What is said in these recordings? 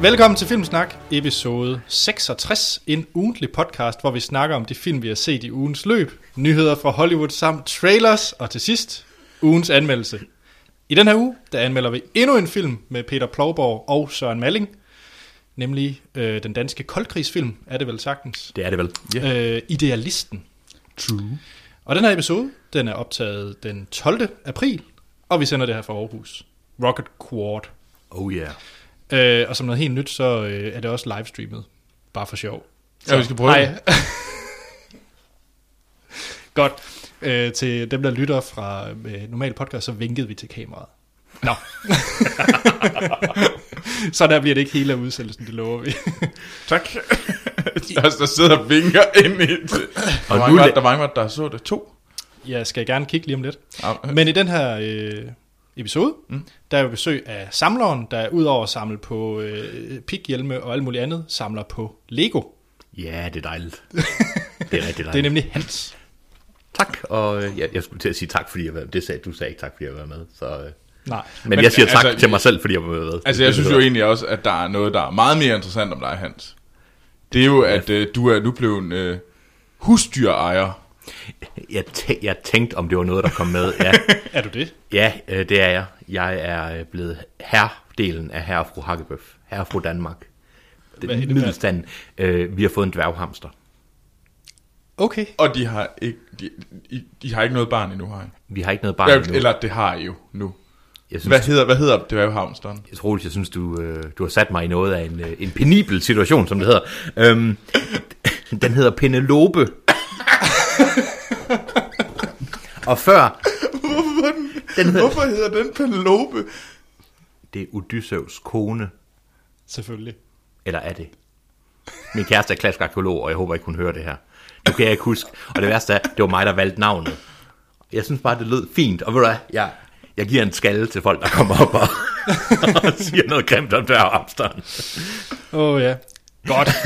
Velkommen til Filmsnak, episode 66, en ugentlig podcast, hvor vi snakker om de film, vi har set i ugens løb, nyheder fra Hollywood samt trailers, og til sidst, ugens anmeldelse. I den her uge, der anmelder vi endnu en film med Peter Plovborg og Søren Malling, nemlig øh, den danske koldkrigsfilm, er det vel sagtens, Det er det vel. øh, Idealisten. True. Og den her episode, den er optaget den 12. april, og vi sender det her fra Aarhus. Rocket Quad. Oh yeah. Øh, og som noget helt nyt, så øh, er det også livestreamet. Bare for sjov. Ja, vi skal prøve Hej. Godt. Øh, til dem, der lytter fra øh, normal podcast, så vinkede vi til kameraet. Nå. så der bliver det ikke hele af udsendelsen, det lover vi. Tak. der, der sidder og vinker ind i det. Og nu der var mange, der så det. To. Jeg skal gerne kigge lige om lidt. Ja. Men i den her øh, episode, Mm. der er jo besøg af samleren, der udover at samle på øh, pighjelme og alt muligt andet, samler på Lego. Ja, det er dejligt. Det er rigtig dejligt. Det er nemlig Hans. Tak, og øh, jeg, jeg skulle til at sige tak, fordi jeg var Det sagde du sagde ikke tak, fordi jeg var med. Så, øh. Nej. Men, Men jeg siger tak altså, til mig selv, fordi jeg var med. Altså, jeg synes jo egentlig også, at der er noget, der er meget mere interessant om dig, Hans. Det er jo, at øh, du er nu blevet øh, husdyrejer. Jeg, tæ- jeg tænkte, om det var noget, der kom med. Ja, Er du det? ja øh, det er jeg. Jeg er øh, blevet herredelen af herre og fru Hakkebøf. Herre og fru Danmark. Hvad Det, indebærer- middelstand. Øh, vi har fået en dværghamster. Okay. Og de har ikke, de, de, de har ikke noget barn endnu, har jeg. Vi har ikke noget barn Ja, endnu. eller det har I jo nu. jeg synes, Hvad hedder, hvad hedder det dværghamsteren? Jeg tror, jeg synes, du, øh, du har sat mig i noget af en, øh, en penibel situation, som det hedder. Øhm, den hedder Penelope. Og før, Hvorfor, den, den hedder, hvorfor hedder den Penelope? det er Odysseus kone. Selvfølgelig. Eller er det? Min kæreste er klassisk arkeolog, og jeg håber ikke, hun hører det her. Nu kan jeg ikke huske. Og det værste er, det var mig, der valgte navnet. Jeg synes bare, det lød fint. Og ved du hvad, jeg, jeg giver en skalle til folk, der kommer op og, og siger noget grimt om dværghamsteren. Åh oh, ja. Godt.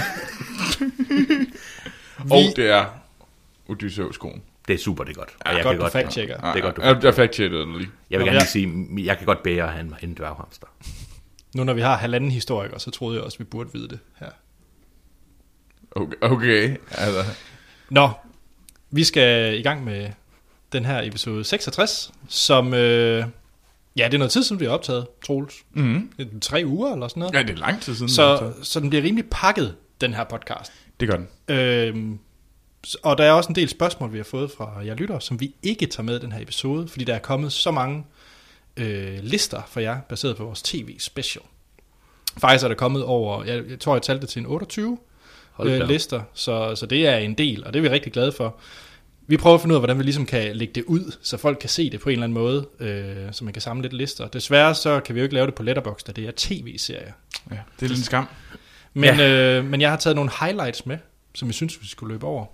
Og det er Odysseus kone. Det er super, det er godt. Og Ja, jeg godt, kan du godt, fact-checker. Det er godt, du jeg, jeg fact-checkede det lige. Jeg vil Nå, gerne ja. lige sige, jeg kan godt bære at have en, en dværghamster. Nu når vi har halvanden historiker, så troede jeg også, vi burde vide det her. Okay, okay. Altså, Nå, vi skal i gang med den her episode 66, som... Øh, ja, det er noget tid siden, vi har optaget, Troels. mm-hmm. Det er Tre uger eller sådan noget. Ja, det er lang tid siden. så, så den bliver rimelig pakket, den her podcast. Det gør den. S- og der er også en del spørgsmål, vi har fået fra jer lyttere, som vi ikke tager med i den her episode, fordi der er kommet så mange øh, lister for jer, baseret på vores tv-special. Faktisk er der kommet over, jeg, jeg tror, jeg talte det til en 28 Hold da øh, lister, så, så det er en del, og det er vi rigtig glade for. Vi prøver at finde ud af, hvordan vi ligesom kan lægge det ud, så folk kan se det på en eller anden måde, øh, så man kan samle lidt lister. Desværre så kan vi jo ikke lave det på Letterboxd, da det er tv-serier. Ja, det er lidt en skam. Men, ja. øh, men jeg har taget nogle highlights med, som jeg synes, vi skulle løbe over.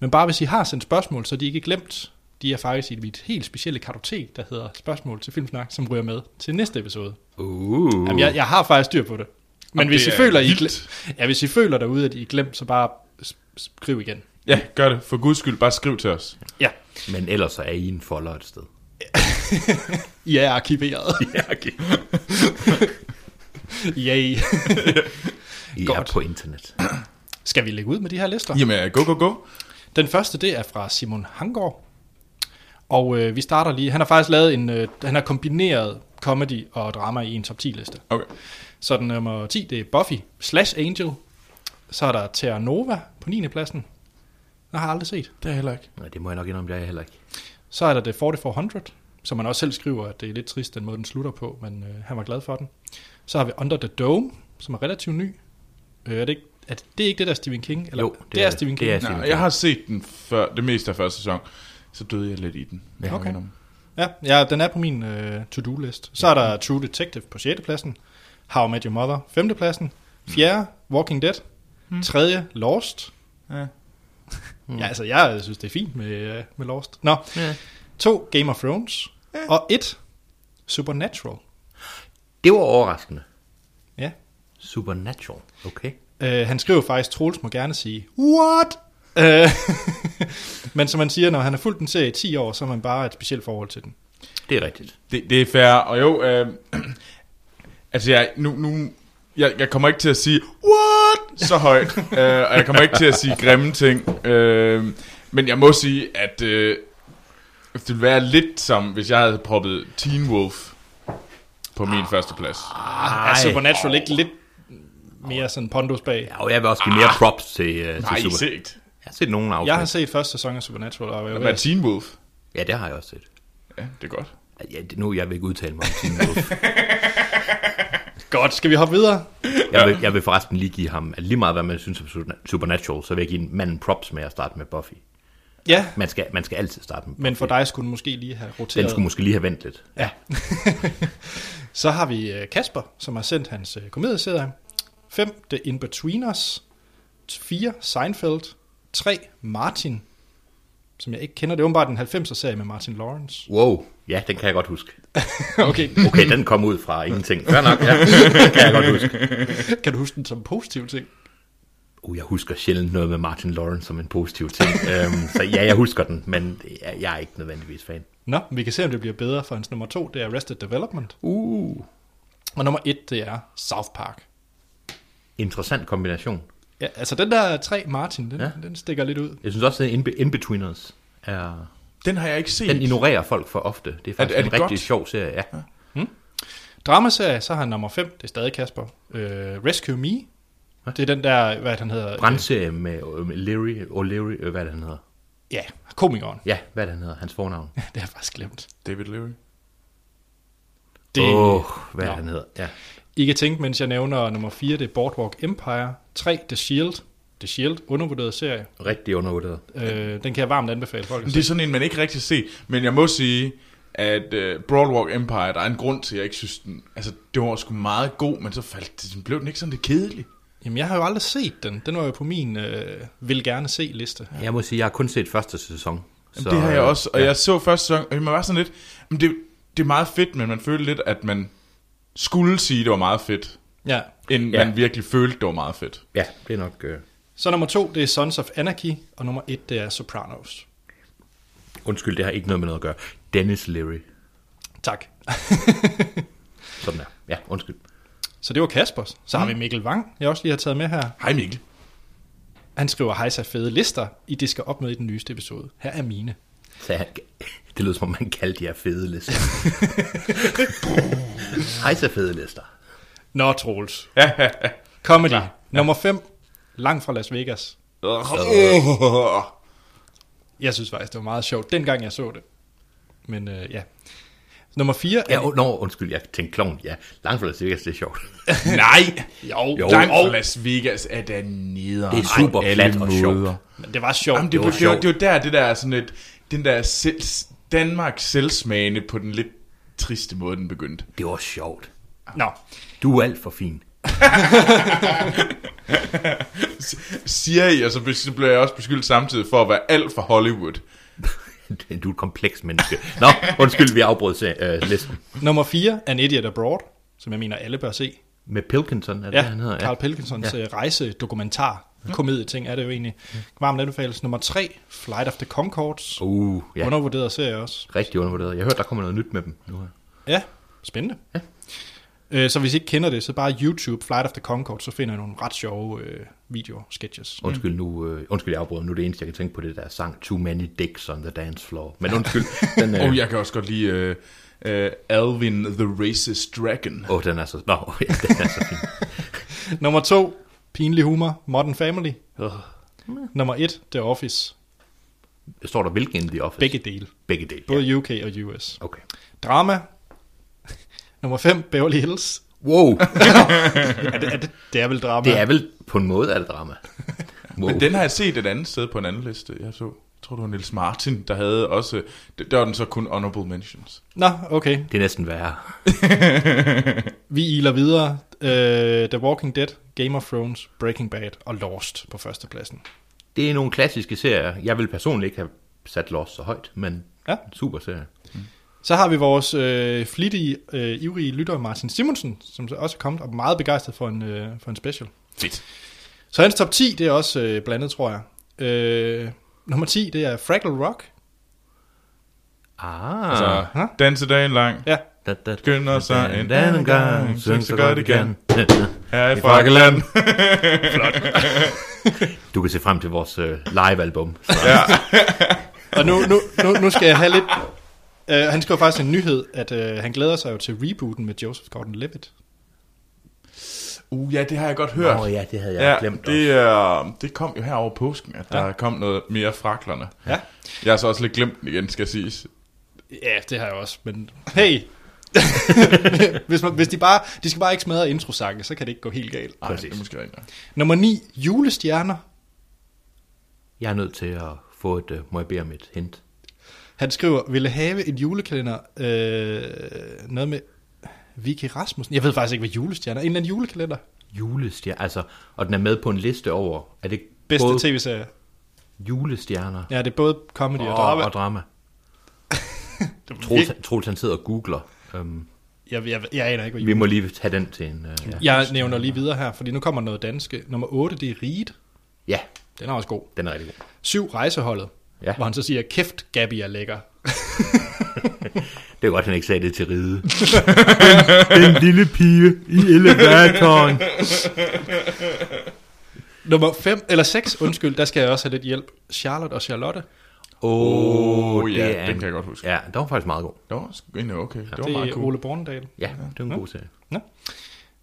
Men bare hvis I har sendt spørgsmål, så er de ikke glemt. De er faktisk i mit helt specielle kartotek, der hedder spørgsmål til Filmsnak, som ryger med til næste episode. Uh. Jamen, jeg, jeg har faktisk styr på det. Men hvis I, det er føler, I, glem, ja, hvis I føler derude, at I er glemt, så bare skriv igen. Ja, gør det. For guds skyld, bare skriv til os. Ja, Men ellers så er I en folder et sted. I er arkiveret. Ja, okay. Yay. I Godt. er på internet. Skal vi lægge ud med de her lister? Jamen, go, go, go. Den første, det er fra Simon Hangård. Og øh, vi starter lige. Han har faktisk lavet en... Øh, han har kombineret comedy og drama i en top 10 liste. Okay. Så den nummer 10, det er Buffy slash Angel. Så er der Terra Nova på 9. pladsen. Den har jeg aldrig set. Det er heller ikke. Nej, det må jeg nok indrømme, det er jeg heller ikke. Så er der det 4400, som man også selv skriver, at det er lidt trist, den måde den slutter på, men øh, han var glad for den. Så har vi Under the Dome, som er relativt ny. Øh, er det, ikke, er det, det er ikke det der Stephen King? Eller? Jo, det, er, Stephen King. det er Nej, Stephen jeg har set den før, det meste af første sæson. Så døde jeg lidt i den. Ja. Okay. Ja, ja, den er på min øh, to-do-list. Så er der True Detective på 6. pladsen. How I Met Your Mother, 5. pladsen. 4. Walking Dead. 3. Lost. Ja. Ja, altså, jeg synes, det er fint med, øh, med Lost. Nå, Ja. 2. Game of Thrones. Og 1. Supernatural. Det var overraskende. Ja. Supernatural. Okay. Øh, han skriver faktisk, Troels må gerne sige, what? Øh, Men som man siger, når han har fulgt en serie i 10 år, så har man bare et specielt forhold til den. Det er rigtigt. Det, det er fair, og jo, øh, altså jeg, nu, nu jeg, jeg kommer ikke til at sige, what, så højt. uh, og jeg kommer ikke til at sige grimme ting. Uh, men jeg må sige, at uh, det ville være lidt som, hvis jeg havde proppet Teen Wolf på min første plads. Ah, er Supernatural ikke lidt mere sådan pondus bag? Ja, og jeg vil også give mere props til, uh, Nej, til Super. set. Jeg har set nogle afsnit. Jeg har set første sæson af Supernatural, og jeg er Teen Wolf? Ja, det har jeg også set. Ja, det er godt. Ja, det, nu jeg vil ikke udtale mig om Teen Wolf. Godt, skal vi hoppe videre? Jeg vil, jeg vil forresten lige give ham, at lige meget hvad man synes om Supernatural, så vil jeg give manden props med at starte med Buffy. Ja, Man skal, man skal altid starte med men for dig skulle den måske lige have roteret. Den skulle måske lige have ventet lidt. Ja. Så har vi øh, Kasper, som har sendt hans øh, komedieserie. 5. The In-Betweeners. 4. Seinfeld. 3. Martin, som jeg ikke kender. Det er åbenbart en 90'er serie med Martin Lawrence. Wow, ja, den kan jeg godt huske. okay, Okay, den kom ud fra ingenting. Fair nok, ja. Den kan jeg godt huske. kan du huske den som positiv ting? Uh, jeg husker sjældent noget med Martin Lawrence som en positiv ting. um, så ja, jeg husker den, men jeg, er ikke nødvendigvis fan. Nå, vi kan se, om det bliver bedre for hans nummer 2. Det er Arrested Development. Uh, Og nummer 1, det er South Park. Interessant kombination. Ja, altså den der 3 Martin, den, ja. Ja. den stikker lidt ud. Jeg synes også, at In- In-Betweeners er... Den har jeg ikke set. Den ignorerer folk for ofte. Det er faktisk er en det rigtig godt? sjov serie, ja. Dramaserie, så har han nummer 5, det er stadig Kasper. Øh, Rescue Me. Det er den der, hvad han hedder? Brandserie med øh, med Leary, O'Leary, øh, hvad er det, han hedder? Ja, komikeren. Ja, hvad er det, han hedder? Hans fornavn. Det har jeg faktisk glemt. David Leary. Det, Åh, oh, hvad er det, han hedder? Ja. I kan tænke, mens jeg nævner nummer 4, det er Boardwalk Empire. 3, The Shield. The Shield, undervurderet serie. Rigtig undervurderet. Øh, den kan jeg varmt anbefale folk Det er sådan en, man ikke rigtig ser. Men jeg må sige, at uh, Broadwalk Empire, der er en grund til, at jeg ikke synes den... Altså, det var sgu meget god, men så faldt det, den blev den ikke sådan lidt kedelig. Jamen, jeg har jo aldrig set den. Den var jo på min øh, vil gerne se liste. Jeg må sige, jeg har kun set første sæson. Jamen, det har jeg øh, også, og ja. jeg så første sæson, og man var sådan lidt... Men det, det er meget fedt, men man følte lidt, at man skulle sige, at det var meget fedt, Ja. end Ja. man virkelig følte, det var meget fedt. Ja, det er nok... Øh... Så nummer 2, det er Sons of Anarchy. Og nummer 1, det er Sopranos. Undskyld, det har ikke noget med noget at gøre. Dennis Leary. Tak. Sådan der. Ja, undskyld. Så det var Kaspers. Så har vi Mikkel Wang, jeg også lige har taget med her. Hej Mikkel. Han skriver, hej så fede lister, I det skal op med i den nyeste episode. Her er mine. Så han, det lød som om man kaldte jer fede lister. Hej så fede lister. Nå, Troels. Comedy. Nummer 5, Langt fra Las Vegas. Jeg synes faktisk, det var meget sjovt, dengang jeg så det. Men øh, ja. Nummer 4 er... Ja, oh, no, undskyld, jeg tænkte klovn. Ja, langt fra Las Vegas, det er sjovt. Nej! Jo, Jo. Langt fra Las Vegas er der neder. Det er super plat og sjovt. men det var sjovt. Jamen, det, var det, det, var, sjovt. det var der, det der sådan et, den der selv, Danmarks selvsmagende på den lidt triste måde, den begyndte. Det var sjovt. Nå, Du er alt for fin. Siger I, og så bliver jeg også beskyldt samtidig for at være alt for Hollywood. Du er et kompleks menneske. Nå, undskyld, vi afbrød se, øh, listen. nummer 4 er An Idiot Abroad, som jeg mener, alle bør se. Med Pilkinson, er det, Ja, han hedder? Carl Pilkinsons ja. rejsedokumentar. Komedieting er det jo egentlig. Varmt anbefales. Nummer 3, Flight of the Concords. Uh, ja. Undervurderet serie også. rigtig undervurderet. Jeg hørte, der kommer noget nyt med dem nu her. Ja, spændende. Ja. Øh, så hvis I ikke kender det, så bare YouTube, Flight of the Concords, så finder I nogle ret sjove øh, videoer, sketches. Undskyld nu, øh, undskyld jeg afbryder, nu er det eneste, jeg kan tænke på det der sang, Too Many Dicks on the Dance Floor. Men undskyld, den, øh, Og jeg kan også godt lide uh, uh, Alvin the Racist Dragon. Åh, oh, den er så... Nå, ja, den er så fin. Nummer 2, Pinlig Humor, Modern Family. Nummer 1, The Office. Står der hvilken in the office? Begge dele. Begge dele, Både ja. UK og US. Okay. Drama. Nummer 5, Beverly Hills. Wow, Er det, er det, det er vel drama? det er vel på en måde er det drama. Wow. Men den har jeg set et andet sted på en anden liste. Jeg så, jeg tror det var Niels Martin, der havde også, der var den så kun honorable mentions. Nå, okay. Det er næsten værre. Vi iler videre. Uh, The Walking Dead, Game of Thrones, Breaking Bad og Lost på førstepladsen. Det er nogle klassiske serier. Jeg vil personligt ikke have sat Lost så højt, men Ja. super serie. Så har vi vores øh, flittige, øh, ivrige lytter Martin Simonsen, som så også er kommet og er meget begejstret for en, øh, for en special. Fedt. Så hans top 10, det er også øh, blandet, tror jeg. Øh, nummer 10, det er Fraggle Rock. Ah. Så Huh? danse dagen lang. Ja, Skynder sig en anden anden gang, syng så godt igen. Her i Frakkeland. Du kan se frem til vores øh, live-album. Og nu, nu, nu, nu skal jeg have lidt... Uh, han skriver faktisk en nyhed, at uh, han glæder sig jo til rebooten med Joseph Gordon-Levitt. Uh, ja, det har jeg godt hørt. Åh ja, det havde jeg Ja, glemt det, er, det kom jo her over påsken, at der Ja. kom noget mere fraklerne. Ja. Jeg har så også lidt glemt den igen, skal siges. Ja, det har jeg også, men hey! hvis, man, hvis de bare, de skal bare ikke smadre introsange, så kan det ikke gå helt galt. Ej, Præcis. det er måske rigtigt. Nummer 9, julestjerner. Jeg er nødt til at få et, øh, må jeg bede om et hint. Han skriver, ville have en julekalender, øh, noget med Vicky Rasmussen. Jeg ved faktisk ikke, hvad julestjerner er. En eller anden julekalender. Julestjerner, altså, og den er med på en liste over, er det Bedste både tv-serie. julestjerner Ja, det er både comedy og og, drama. og drama? Troels han sidder og googler. Um, Jeg, jeg, jeg aner ikke, hvad vi må lige tage den til en... Uh, ja. Jeg nævner lige videre her, fordi nu kommer noget danske. Nummer 8, det er Riget. ja, Den er også god. den er rigtig god. 7, Rejseholdet. Ja. Hvor han så siger, kæft, Gabi er lækker. Det er godt, han ikke sagde det til ride. den, den lille pige i elevatoren. Nummer 5, eller 6, undskyld, der skal jeg også have lidt hjælp. Charlotte og Charlotte. Åh, Oh, ja, det er den en- kan jeg godt huske. Ja, den var faktisk meget god. Det var egentlig okay. Det var Det meget er cool. Ole Bornedal. Ja, det var en god serie.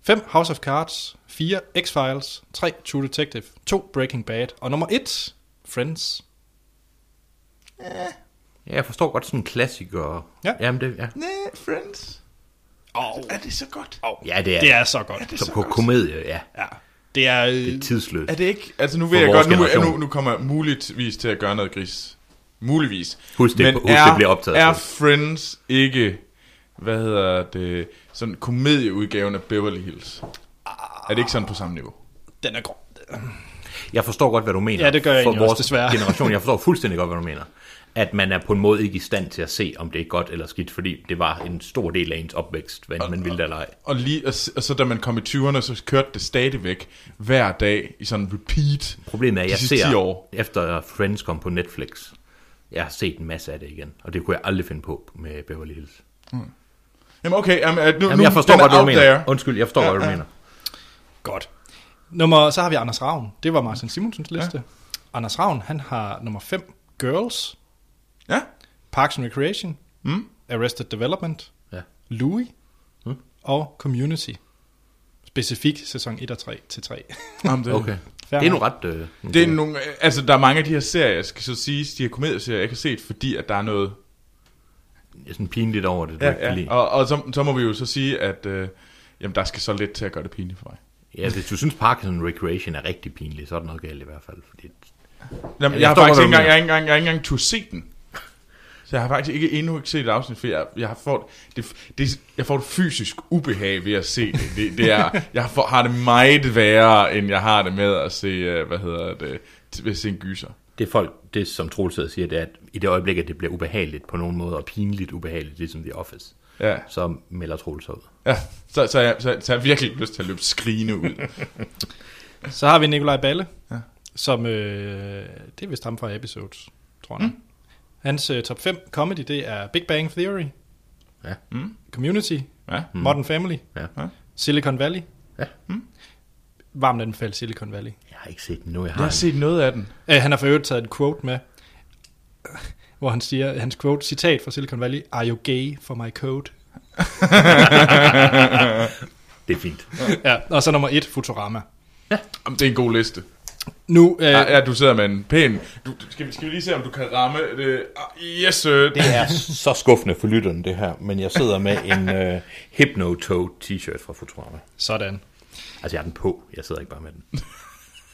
5, House of Cards. 4, X-Files. 3, True Detective. 2, Breaking Bad. Og nummer 1, Friends. Ja, jeg forstår godt sådan en klassiker. Ja. Jamen, det, ja. Nej, Friends. Oh, Er det så godt? ja, det er, det er så godt. det så så på godt? komedie, ja. Ja. Det er, Det er tidsløst. Er det ikke... Altså nu vil jeg godt... Nu, nu, nu kommer jeg muligvis til at gøre noget gris. Muligvis. Husk det- Men husk det er, bliver optaget. Er Friends ikke... Hvad hedder det? Sådan komedieudgaven af Beverly Hills. Er det ikke sådan på samme niveau? den er grov. Jeg forstår godt, hvad du mener. Ja, det gør jeg For egentlig også, vores desværre. generation, jeg forstår fuldstændig godt, hvad du mener. At man er på en måde ikke i stand til at se, om det er godt eller skidt, fordi det var en stor del af ens opvækst, hvad man ville det eller ej. Og, lige, og, og så da man kom i 20'erne, så kørte det stadigvæk hver dag i sådan en repeat. Problemet er, at jeg ser, 10 år. efter Friends kom på Netflix, jeg har set en masse af det igen, og det kunne jeg aldrig finde på med Beverly Hills. Jamen okay, jamen, nu, Jamen, nu, jeg forstår hvad du mener. there. Undskyld, jeg forstår Ja, godt, hvad du ja. mener. Godt. Nummer, så har vi Anders Ravn. Det var Martin Simonsens liste. Ja. Anders Ravn, han har nummer 5, Girls, Ja, Parks and Recreation, Mm. Arrested Development, Ja. Louis Mm. og Community. Specifikt sæson 1 og 3 til 3. jamen, det, Okay. Fair Det er nu ret... Øh, Det er nogle, altså der er mange af de her serier, skal så sige, de her komedieserier, jeg ikke har set, fordi at der er noget... sådan pinligt over det, du ikke kan lide. Og, og så, så må vi jo så sige, at øh, jamen, der skal så lidt til at gøre det pinligt for mig. Ja, hvis du synes Parks and Recreation er rigtig pinlig, så er der noget galt i hvert fald. Fordi Jamen, jeg jeg, har faktisk ikke engang, jeg har ikke engang, jeg har ikke engang turde se den. Så jeg har faktisk ikke endnu ikke set et afsnit, for jeg, jeg har fået det, det, jeg får det fysisk ubehag ved at se det. det, det er, jeg får, har det meget værre, end jeg har det med at se, øh, hvad hedder det, ved at se en gyser. det er folk, det som Troels siger, det er, at i det øjeblik, at det bliver ubehageligt på nogen måde, og pinligt ubehageligt, ligesom The Office, Ja, så melder Troels ud. ja. Så, så, jeg, så, så jeg har virkelig lyst til at løbe skrigende ud. Så har vi Nikolaj Balle, Ja. ja. som, øh, det er vist ham fra episodes, tror jeg. Mm. Hans øh, top 5 comedy, det er Big Bang Theory, Ja. Mm. Community, Ja. mm. Modern Family, Ja. Ja. Silicon Valley. Ja. Mm. Varmt anbefalt Silicon Valley. Jeg har ikke set den nu, jeg har, Jeg har set noget af den. Uh, han har for øvrigt taget et quote med, hvor han siger, hans quote, citat fra Silicon Valley, Are you gay for my code? Det er fint. ja, og så nummer et, Futurama. Jamen, det er en god liste. Nu, uh, Ja, ja, du sidder med en pæn... Du, skal, vi, skal vi lige se, om du kan ramme det? Ah, Yes, sir. Det er så skuffende for lytteren, det her, men jeg sidder med en uh, Hypnotoad t-shirt fra Futurama. sådan. Altså, jeg har den på, jeg sidder ikke bare med den.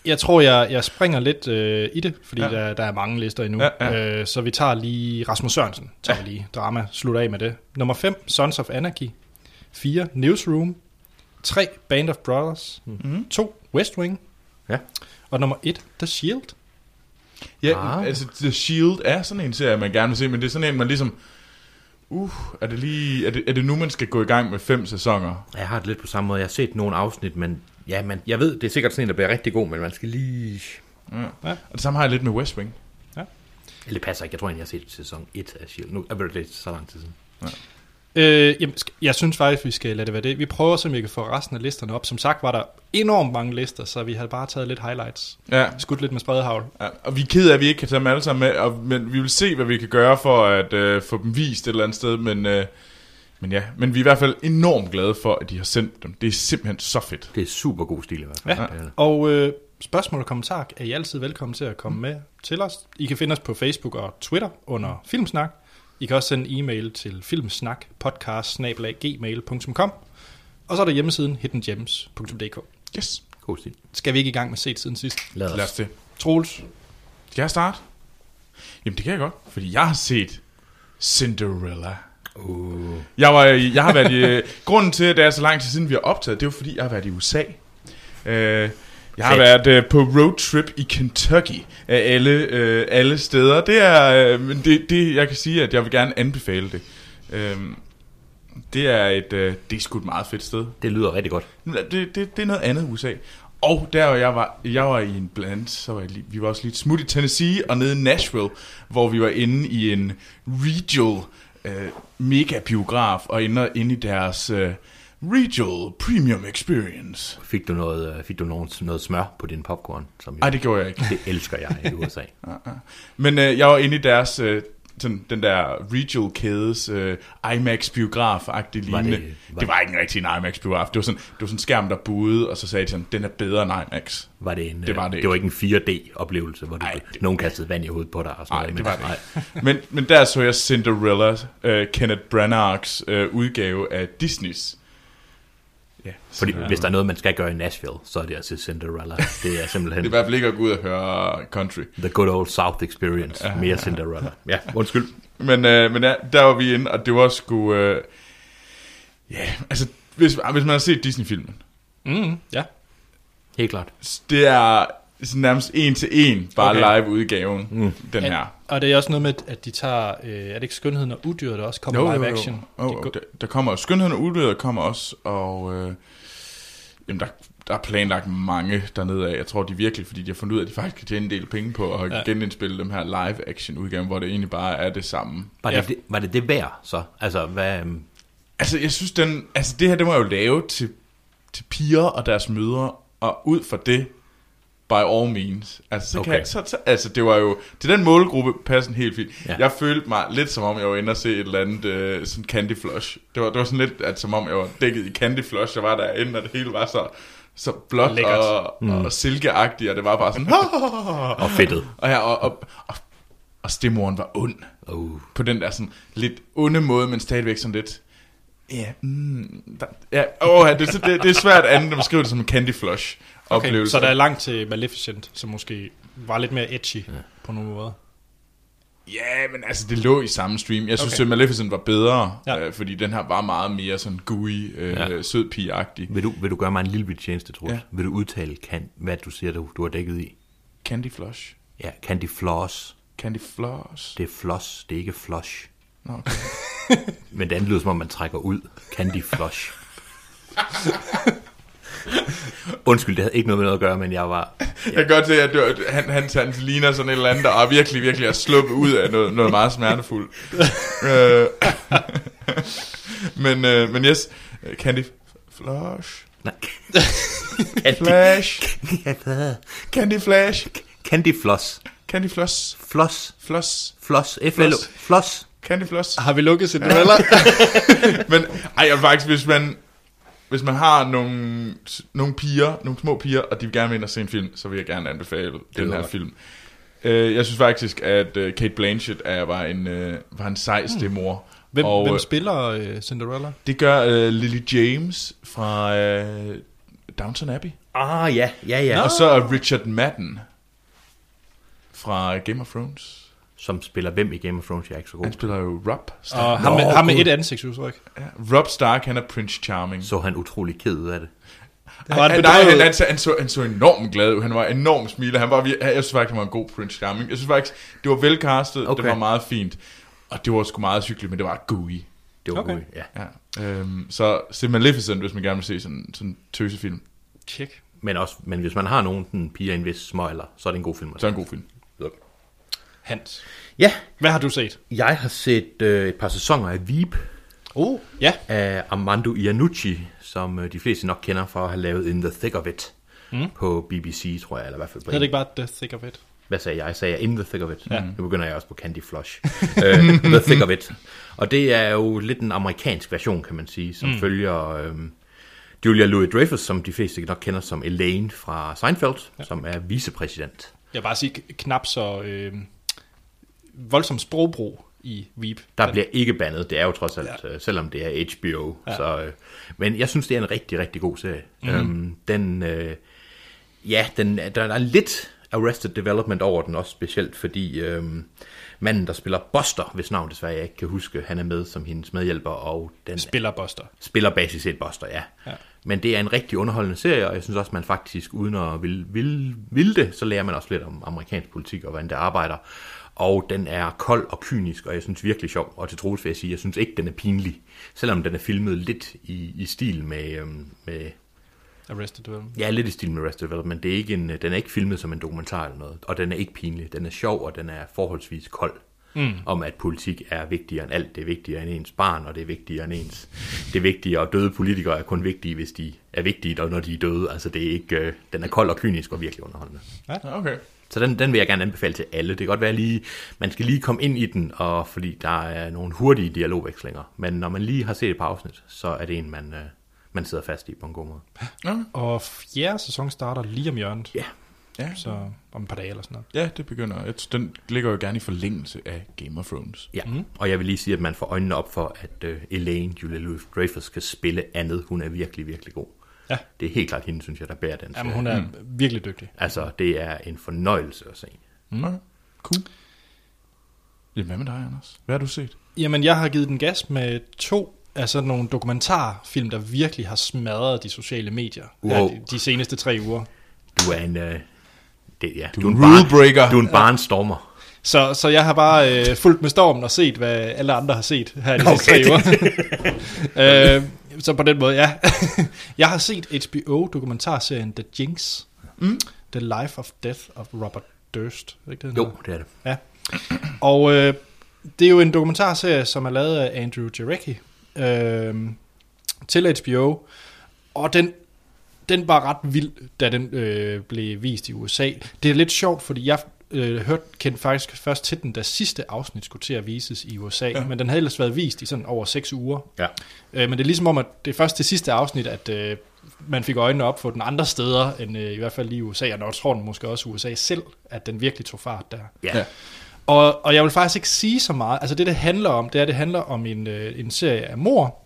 Jeg tror, jeg, jeg springer lidt øh, i det, fordi Ja. der, der er mange lister endnu. Ja, Ja. Øh, så vi tager lige Rasmus Sørensen, tager ja. vi lige drama, slutter af med det. Nummer 5, Sons of Anarchy. 4, Newsroom. 3, Band of Brothers. 2, West Wing. Ja. Og nummer 1, The Shield. Ja, Ah. altså The Shield er sådan en serie, man gerne vil se, men det er sådan en, man ligesom... Uh, er det lige... Er det, er det nu, man skal gå i gang med fem sæsoner? Jeg har det lidt på samme måde. Jeg har set nogle afsnit, men ja, man, jeg ved, det er sikkert sådan en, der bliver rigtig god, men man skal lige... Ja. ja. Og det samme har jeg lidt med West Wing. Eller det passer ikke. Jeg tror egentlig, jeg har set sæson 1 af S.H.I.E.L.D. Nu er det så lang tid siden. Øh, jamen, sk- jeg synes faktisk, vi skal lade det være det. Vi prøver, så vi kan få resten af listerne op. Som sagt var der enormt mange lister, så vi har bare taget lidt highlights. Ja. Skudt lidt med spredehavl. Ja, og vi er ked af, at vi ikke kan tage dem alle sammen med, og, men vi vil se, hvad vi kan gøre for at øh, få dem vist et eller andet sted, men, øh, men ja, men vi er i hvert fald enormt glade for, at de har sendt dem. Det er simpelthen så fedt. Det er super god stil i hvert fald. Ja. Det. Og øh, spørgsmål og kommentarer er I altid velkommen til at komme med til os. I kan finde os på Facebook og Twitter under Filmsnak. I kan også sende en e-mail til filmsnakpodcast.gmail.com Og så er der hjemmesiden hiddengems.dk. Yes. God stil. Skal vi ikke i gang med set siden sidst? Lad Lad os os. det. Troels, Skal jeg starte? Jamen, det kan jeg godt, fordi jeg har set Cinderella. Uh, Jeg, var, jeg har været i... øh, grunden til, at det er så lang tid siden, vi har optaget, det er jo, fordi jeg har været i USA. Øh, jeg har været øh, på roadtrip i Kentucky af alle, øh, alle steder. Det er... Øh, det, det, jeg kan sige, at jeg vil gerne anbefale det. Øh, det er et... Øh, det er sgu et meget fedt sted. det lyder rigtig godt. Det, det, det er noget andet USA. Og der hvor jeg var, jeg var i en bland, så var jeg lige, vi var også lige et smut i Tennessee og nede i Nashville, hvor vi var inde i en Regal øh, mega biograf og inde, inde i deres øh, Regal Premium Experience. Fik du noget, øh, fik du noget, noget smør på din popcorn? Som Nej, det gjorde jeg ikke. det elsker jeg i USA. Men øh, jeg var inde i deres, øh, sådan, den der Regal-kædes øh, IMAX-biograf-agtig Var lignende. det- Det, var- det var ikke en rigtig en IMAX-biograf. Det var sådan, det var sådan en skærm, der buede, og så sagde de sådan, den er bedre end IMAX. Var det, en, Det var øh, det det var ikke en 4D-oplevelse, hvor Ej, Ej, det- nogen kastede vand i hovedet på dig og sådan Nej, noget. det var det nej. ikke. men, men der så jeg Cinderella, uh, Kenneth Branaghs uh, udgave af Disneys. Ja, Fordi Cinderella. hvis der er noget, man skal gøre i Nashville, så er det altså Cinderella. Det er simpelthen Det er i hvert fald ikke at gå ud og høre country. the good old South experience. Mere Cinderella. Ja, undskyld. Men, uh, men ja, der var vi inde, og det var sgu... Uh, ja, altså, hvis, hvis man har set Disney-filmen, mm, ja. Helt klart. det er sådan nærmest en til en, bare Okay. okay. live-udgaven, mm. den her. Og det er også noget med, at de tager, øh, er det ikke skønheden og udyret, der også kommer live action? Jo, De jo, går- der, der kommer Skønheden og Udyret kommer også, og øh, jamen, der, der er planlagt mange dernede af. Jeg tror, de virkelig, fordi de har fundet ud af, at de faktisk kan tjene en del penge på at Ja. genindspille dem her live-action udgaven, hvor det egentlig bare er det samme. Var Ja. det, det, var det det værd, så? Altså, hvad... øhm, Altså, jeg synes, den, altså, det her, det må jeg jo lave til, til piger og deres mødre, og ud fra det, by all means. Altså, så okay. Kan jeg, så, så, altså, det var jo, til den målgruppe passer helt fint. Ja. Jeg følte mig lidt som om, jeg var inde og se et eller andet uh, sådan Candy Flush. Det var, det var sådan lidt, at, som om jeg var dækket i Candy Flush. Jeg var derinde, og det hele var så, så blåt Lækkert. og, mm. og silkeagtigt, og det var bare sådan... Og fedtet. og, ja, og, og, og, og stemmoren var ond Oh. på den der sådan lidt onde måde, men stadigvæk sådan lidt... Ja, mm, der, ja, åh, det, det, det, det er svært andet at beskrive det som en Candy Flush Okay, oplevelse. så der er langt til Maleficent, som måske var lidt mere edgy ja. på nogle måder. Ja, men altså, det lå i samme stream. Jeg synes, Okay. at Maleficent var bedre, Ja. øh, fordi den her var meget mere sådan gooey, øh, Ja. ja. sød pige-agtig. Vil du, vil du gøre mig en lille bit tjeneste, tror jeg? Ja. Vil du udtale, kan, hvad du siger, du, du har dækket i? Candy Flush. Ja, Candy Floss. Candy Floss. Det er floss, det er ikke flush. Nå, okay. Men det andet lyder som om, man trækker ud. Candy Flush. Undskyld, det havde ikke noget med noget at gøre, men jeg var... Jeg kan godt se, at det, var- han, han, han ligner sådan et eller andet, der er virkelig, virkelig er sluppet ud af noget, noget meget smertefuldt. øh, men, øh, men yes, Candy Flush. Nej. Flash. Candy Flash. Candy Floss. Candy Floss. Floss. Floss. Floss. F-L. Floss. Floss. Candy Floss. Har vi lukket Cinderella? Men ej, jeg vil faktisk, hvis man, hvis man har nogle, nogle piger, nogle små piger, og de vil gerne vil ind og se en film, så vil jeg gerne anbefale den lyder her godt. film. Øh, jeg synes faktisk, at øh, Kate Blanchett er, var, en, øh, var en sej stemmor. hvem, og hvem øh, spiller øh, Cinderella? det gør øh, Lily James fra øh, Downton Abbey. Ah, ja, ja, ja. Og så er Richard Madden fra Game of Thrones. Som spiller hvem i Game of Thrones, jeg er ikke så god. Han spiller jo Rob Stark. Og ham, Nå, med, ham med et ansigtsudtryk. Ja, Rob Stark, han er Prince Charming. Så han utrolig ked ud af det. Var han han, nej, han, han, så, han, så, han så enormt glad ud. Han var enormt smilende. Han var, jeg synes faktisk, han var en god Prince Charming. Jeg synes faktisk, det var velcastet. Okay. Det var meget fint. Og det var sgu meget hyggeligt, men det var gooey. Det var Okay. okay. ja. Ja. Øhm, så se Maleficent, hvis man gerne vil se sådan sådan en tøsefilm. Tjek. Men, også, men hvis man har nogen den piger i en vis små alder, så er det en god film. Så er det en god film. Hans. Ja, Hvad har du set? jeg har set øh, et par sæsoner af Veep. Oh, ja. af Armando Iannucci, som øh, de fleste nok kender for at have lavet In the Thick of It mm. på BBC, tror jeg, eller i hvert fald på Hedder det ikke bare The Thick of It? hvad sagde jeg? Jeg sagde In the Thick of It. Ja. Nu begynder jeg også på Candy Flush. uh, the Thick of It. Og det er jo lidt en amerikansk version, kan man sige, som mm. følger um, Julia Louis-Dreyfus, som de fleste nok kender som Elaine fra Seinfeld, ja. som er vicepræsident. Jeg vil bare sige knap så øh, voldsom sprogbrug i Veep. Der bliver ikke bandet, det er jo trods alt, ja. selvom det er HBO. Ja. Så, øh, men jeg synes, det er en rigtig, rigtig god serie. Mm. Øhm, den, øh, ja, den, der er lidt Arrested Development over den også, specielt fordi øh, manden, der spiller Buster, hvis navn desværre jeg ikke kan huske, han er med som hendes medhjælper, og den Spiller Buster. spiller basis set Buster, ja. Ja. Men det er en rigtig underholdende serie, og jeg synes også, man faktisk, uden at vil, vil, vil det, så lærer man også lidt om amerikansk politik og hvordan det arbejder. Og den er kold og kynisk, og jeg synes virkelig sjov. Og til Troels vil jeg sige, jeg synes ikke, den er pinlig. Selvom den er filmet lidt i, i stil med, øhm, med, Arrested Development. ja, lidt i stil med Rest Development. Det er ikke en, den er ikke filmet som en dokumentar eller noget, og den er ikke pinlig. Den er sjov, og den er forholdsvis kold. Mm. Om at politik er vigtigere end alt. Det er vigtigere end ens barn, og det er vigtigere end ens... Det er vigtigere, og døde politikere er kun vigtige, hvis de er vigtige, og når de er døde. Altså, det er ikke... Øh, den er kold og kynisk og virkelig underholdende. Okay. Så den, den vil jeg gerne anbefale til alle. Det kan godt være lige, man skal lige komme ind i den, og fordi der er nogle hurtige dialogvekslinger. Men når man lige har set et par afsnit, så er det en, man, øh, man sidder fast i på en god måde. Okay. Og fjerde sæson starter lige om hjørnet. Ja, Ja, Så om et par dage eller sådan noget. ja, det begynder. Tror, Den ligger jo gerne i forlængelse af Game of Thrones. ja. Mm. og jeg vil lige sige, at man får øjnene op for, at øh, Elaine, Julia Louis-Dreyfus, kan spille andet. Hun er virkelig, virkelig god. Ja. Det er helt klart hende, synes jeg, der bærer den. Jamen, serie. hun er mm. virkelig dygtig. Altså, det er en fornøjelse at se. Mm. Okay. Cool. Jamen, hvad med dig, Anders? Hvad har du set? Jamen, jeg har givet den gas med to af sådan nogle dokumentarfilm, der virkelig har smadret de sociale medier Wow. de, de seneste tre uger. Du er en... Øh, det, ja, Du er en rule breaker. Du er en barnstormer. Så, så jeg har bare øh, fulgt med stormen og set, hvad alle andre har set her de sidste Okay. tre uger. øh, så på den måde, ja. jeg har set HBO-dokumentarserien The Jinx. Mm. The Life of Death of Robert Durst. Er ikke det, Jo, hedder? det er det. Ja. Og øh, det er jo en dokumentarserie, som er lavet af Andrew Jarecki øh, til HBO. Og den, den var ret vild, da den øh, blev vist i USA. Det er lidt sjovt, fordi jeg øh, hørte, kendte faktisk først til den, da sidste afsnit skulle til at vises i USA. Ja. Men den havde ellers været vist i sådan over seks uger. Ja. Øh, men det er ligesom om, at det er først til sidste afsnit, at øh, man fik øjnene op for den andre steder, end øh, i hvert fald lige i USA, og jeg tror den måske også USA selv, at den virkelig tog fart der. Ja. Ja. Og, og jeg vil faktisk ikke sige så meget. Altså det, det handler om, det er, det handler om en, øh, en serie af mor,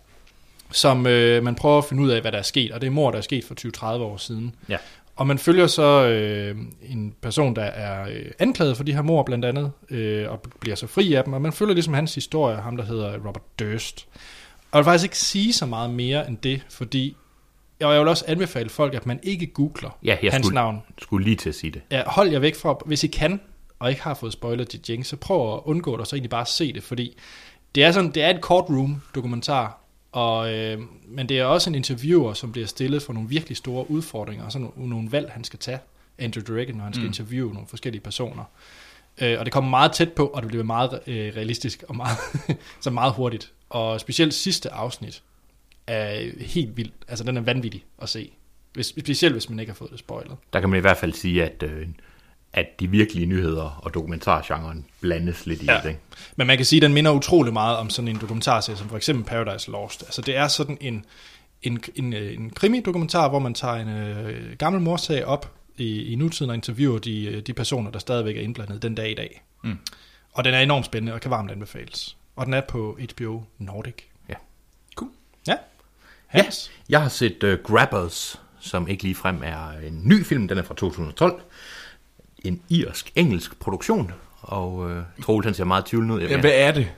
som øh, man prøver at finde ud af, hvad der er sket. Og det er mor, der er sket for 20-30 år siden. Ja. Og man følger så øh, en person, der er øh, anklaget for de her mor blandt andet, øh, og bliver så fri af dem. Og man følger ligesom hans historie, ham der hedder Robert Durst. Og jeg vil faktisk ikke sige så meget mere end det, fordi og jeg vil også anbefale folk, at man ikke googler Ja, jeg hans skulle, navn. skulle lige til at sige det. Ja, hold jer væk fra, hvis I kan, og ikke har fået spoiler til Jinx, så prøv at undgå det, og så egentlig bare se det, fordi det er, sådan, det er et courtroom-dokumentar, og, øh, men det er også en interviewer, som bliver stillet for nogle virkelig store udfordringer, og sådan nogle, nogle valg, han skal tage, Andrew Dragon, når han skal mm. interviewe nogle forskellige personer. Øh, og det kommer meget tæt på, og det bliver meget øh, realistisk, og meget, så meget hurtigt. Og specielt sidste afsnit er helt vildt, altså den er vanvittig at se. Hvis, specielt hvis man ikke har fået det spoilet. Der kan man i hvert fald sige, at, øh, at de virkelige nyheder og dokumentargenren blandes lidt i Ja. det. Ikke? Men man kan sige, at den minder utrolig meget om sådan en dokumentarserie, som for eksempel Paradise Lost. Altså det er sådan en, en, en, øh, en krimi-dokumentar, hvor man tager en øh, gammel morsag op i, i nutiden og interviewer de, øh, de personer, der stadigvæk er indblandet den dag i dag. Mm. Og den er enormt spændende og kan varmt anbefales. Og den er på HBO Nordic. Ja. Cool. Ja. Hans. Jeg har set uh, Grabbers, som ikke lige frem er en ny film. Den er fra 2012. En irsk-engelsk produktion. Og uh, Troels, han ser meget tvivlende ud. Ja, hvad er det?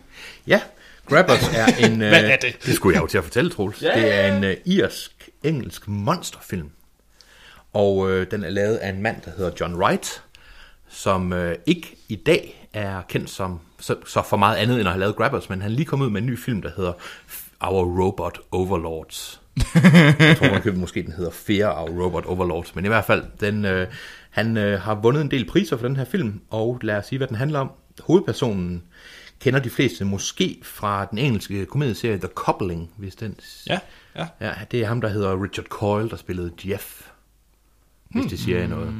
Ja, Grabbers er en... Uh, Hvad er det? Det skulle jeg jo til at fortælle, Troels. Ja. Det er en uh, irsk-engelsk monsterfilm. Og uh, den er lavet af en mand, der hedder John Wright, som uh, ikke i dag er kendt som så, så for meget andet end at have lavet Grabbers, men han er lige kommet ud med en ny film, der hedder Our Robot Overlords. jeg tror, man køber, måske den hedder Fear Our Robot Overlords, men i hvert fald, den, øh, han øh, har vundet en del priser for den her film, og lad os sige, hvad den handler om. Hovedpersonen, kender de fleste måske fra den engelske komedieserie The Coupling, hvis den... Ja, ja. ja. det er ham, der hedder Richard Coyle, der spillede Jeff, hvis det siger jeg noget.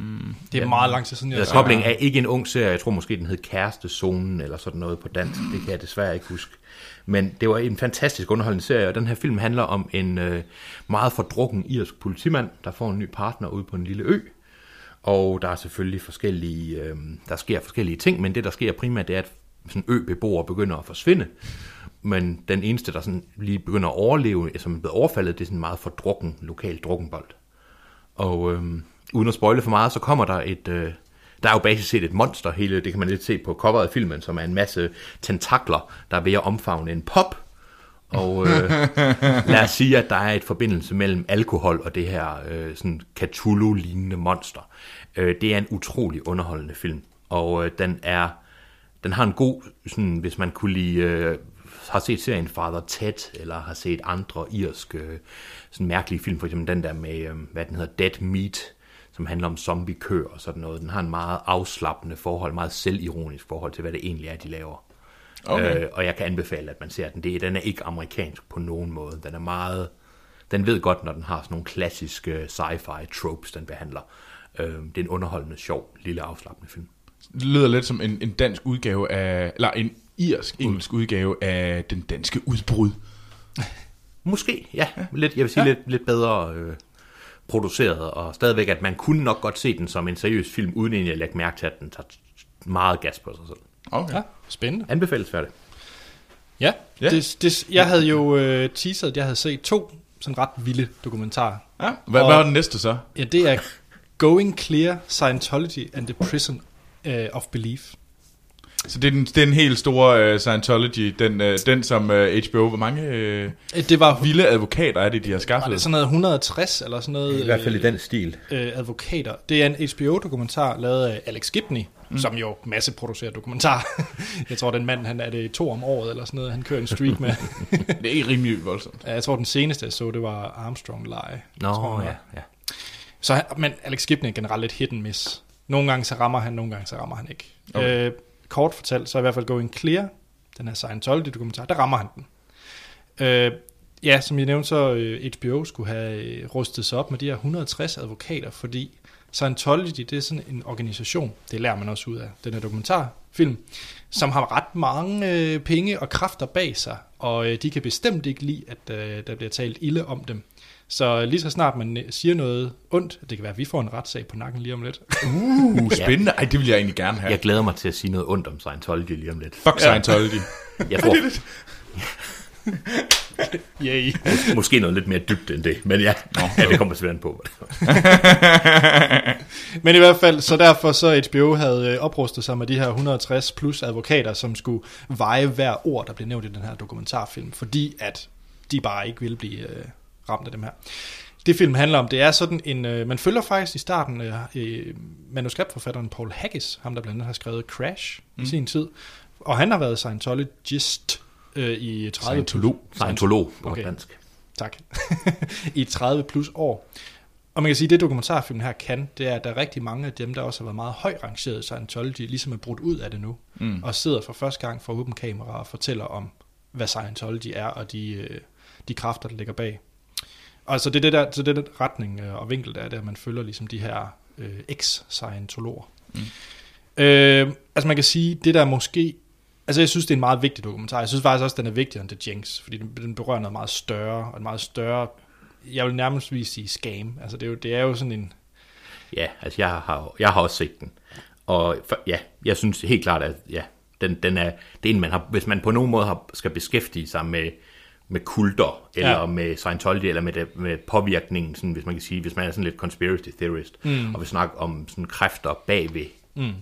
Det er meget lang tid siden, jeg The Coupling er ikke en ung serie, jeg tror måske, den hed Kærestezonen, eller sådan noget på dansk, det kan jeg desværre ikke huske. Men det var en fantastisk underholdende serie, og den her film handler om en øh, meget fordrukken irsk politimand, der får en ny partner ude på en lille ø, og der er selvfølgelig forskellige, øh, der sker forskellige ting, men det der sker primært, det er, at sådan øbeboere begynder at forsvinde. Men den eneste, der sådan lige begynder at overleve, som er blevet overfaldet, det er sådan en meget fordrukken, lokal drukkenbold. Og øh, uden at spoile for meget, så kommer der et... Øh, der er jo basisk set et monster, hele, det kan man lidt se på coveret af filmen, som er en masse tentakler, der er ved at omfavne en pop. Og øh, lad os sige, at der er et forbindelse mellem alkohol og det her øh, sådan Cthulhu-lignende monster. Øh, det er en utrolig underholdende film, og øh, den er den har en god, sådan, hvis man kunne lide, øh, har set serien Father Ted, eller har set andre irske sådan mærkelige film, for eksempel den der med, øh, hvad den hedder, Dead Meat, som handler om zombiekøer og sådan noget. Den har en meget afslappende forhold, meget selvironisk forhold til, hvad det egentlig er, de laver. Okay. Øh, og jeg kan anbefale, at man ser den. Det, den er ikke amerikansk på nogen måde. Den er meget... Den ved godt, når den har sådan nogle klassiske sci-fi tropes, den behandler. Øh, det er en underholdende, sjov, lille afslappende film. Det lyder lidt som en, en dansk udgave af, eller en irsk-engelsk udgave af den danske udbrud. Måske, ja. Lidt, jeg vil sige Ja. ja. lidt, lidt bedre øh, produceret, og stadigvæk, at man kunne nok godt se den som en seriøs film, uden egentlig at lægge mærke til, at den tager meget gas på sig selv. Okay. Ja, spændende. Anbefales for det. Ja, Ja. ja. Det, det, jeg havde jo øh, teaset, at jeg havde set to sådan ret vilde dokumentarer. Ja. Hvad, Og- hvad var den næste så? Ja, det er Going Clear, Scientology and the Prison uh, of Belief. Så det er den, det er den helt store uh, Scientology, den, uh, den som uh, HBO, hvor mange uh, Øh, Det var, vilde advokater er det, de har var skaffet? det sådan noget 160 eller sådan noget. I hvert fald i den stil. øh, advokater. Det er en HBO-dokumentar lavet af Alex Gibney, mm. som jo masseproducerer dokumentar. jeg tror, den mand, han er det to om året eller sådan noget, han kører en streak med. Det er ikke rimelig voldsomt. Jeg tror, den seneste, jeg så, det var Armstrong Lie. Nå, tror jeg. ja, ja. Så, men Alex Gibney er generelt lidt hit and miss. Nogle gange så rammer han, nogle gange så rammer han ikke. Okay. Okay. Øh, kort fortalt, så er i hvert fald Going Clear, den her Scientology-dokumentar, der rammer han den. Øh, ja, som jeg nævnte, så øh, HBO skulle have øh, rustet sig op med de her 160 advokater, fordi Scientology, det er sådan en organisation, det lærer man også ud af den her dokumentarfilm, som har ret mange øh, penge og kræfter bag sig, og øh, de kan bestemt ikke lide, at øh, der bliver talt ilde om dem. Så lige så snart man siger noget ondt, det kan være, at vi får en retssag på nakken lige om lidt. Uh, spændende. Ej, det vil jeg egentlig gerne have. Jeg glæder mig til at sige noget ondt om Scientology lige om lidt. Fuck Scientology. Jeg tror Yay. måske noget lidt mere dybt end det, men ja, ja det kommer an på. Men i hvert fald, så derfor så HBO havde øh, oprustet sig med de her 160 plus advokater, som skulle veje hver ord, der blev nævnt i den her dokumentarfilm, fordi at de bare ikke ville blive øh, ramt af dem her. Det film handler om, det er sådan en, øh, man følger faktisk i starten øh, manuskriptforfatteren Paul Haggis, ham der blandt andet har skrevet Crash mm. i sin tid, og han har været Scientologist øh, i 30 Scientolog. Scientolog på Okay. dansk. Tak. I 30 plus år. Og man kan sige, at det dokumentarfilmen her kan, det er, at der er rigtig mange af dem, der også har været meget højt rangeret i Scientology, ligesom er brudt ud af det nu, Mm. og sidder for første gang for åben kamera og fortæller om, hvad Scientology er, og de, øh, de kræfter, der ligger bag. Og så det er det der, så det er den retning øh, og vinkel, der er, der man følger ligesom de her øh, ex-Scientologer. Mm. Øh, altså man kan sige, det der måske Altså jeg synes, det er en meget vigtig dokumentar. Jeg synes faktisk også, den er vigtigere end The Jinx, fordi den, den berører noget meget større, og en meget større, jeg vil nærmest sige scam. Altså det er jo, det er jo sådan en, Ja, altså jeg har, jeg har også set den. Og for, ja, jeg synes helt klart, at ja, den, den er, det er en, man har, hvis man på nogen måde har, skal beskæftige sig med, med kulter, eller Ja. med Scientology, eller med, det, med påvirkningen, sådan, hvis man kan sige, hvis man er sådan lidt conspiracy theorist, mm. og vil snakke om sådan kræfter bagved, mm.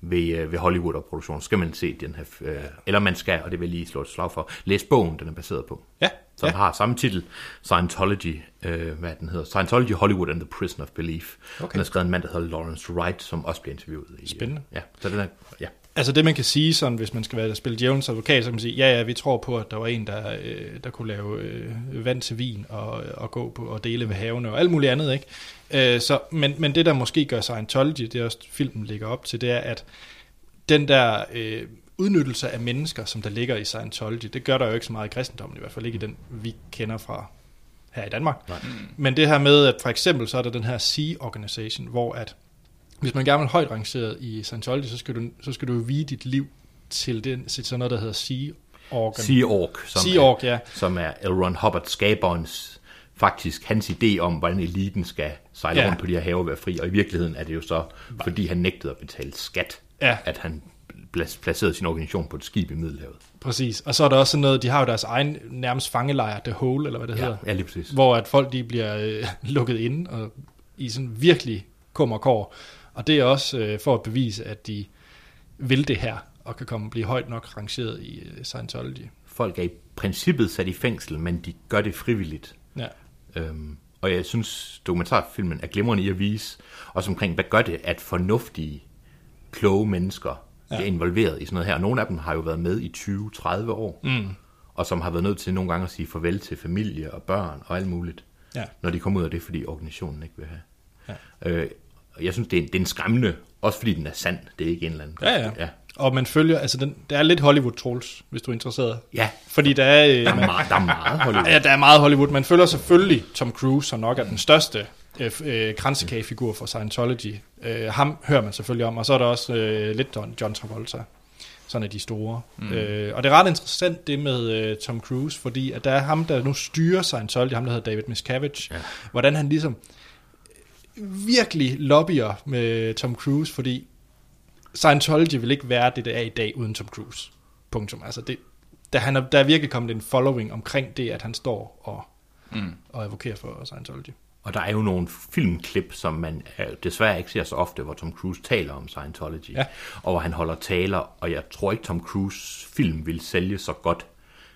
ved, øh, ved Hollywood og produktion, skal man se den her, øh, eller man skal, og det vil jeg lige slå et slag for, læs bogen, den er baseret på ja, som ja. har samme titel, Scientology, øh, hvad den hedder, Scientology Hollywood and the Prison of Belief. Okay. Den er skrevet af en mand, der hedder Lawrence Wright, som også bliver interviewet. I, Spændende. Ja, så den er, ja. Altså det man kan sige sådan, hvis man skal være spille djævelens advokat, så kan man sige, ja ja, vi tror på, at der var en, der, øh, der kunne lave øh, vand til vin og, og gå på og dele ved havene og alt muligt andet, ikke? Øh, så, men, men det der måske gør Scientology, det er også filmen ligger op til, det er, at den der øh, udnyttelse af mennesker, som der ligger i Scientology. Det gør der jo ikke så meget i kristendommen, i hvert fald ikke i den, vi kender fra her i Danmark. Nej. Men det her med, at for eksempel så er der den her Sea-organisation, hvor at hvis man gerne vil højt rangeret i Scientology, så skal du, så skal du vige dit liv til, den, til sådan noget, der hedder Sea-organ. Sea Org, som, Sea Org, ja. som er L. Ron Hubbard skaberens, faktisk hans idé om, hvordan eliten skal sejle Ja. rundt på de her haver og være fri. Og i virkeligheden er det jo så, fordi han nægtede at betale skat, Ja. at han pla- placerede sin organisation på et skib i Middelhavet. Præcis. Og så er der også sådan noget, de har jo deres egen nærmest fangelejr, The Hole, eller hvad det Ja, hedder. ja, lige præcis. hvor at folk de bliver øh, lukket inde og i sådan virkelig kummer og det er også øh, for at bevise, at de vil det her, og kan komme blive højt nok rangeret i øh, Scientology. Folk er i princippet sat i fængsel, men de gør det frivilligt. Ja. Øhm, og jeg synes, dokumentarfilmen er glimrende i at vise, også omkring, hvad gør det, at fornuftige, kloge mennesker ja. bliver involveret i sådan noget her. Og nogle af dem har jo været med i 20-30 år, mm. og som har været nødt til nogle gange at sige farvel til familie og børn og alt muligt, Ja. når de kommer ud af det, fordi organisationen ikke vil have. Ja. Øh, og jeg synes, det er, en, det er en skræmmende, også fordi den er sand, det er ikke en eller anden. Ja, ja. ja. Og man følger, altså den, der er lidt Hollywood trolls, hvis du er interesseret. Ja, Fordi der er, øh, der er man, meget, der er meget Hollywood. ja, der er meget Hollywood. Man følger selvfølgelig Tom Cruise, som nok er den største øh, øh, kransekagefigur for Scientology. Øh, ham hører man selvfølgelig om, og så er der også øh, lidt John, John Travolta. Sådan er de store. Mm. Øh, og det er ret interessant det med øh, Tom Cruise, fordi at der er ham, der nu styrer Scientology, ham der hedder David Miscavige, ja. hvordan han ligesom virkelig lobbyer med Tom Cruise, fordi Scientology vil ikke være det, der er i dag uden Tom Cruise. Punktum. Altså det, der, han er, der er virkelig kommet en following omkring det, at han står og, mm. og advokerer for Scientology. Og der er jo nogle filmklip, som man øh, desværre ikke ser så ofte, hvor Tom Cruise taler om Scientology, Ja. og hvor han holder taler, og jeg tror ikke, Tom Cruise film ville sælge så godt,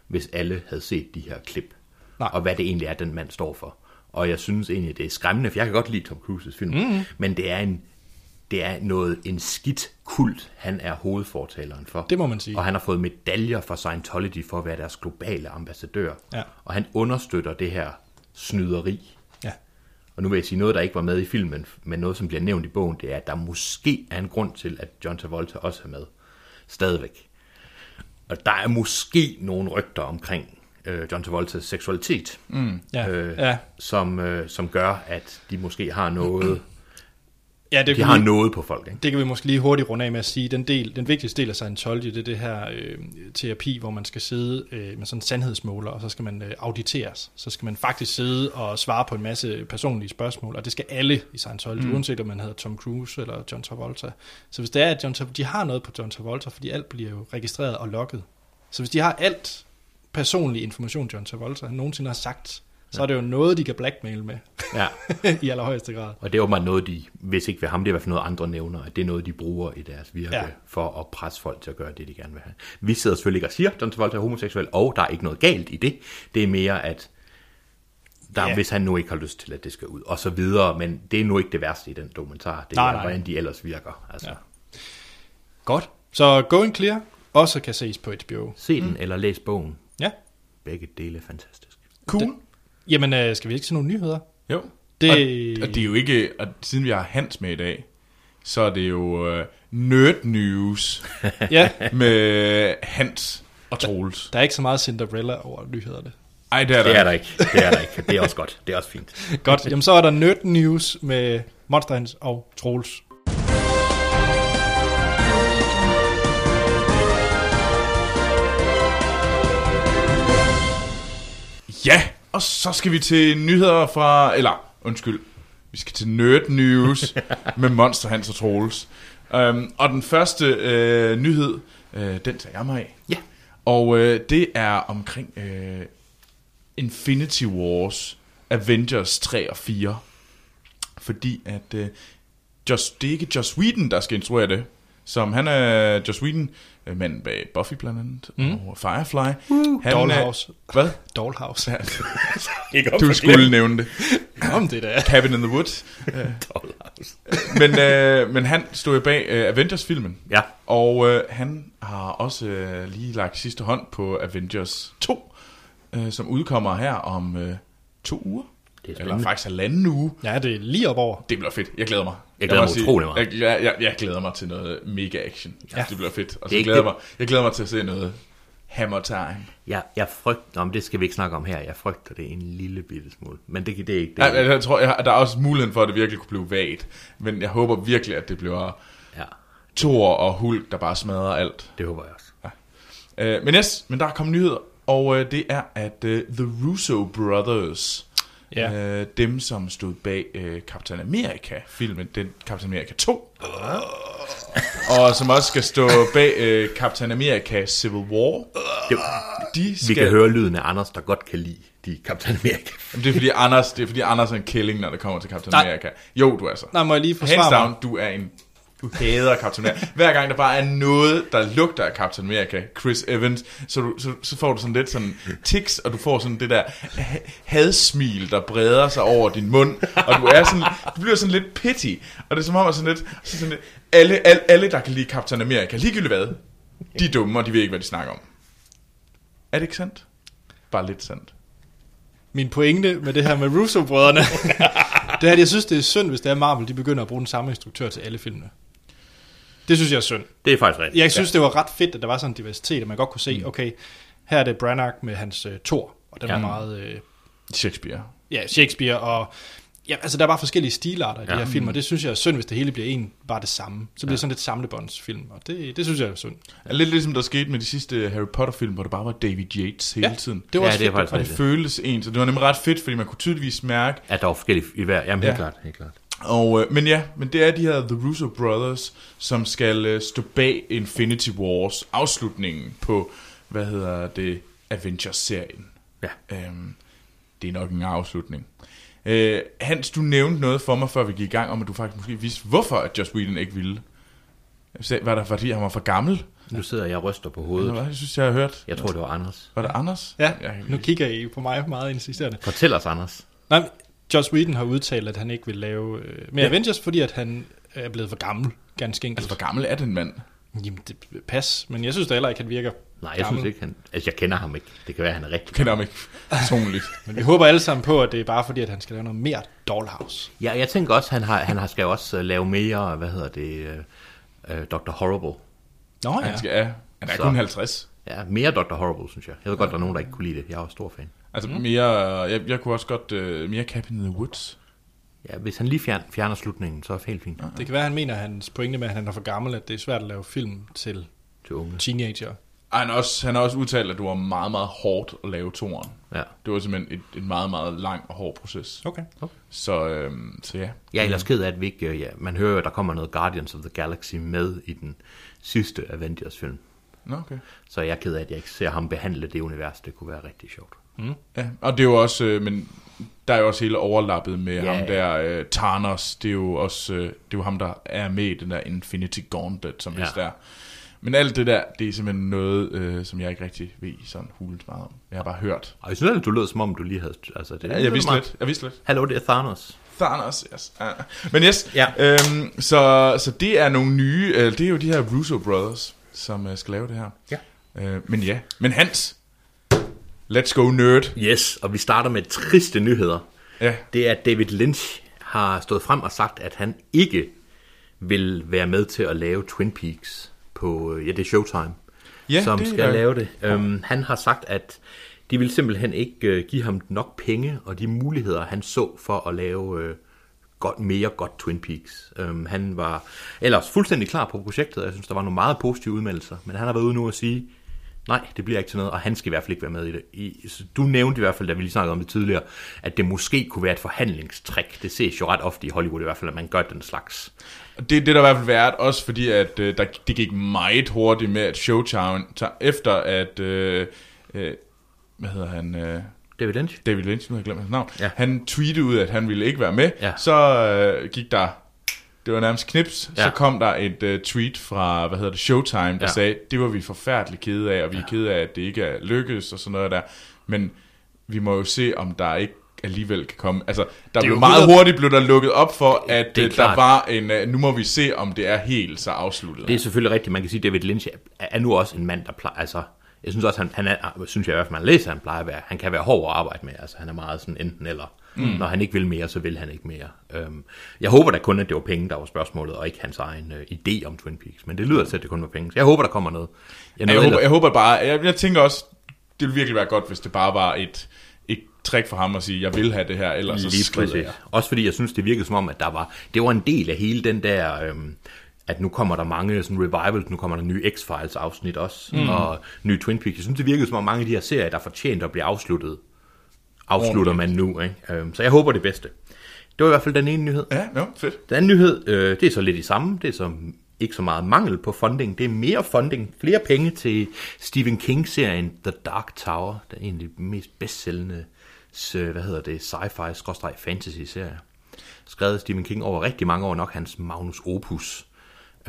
hvis alle havde set de her klip, Nej. og hvad det egentlig er, den mand står for. Og jeg synes egentlig, det er skræmmende, for jeg kan godt lide Tom Cruises film, mm. men det er en det er noget, en skidt kult, han er hovedfortaleren for. Det må man sige. Og han har fået medaljer fra Scientology for at være deres globale ambassadør. Ja. Og han understøtter det her snyderi. Ja. Og nu vil jeg sige noget, der ikke var med i filmen, men noget, som bliver nævnt i bogen, det er, at der måske er en grund til, at John Travolta også er med. Stadigvæk. Og der er måske nogle rygter omkring øh, John Travoltas seksualitet, mm. Ja. øh, ja. som, øh, som gør, at de måske har noget, ja, det de har vi, noget på folk. Ikke? det kan vi måske lige hurtigt runde af med at sige. Den, del, den vigtigste del af Scientology, det er det her øh, terapi, hvor man skal sidde øh, med sådan en sandhedsmåler, og så skal man øh, auditeres. Så skal man faktisk sidde og svare på en masse personlige spørgsmål, og det skal alle i Scientology, mm. uanset om man hedder Tom Cruise eller John Travolta. Så hvis det er, at John de har noget på John Travolta, fordi alt bliver jo registreret og logget. Så hvis de har alt personlig information, John Travolta han nogensinde har sagt, så er det jo noget, de kan blackmail med Ja. i allerhøjeste grad. Og det er åbenbart noget, de, hvis ikke ved ham, det er i hvert fald noget andre nævner, at det er noget, de bruger i deres virke Ja. ja. for at presse folk til at gøre det, de gerne vil have. Vi sidder selvfølgelig ikke og siger, at John Travolta er homoseksuel, og der er ikke noget galt i det. Det er mere, at der, Ja. ja. hvis han nu ikke har lyst til, at det skal ud, og så videre, men det er nu ikke det værste i den dokumentar. Det er, Nej, nej. hvordan de ellers virker. Altså, Ja. ja. Godt. Så Going Clear også kan ses på HBO. Se den, mm. eller læs bogen. Begge dele er fantastisk. Cool. Jamen, øh, skal vi ikke se nogle nyheder? Jo. Det- Og, og det er jo ikke, og siden vi har Hans med i dag, så er det jo uh, Nerd News Ja, med Hans og Troels. der er ikke så meget Cinderella over nyhederne. Ej, det er der. Det er der ikke. Det er der ikke. Det er også godt. Det er også fint. Godt, jamen så er der Nerd News med Monster Hans og Troels. Ja, og så skal vi til nyheder fra, eller undskyld, vi skal til Nerd News med Monster Hans og Troels. Um, og den første øh, nyhed, øh, den tager jeg mig af. Ja. Og øh, det er omkring øh, Infinity Wars, Avengers 3 og 4. Fordi at øh, Joss, det er ikke Joss Whedon, der skal instruere det. Som han er Joss Whedon, manden bag Buffy blandt andet, mm. og Firefly. Uh, han, Dollhouse. Øh, hvad? Dollhouse. Ikke Du skulle nævne det. Om det der. Cabin in the Woods. men, øh, men han stod jo bag øh, Avengers-filmen. Ja. Og øh, han har også øh, lige lagt sidste hånd på Avengers 2, øh, som udkommer her om øh, to uger. Det er Eller faktisk halvanden uge. Ja, det er lige op over. Det bliver fedt. Jeg glæder mig. Jeg glæder må mig sige, utrolig meget. Jeg, jeg, jeg, jeg glæder mig til noget mega action. Ja. Ja. Det bliver fedt. Og Det så ikke glæder det- mig, jeg glæder mig til at se noget Hammer Time. Jeg, jeg frygter, men det skal vi ikke snakke om her, jeg frygter det en lille bitte smule. Men det, det er ikke det. Jeg, jeg, jeg tror, jeg, der er også muligheden for, at det virkelig kunne blive vagt. Men jeg håber virkelig, at det bliver Ja, Thor og Hulk, der bare smadrer alt. det håber jeg også. Uh, men yes, men der er kommet nyheder, og uh, det er, at uh, The Russo Brothers, Ja. uh, dem som stod bag uh, Captain America-filmen, den Captain America 2, og som også skal stå bag uh, Captain America Civil War, Det, de vi skal... kan høre lyden af Anders, der godt kan lide de Captain America. Jamen, det er fordi Anders, det er fordi Anders er en killing, når det kommer til Captain Nej. America. Jo, du er så. Nej, må jeg lige Hands forsvare down, mig? du er en... Du hader Captain America. Hver gang der bare er noget, der lugter af Captain America, Chris Evans, så, du, så, så får du sådan lidt sådan tics, og du får sådan det der ha- hadsmil, der breder sig over din mund, og du er sådan, du bliver sådan lidt pity, og det er som om, at sådan lidt, så sådan lidt alle, alle, alle, der kan lide Captain America, ligegyldigt hvad, de er dumme, og de ved ikke, hvad de snakker om. Er det ikke sandt? Bare lidt sandt. Min pointe med det her med Russo-brødrene, det er, at jeg synes, det er synd, hvis det er Marvel, de begynder at bruge den samme instruktør til alle filmene. Det synes jeg er synd. Det er faktisk rigtigt. Jeg synes, det var ret fedt, at der var sådan en diversitet, at man godt kunne se, okay, her er det Branagh med hans uh, Thor, og den Ja. var meget, uh, Shakespeare. ja, Shakespeare, og ja, altså der er bare forskellige stilarter i ja. de Ja. her film, og det synes jeg er synd, hvis det hele bliver en, bare det samme. Så bliver det sådan lidt samlebåndsfilm, og det, det synes jeg er synd. Er lidt ligesom der skete med de sidste Harry Potter film, hvor det bare var David Yates hele Ja, tiden. Det var Ja, også det er fedt, faktisk Og det føltes ens, og det var nemlig ret fedt, fordi man kunne tydeligvis mærke, At der var forskellige i hver. Jamen, helt Ja. klart, helt klart. Og, øh, men ja, men det er de her The Russo Brothers, som skal øh, stå bag Infinity Wars, afslutningen på, hvad hedder det, Avengers-serien. Ja. Øhm, det er nok en afslutning. Øh, Hans, du nævnte noget for mig, før vi gik i gang, om at du faktisk måske vidste, hvorfor at Joss Whedon ikke ville. Sagde, Var der fordi han var for gammel? Nu sidder jeg og ryster på hovedet. hvad? Jeg synes, jeg har hørt. Jeg tror, det var Anders. Var det Anders? Ja, nu kigger I på mig meget insisterende. Fortæl os, Anders. Nej, Joss Whedon har udtalt, at han ikke vil lave øh, mere Ja. Avengers, fordi at han er blevet for gammel, ganske enkelt. altså, hvor gammel er den mand? Jamen, det pas, men jeg synes da heller ikke, han virker Nej, jeg gammel. synes ikke, han... Altså, jeg kender ham ikke. Det kan være, han er rigtig. Jeg kender ham ikke personligt. Men vi håber alle sammen på, at det er bare fordi, at han skal lave noget mere Dollhouse. Ja, jeg tænker også, han har, han har skal også øh, lave mere, hvad hedder det, uh, uh, Dr. Horrible. Nå Han, skal, ja, han er Så. kun 50. Ja, mere Dr. Horrible, synes jeg. Jeg ved godt, der er nogen, der ikke kunne lide det. Jeg er også stor fan. Altså mere, jeg, jeg kunne også godt, uh, mere Cabin in the Woods. Ja, hvis han lige fjern, fjerner slutningen, så er det helt fint Det kan være, at han mener, at hans pointe med, at han er for gammel, at det er svært at lave film til til unge. teenager. Ej, Han har også, han har også udtalt, at det var meget, meget hårdt at lave toren. Ja. Det var simpelthen et, et meget, meget lang og hård proces. Okay. Så, øhm, så ja. Jeg er ellers ked af, at vi ikke... øh, Ja, man hører jo, at der kommer noget Guardians of the Galaxy med i den sidste Avengers-film. Okay. Så jeg er ked af, at jeg ikke ser ham behandle det univers. Det kunne være rigtig sjovt. Ja, og det er jo også, øh, men der er jo også hele overlappet med Ja, yeah. ham der, øh, Thanos, det er jo også, øh, det er jo ham, der er med i den der Infinity Gauntlet, som Ja. vist er. Men alt det der, det er simpelthen noget, øh, som jeg ikke rigtig ved sådan hulens meget om. Jeg har bare hørt. Og jeg synes, at du lød som om, du lige havde... Altså, det, Ja, jeg vidste lidt, jeg vidste lidt. Hallo, det er Thanos. Thanos, yes. Ja. Men yes, Ja. øhm, så, så det er nogle nye, øh, det er jo de her Russo Brothers, som øh, skal lave det her. Ja. Øh, men ja, men Hans, let's go nerd. Yes, og vi starter med triste nyheder. Ja, Det er, at David Lynch har stået frem og sagt, at han ikke vil være med til at lave Twin Peaks på, øh, ja, det er Showtime, Ja, som det skal er- lave det. Um, han har sagt, at de vil simpelthen ikke uh, give ham nok penge og de muligheder, han så for at lave uh, godt, mere godt Twin Peaks. Um, han var ellers fuldstændig klar på projektet, jeg synes, der var nogle meget positive udmeldelser, men han har været ude nu at sige, nej, det bliver ikke til noget, og han skal i hvert fald ikke være med i det. I, du nævnte i hvert fald, da vi lige snakkede om det tidligere, at det måske kunne være et forhandlingstrik. Det ses jo ret ofte i Hollywood i hvert fald, at man gør den slags. det, det er der i hvert fald været, også fordi at øh, der, det gik meget hurtigt med, at Showtime, tager, efter at, øh, øh, hvad hedder han, øh, David Lynch? David Lynch, nu har jeg glemt hans navn, Ja. han tweetede ud, at han ville ikke være med, Ja. så øh, gik der, det var nærmest knips, ja. Så kom der et øh, tweet fra, hvad hedder det, Showtime, der ja. Sagde, det var vi forfærdeligt kede af, og vi er kede af, at det ikke er lykkedes, og sådan noget der, men vi må jo se, om der ikke alligevel kan komme. Altså, der er blev meget 100 hurtigt blev der lukket op for, at Det øh, der klart. var en, øh, nu må vi se, om det er helt så afsluttet. Det er selvfølgelig rigtigt. Man kan sige, at David Lynch er, er nu også en mand, der plejer... Altså, jeg synes også, han, han er, synes jeg i hvert fald, man læser, han plejer at være, han kan være hård at arbejde med. Altså, han er meget sådan enten eller. Mm. Når han ikke vil mere, så vil han ikke mere. Øhm, jeg håber da kun, at det var penge, der var spørgsmålet, og ikke hans egen øh, idé om Twin Peaks. Men det lyder til, at det kun var penge. Så jeg håber, der kommer noget. Jeg, jeg, håber, jeg håber bare, jeg, jeg tænker også, det ville virkelig være godt, hvis det bare var et, et trick for ham at sige, jeg vil have det her, ellers Lige så præcis. jeg. Også fordi jeg synes, det virkede som om, at der var, det var en del af hele den der, øhm, at nu kommer der mange sådan revivals, nu kommer der nye X-Files afsnit også, mm. og nye Twin Peaks. Jeg synes, det virkede som om mange af de her serier, der fortjente at blive afsluttet, afslutter man nu. Ikke? Øhm, så jeg håber det bedste. Det var i hvert fald den ene nyhed. Ja, no, fedt. Den anden nyhed, øh, det er så lidt i samme. Det er så ikke så meget mangel på funding. Det er mere funding, flere penge til Stephen King-serien The Dark Tower. Det er egentlig den mest bedstsælgende, øh, hvad hedder det, sci-fi-fantasy-serie. Skrevet af Stephen King over rigtig mange år, nok hans Magnus Opus.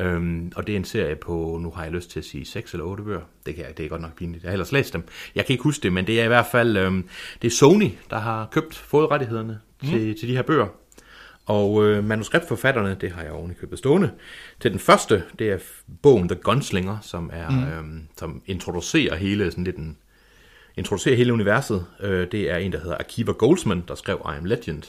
Øhm, og det er en serie på, nu har jeg lyst til at sige 6 eller 8 bøger. Det, kan jeg, det er godt nok pinligt. Jeg har ellers læst dem. Jeg kan ikke huske det, men det er i hvert fald, øhm, det er Sony, der har købt, fået rettighederne mm. til, til de her bøger. Og øh, manuskriptforfatterne, det har jeg oven i købet stående. Til den første, det er bogen The Gunslinger, som er mm. øhm, som introducerer hele sådan lidt en, introducerer hele universet. Øh, det er en, der hedder Akiva Goldsman, der skrev I Am Legend.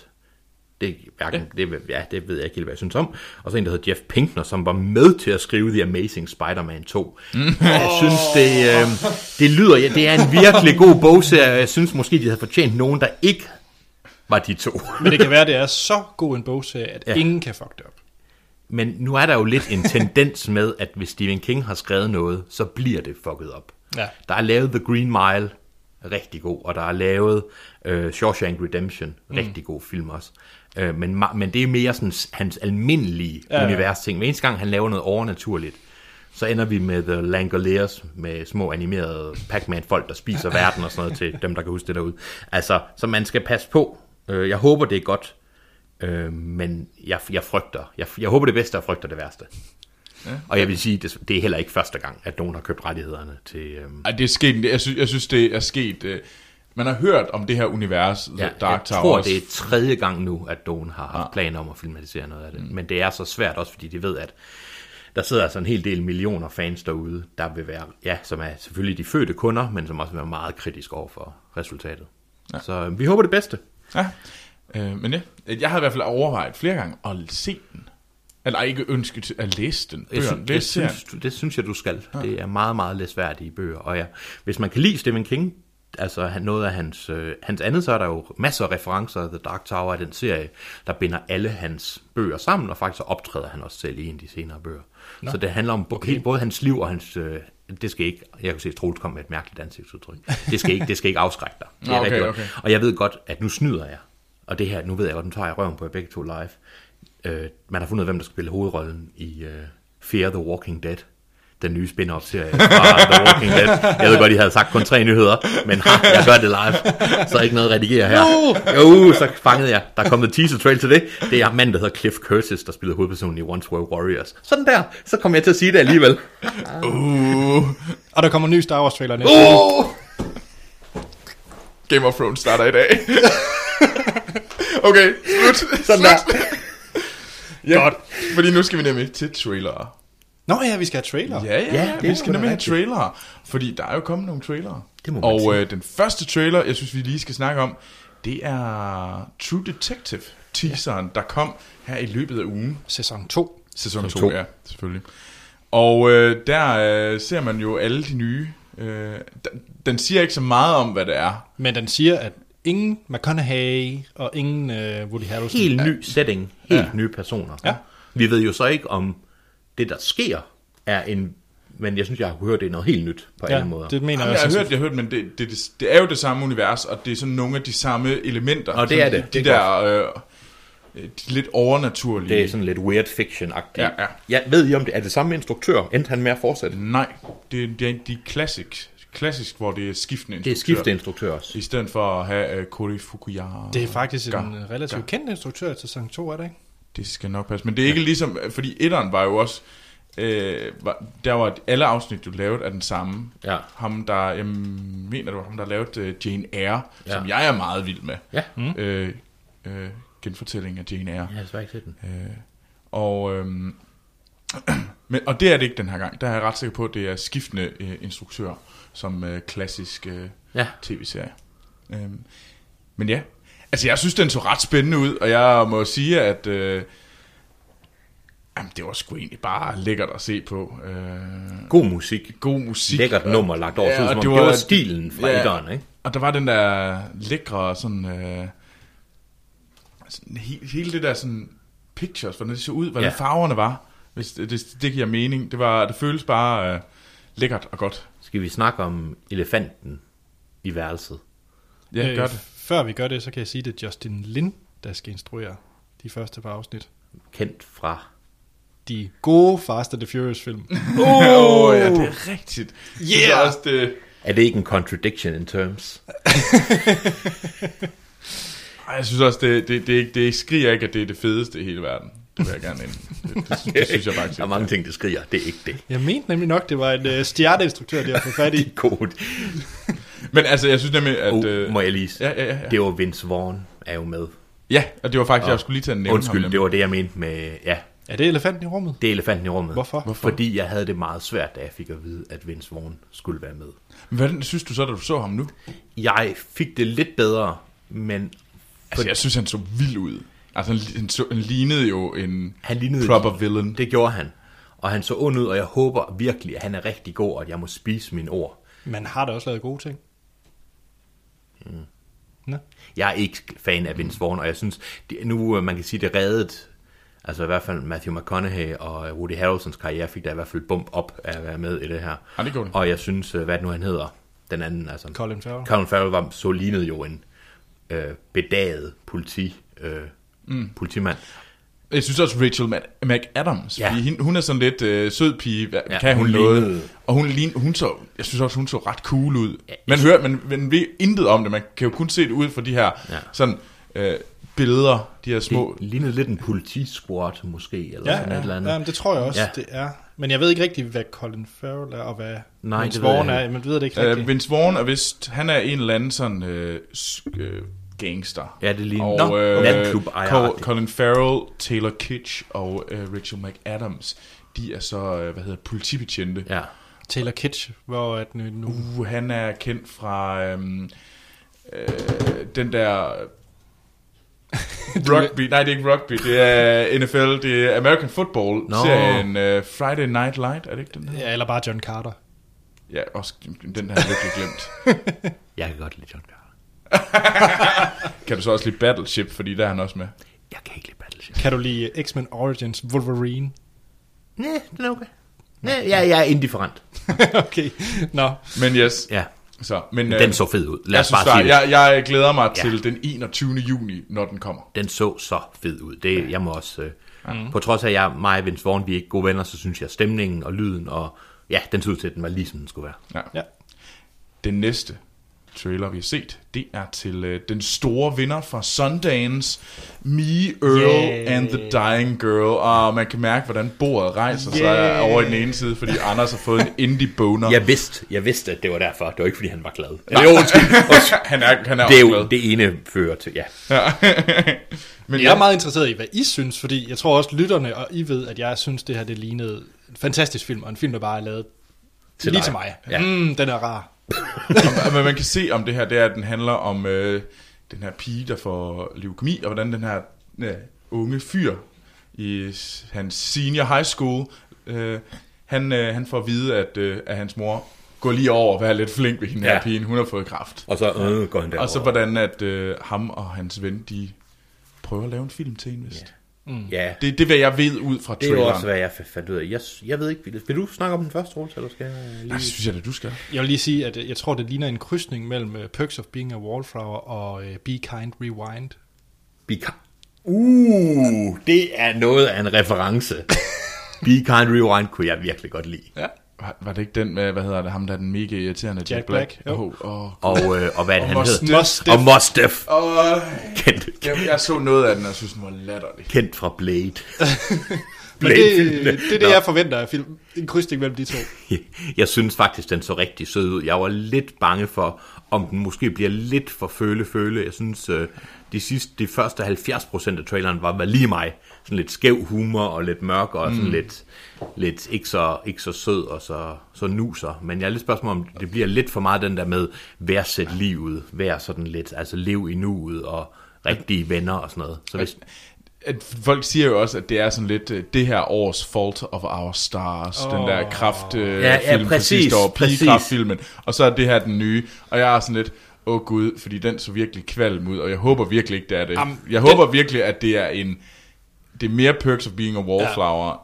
Det, hverken, ja. Det, ja, det ved jeg ikke helt, hvad jeg synes om. Og så en, der hedder Jeff Pinkner, som var med til at skrive The Amazing Spider-Man 2. Mm. Jeg synes, det, øh, det lyder, ja, det er en virkelig god bogserie. Jeg synes måske, de havde fortjent nogen, der ikke var de to. Men det kan være, det er så god en bogserie, at ja. ingen kan fuck det op. Men nu er der jo lidt en tendens med, at hvis Stephen King har skrevet noget, så bliver det fucket op. Ja. Der er lavet The Green Mile, rigtig god, og der er lavet uh, Shawshank Redemption, rigtig god film også. Uh, men, men det er mere sådan hans almindelige Ja, ja, ja. univers ting. Hver eneste gang han laver noget overnaturligt, så ender vi med The Langoliers, med små animerede Pac-Man-folk, der spiser verden og sådan noget til dem, der kan huske det derude. Altså, så man skal passe på. Øh, Jeg håber, det er godt, øh, men jeg, jeg frygter. Jeg, jeg håber det bedste, og frygter det værste. Ja. Og jeg vil sige, det, det er heller ikke første gang, at nogen har købt rettighederne til... Øhm, Ej, det er sket, jeg synes, jeg synes det er sket, øh, man har hørt om det her univers, ja, Dark jeg Tower. tror, også. det er tredje gang nu, at nogen har haft planer om at filmatisere noget af det. Mm. Men det er så svært også, fordi de ved, at der sidder altså en hel del millioner fans derude, der vil være, ja, som er selvfølgelig de fødte kunder, men som også vil være meget kritisk over for resultatet. Ja. Så øh, vi håber det bedste. Ja. Øh, men ja, jeg har i hvert fald overvejet flere gange at se den. Eller ikke ønske til at læse den. Jeg Bøgerne. synes, det, Læse serien. synes, det synes jeg, du skal. Ja. Det er meget, meget læsværdige bøger. Og ja, hvis man kan lide Stephen King, altså noget af hans, øh, hans andet, så er der jo masser af referencer. The Dark Tower er den serie, der binder alle hans bøger sammen, og faktisk så optræder han også selv i en af de senere bøger. Nå. Så det handler om okay. både hans liv og hans... Øh, det skal ikke, jeg kan se, at Troels kom med et mærkeligt ansigtsudtryk. Det skal ikke, det skal ikke afskrække dig. Det er okay, godt. okay. Og jeg ved godt, at nu snyder jeg. Og det her, nu ved jeg godt, nu tager jeg røven på jer begge to live. Øh, man har fundet ud af, hvem der skal spille hovedrollen i øh, Fear the Walking Dead. Den nye spin-off-serie fra The Walking Dead. Jeg ved godt, I havde sagt kun tre nyheder, men ha, jeg gør det live, så ikke noget redigere her. Jo, så fangede jeg. Der er kommet teaser trail til det. Det er manden, der hedder Cliff Curtis, der spiller hovedpersonen i Once Were Warriors. Sådan der, så kommer jeg til at sige det alligevel. Uh, Og der kommer en ny Star Wars trailer næste. Oh! Game of Thrones starter i dag. okay, slut. Sådan der. Ja, Godt. Fordi nu skal vi nemlig til trailere. Nå ja, vi skal have trailer. Ja, ja, Ja, ja det vi er skal nemlig have trailere. Fordi der er jo kommet nogle trailere. Det må man Og øh, den første trailer, jeg synes, vi lige skal snakke om, det er True Detective teaseren, der kom her i løbet af ugen. Sæson 2. Sæson Sæson 2, to. ja, selvfølgelig. Og øh, der øh, ser man jo alle de nye. Øh, den, den siger ikke så meget om, hvad det er. Men den siger, at ingen McConaughey og ingen uh, Woody Harrelson. Helt ny setting, helt Ja. ja. nye personer. Ja. Vi ved jo så ikke, om det, der sker, er en... Men jeg synes, jeg har hørt, det er noget helt nyt på Ja, alle måder. det mener Jamen, jeg jeg også. har hørt, jeg har hørt, men det, det, det, det er jo det samme univers, og det er sådan nogle af de samme elementer. Og det er det. De, Det de er der øh, de lidt overnaturlige. Det er sådan lidt weird fiction-agtigt. Ja, ja. Jeg ved I om det er det samme instruktør? Endte han med at fortsætte? Nej, det, det er de klassisk, klassisk, hvor det er skiftende Det er instruktører. skifteinstruktør også. I stedet for at have uh, Kori Fukuyama. Det er faktisk en relativt kendt instruktør til sæson 2, er det ikke? Det skal nok passe. Men det er ikke ligesom, fordi etteren var jo også, øh, var, der var alle afsnit, du lavede af den samme. Ja. Ham, der, jeg mener, det var ham, der lavede uh, Jane Eyre, Ja. som jeg er meget vild med. Ja. Mm. Øh, øh, genfortælling af Jane Eyre. Jeg har ikke set den. Øh, og, øhm, men, og det er det ikke den her gang. Der er jeg ret sikker på, at det er skiftende øh, instruktører, som øh, klassisk øh, Ja. tv-serie. Øhm, men ja, Altså, jeg synes, den så ret spændende ud, og jeg må sige, at... Øh, jamen, det var sgu egentlig bare lækkert at se på. Øh, God musik. god musik. Lækkert nummer lagt over. Ja, og som det var- det var stilen fra ja. etteren, ikke? Og der var den der lækre sådan... Øh, sådan he, hele det der sådan pictures, hvordan det så ud, hvordan ja. Ja. farverne var, hvis det, det, det giver mening. Det, var, det føles bare øh, lækkert og godt. Skal vi snakke om elefanten i værelset? Ja, Øh, gør det. Før vi gør det, så kan jeg sige, at det er Justin Lin, der skal instruere de første par afsnit. Kendt fra... De gode Fast and the Furious film. Åh, oh, ja, det er rigtigt. Jeg synes Yeah! også, det, Er det ikke en contradiction in terms? ej, jeg synes også, det, det, det, det skriger ikke, at det er det fedeste i hele verden. Det vil jeg gerne ind. Det, det, det synes jeg faktisk. Der er mange ting, der skriger. Det er ikke det. Jeg mente nemlig nok, det var en øh, stjerneinstruktør, de har fået fat i. God. Men altså, jeg synes nemlig, at... Oh, øh, må jeg lige... ja, ja, ja. Det var Vince Vaughn er jo med. Ja, og det var faktisk, jeg skulle lige til at nævne ham. Undskyld, nemlig. det var det, jeg mente med... Ja, Er det elefanten i rummet? det er elefanten i rummet. Hvorfor? Hvorfor? Fordi jeg havde det meget svært, da jeg fik at vide, at Vince Vaughn skulle være med. Hvordan synes du så, da du så ham nu? Jeg fik det lidt bedre, men Altså, jeg synes, han så vild ud. Altså, han, han, så, han lignede jo en han lignede... proper villain. Det gjorde han. Og han så ond ud, og jeg håber virkelig, at han er rigtig god, og at jeg må spise mine ord. Man har da også lavet gode ting. Mm. Nå. Jeg er ikke fan af Vince Vaughn, og jeg synes, det, nu øh, man kan sige, det reddet, altså i hvert fald Matthew McConaughey og øh, Woody Harrelsons karriere fik der i hvert fald bump op af at være med i det her. Ja, det. Og jeg synes, øh, hvad nu han hedder, den anden, altså Colin Farrell. Colin Farrell var, så lignede jo en øh, bedaget politi, øh, mm. politimand. Jeg synes også Rachel Mc- McAdams, ja. Ja. fordi hende, hun er sådan lidt øh, sød pige, Hva, ja, Ja, kan hun, hun noget, lignede- og hun, lign, hun så, jeg synes også, hun så ret cool ud. Man hører, man, man ved intet om det, man kan jo kun se det ud fra de her Ja. sådan øh, billeder, de her små, Det lignede lidt en politisquad måske, eller Ja, sådan et eller ja, andet. ja, men det tror jeg også, ja. Ja. det er. Men jeg ved ikke rigtig, hvad Colin Farrell er, og hvad Nej, Vince Vaughn er. Men ved det ikke rigtigt. øh, Vince Vaughn er vist, han er en eller anden sådan øh, øh, gangster. Ja, det ligner Og Nå, øh, natklub Col- Colin Farrell, Taylor Kitsch og øh, Rachel McAdams, de er så, øh, hvad hedder politibetjente. Ja. Taylor Kitsch, hvor er den nu? Uh, han er kendt fra øhm, øh, den der rugby. Nej, det er ikke rugby. Det er NFL. Det er American Football. Nå. Serien øh, Friday Night Light. Er det ikke den her? Ja, eller bare John Carter. Ja, også, den har jeg virkelig glemt. Jeg kan godt lide John Carter. Kan du så også lide Battleship, fordi der er han også med. Jeg kan ikke lide Battleship. Kan du lide X-Men Origins Wolverine? Nej, den er okay. Nej, jeg, jeg er indifferent. okay, nå. Men yes, Ja, så. Men, den så fed ud. Lad jeg, os synes bare sige bare, det. jeg, jeg glæder mig Ja. til den 21. juni, når den kommer. Den så så fed ud. Det, jeg må også... Øh, På trods af, at jeg, mig og Vince Vaughn, vi er ikke gode venner, så synes jeg, stemningen og lyden og... Ja, den så ud til, at den var lige som den skulle være. Ja. Ja. Den næste trailer, vi har set, det er til øh, den store vinder fra Sundance, Me, Earl Yeah. and the Dying Girl. Og man kan mærke, hvordan bordet rejser sig Yeah. over i den ene side, fordi Anders har fået en indie-boner. Jeg vidste, jeg vidste, at det var derfor. Det var ikke, fordi han var glad. Eller, jo, undskyld. han er, han er Det er jo glad. det ene fører til, ja. Men Jeg er meget interesseret i, hvad I synes, fordi jeg tror også, lytterne og I ved, at jeg synes, det her det lignede en fantastisk film, og en film, der bare er lavet Til lige dig. til mig. Ja. Mm, den er rar. Hvad man kan se om det her, det er, at den handler om øh, den her pige, der får leukemi, og hvordan den her øh, unge fyr i hans senior high school, øh, han, øh, han får at vide, at, øh, at hans mor går lige over og være lidt flink ved hende ja. Her pige. Hun har fået kraft. Og så øh, går han derover. Og så hvordan at øh, ham og hans ven, de prøver at lave en film til hende, vist. Ja, Det, det er, hvad jeg ved ud fra det er jo traileren. også, hvad jeg fandt ud af. Jeg, jeg ved ikke, vil, vil du snakke om den første rulle, eller skal jeg lige... Nej, det synes jeg da, du skal. Jeg vil lige sige, at øh, jeg tror, det ligner en krydsning mellem uh, Perks of Being a Wallflower og uh, Be Kind Rewind. Beca- uh, det er noget af en reference. Be Kind Rewind kunne jeg virkelig godt lide. Ja. Var, var det ikke den med, hvad hedder det, ham der er den mega irriterende Jack, Jack Black? Black. Oh, oh. Og, øh, og hvad er det, Og han hed? Mos Og Mos Def. Oh, Kendt, jeg, jeg så noget af den, og synes, den var latterlig. kendt fra Blade. Men det, Blade-filmene. det er det, Nå. jeg forventer af film. En krydsning mellem de to. Jeg synes faktisk, den så rigtig sød ud. Jeg var lidt bange for, om den måske bliver lidt for føle-føle. Jeg synes, øh, de, sidste, de første 70% af traileren var, var lige mig. Sådan lidt skæv humor og lidt mørk og sådan lidt, lidt ikke, så, ikke så sød og så, så nuser. Men jeg er lidt spørgsmål om, det bliver lidt for meget den der med, værdsæt livet, vær sådan lidt, altså lev i nuet og rigtige venner og sådan noget. Så hvis, at folk siger jo også, at det er sådan lidt øh, det her års Fault of Our Stars, oh. den der kraft øh, Ja, ja, præcis, sidste år, præcis. pigekraftfilmen, og så er det her den nye, og jeg er sådan lidt, åh oh, gud, fordi den så virkelig kvalm ud, og jeg håber virkelig ikke, det er det. Jamen, jeg den- håber virkelig, at det er en, det er mere Perks of Being a Wallflower.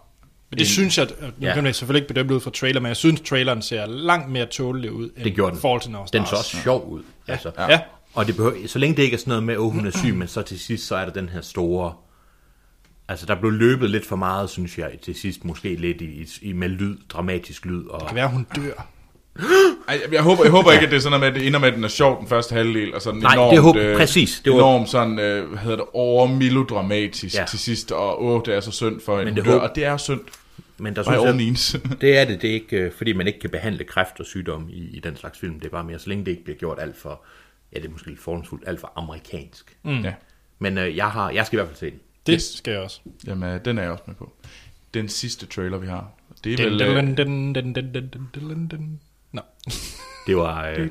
Men det synes jeg, at- nu Ja. kan man selvfølgelig ikke bedømme ud fra trailer, men jeg synes, traileren ser langt mere tålelig ud, end Det gjorde den. Fault in Our den Stars. så også sjov ud. Ja. Altså. Ja. ja. Og det behøver, så længe det ikke er sådan noget med, at hun er syg, men så til sidst, så er der den her store... Altså, der blev løbet lidt for meget, synes jeg, til sidst måske lidt i, i med lyd, dramatisk lyd. Og, Det kan være, hun dør. Ej, jeg håber, jeg håber ikke, at det er sådan noget med, at det ender med, at den er sjov den første halvdel, og sådan Nej, enormt, det håber- øh, præcis, det var- enormt sådan, øh, hvad hedder det, overmelodramatisk Ja. til sidst, og åh, det er så synd for det dør, og det er synd, men der synes jeg, det er det. Det er ikke, øh, fordi man ikke kan behandle kræft og sygdom i, i den slags film. Det er bare mere, så længe det ikke bliver gjort alt for, ja, det er måske lidt fordomsfuldt, alt for amerikansk. Mm. ja. Men øh, jeg, har, jeg skal i hvert fald se den. Det yes. skal jeg også. Jamen, øh, den er jeg også med på. Den sidste trailer, vi har. Det er vel... Din, øh, din, din, din, din, din. Nå. Det var... Øh...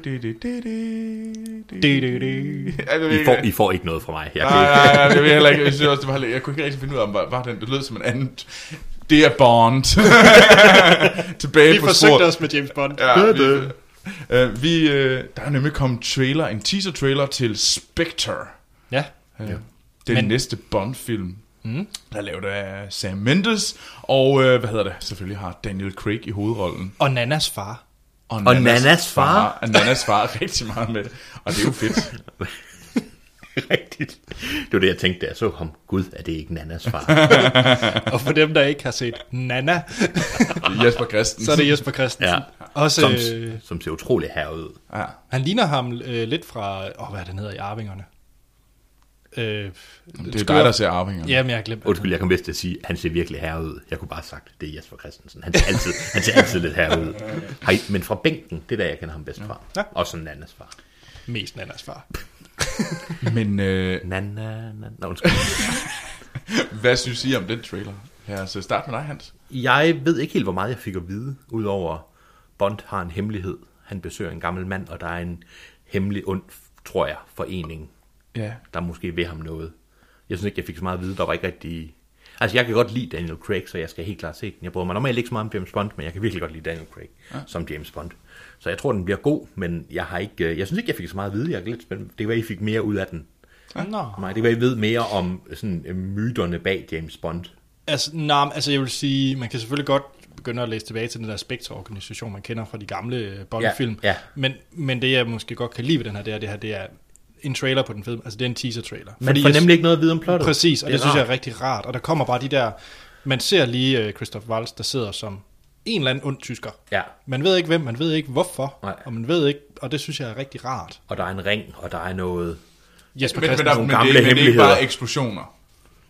I, får, ikke noget fra mig. Jeg nej, nej, nej, det vil jeg heller ikke. Jeg, synes også, det var, jeg kunne ikke rigtig finde ud af, om var, den, det lød som en anden... Det er Bond. Tilbage vi på sporet. Vi forsøgte os med James Bond. Ja, det, det. Vi, uh, der er nemlig kommet trailer, en teaser-trailer til Spectre. Ja. Uh, ja. Den Men- næste Bond-film. Mm. Der er lavet af Sam Mendes, og øh, hvad hedder det? Selvfølgelig har Daniel Craig i hovedrollen. Og Nannas far. Og Nannas far. Og Nannas far er rigtig meget med det. Og det er jo fedt. Rigtigt. Det var det, jeg tænkte, da jeg så ham. Gud, er det ikke Nannas far? Og for dem, der ikke har set Nana, Jesper Christensen. så er det Jesper Christensen. ja. Også, Som, øh, som ser utrolig her ud. Ja. han ligner ham øh, lidt fra, åh, hvad er den hedder i Arvingerne? Øh, Det er dig, der ser arvingerne. Jamen, jeg har glemt. Undskyld, jeg kom vist til at sige, at han ser virkelig her ud. Jeg kunne bare have sagt, det er Jesper Christensen. Han ser altid, han ser altid lidt her ud. Hej, men fra bænken, det er der, jeg kender ham bedst fra. Ja. Og som Nannas far. Mest Nannas far. Men øh, Nana, nana. Nå, undskyld. hvad synes I om den trailer? Os øh, starte med dig, Hans. Jeg ved ikke helt, hvor meget jeg fik at vide, udover Bond har en hemmelighed. Han besøger en gammel mand, og der er en hemmelig ond, tror jeg, forening, Ja. der måske ved ham noget. Jeg synes ikke, jeg fik så meget at vide. Der var ikke rigtig... Altså, jeg kan godt lide Daniel Craig, så jeg skal helt klart se den. Jeg bryder mig normalt ikke så meget om James Bond, men jeg kan virkelig godt lide Daniel Craig ja. som James Bond. Så jeg tror, den bliver god, men jeg har ikke... øh, Jeg synes ikke, jeg fik så meget at vide. Jeg er lidt spændt. Det kan være, I fik mere ud af den. Nå. Nej, det kan være, I ved mere om sådan, øh, myterne bag James Bond. Altså, nej, altså jeg vil sige, man kan selvfølgelig godt begynde at læse tilbage til den der Spectre-organisation, man kender fra de gamle øh, Bond-film. Ja, ja. Men, men det, jeg måske godt kan lide ved den her, det er, det her, det er en trailer på den film. Altså, det er en teaser-trailer. Man får nemlig ikke noget at vide om plottet. Præcis, og det, det synes jeg er rigtig rart. Og der kommer bare de der... Man ser lige uh, Christoph Waltz, der sidder som en eller anden ond tysker. Ja, Man ved ikke hvem, man ved ikke hvorfor, Nej. og man ved ikke, og det synes jeg er rigtig rart. og der er en ring, og der er noget... Jesper Men, men, der, Christensen. men, gamle det, men det er ikke bare eksplosioner.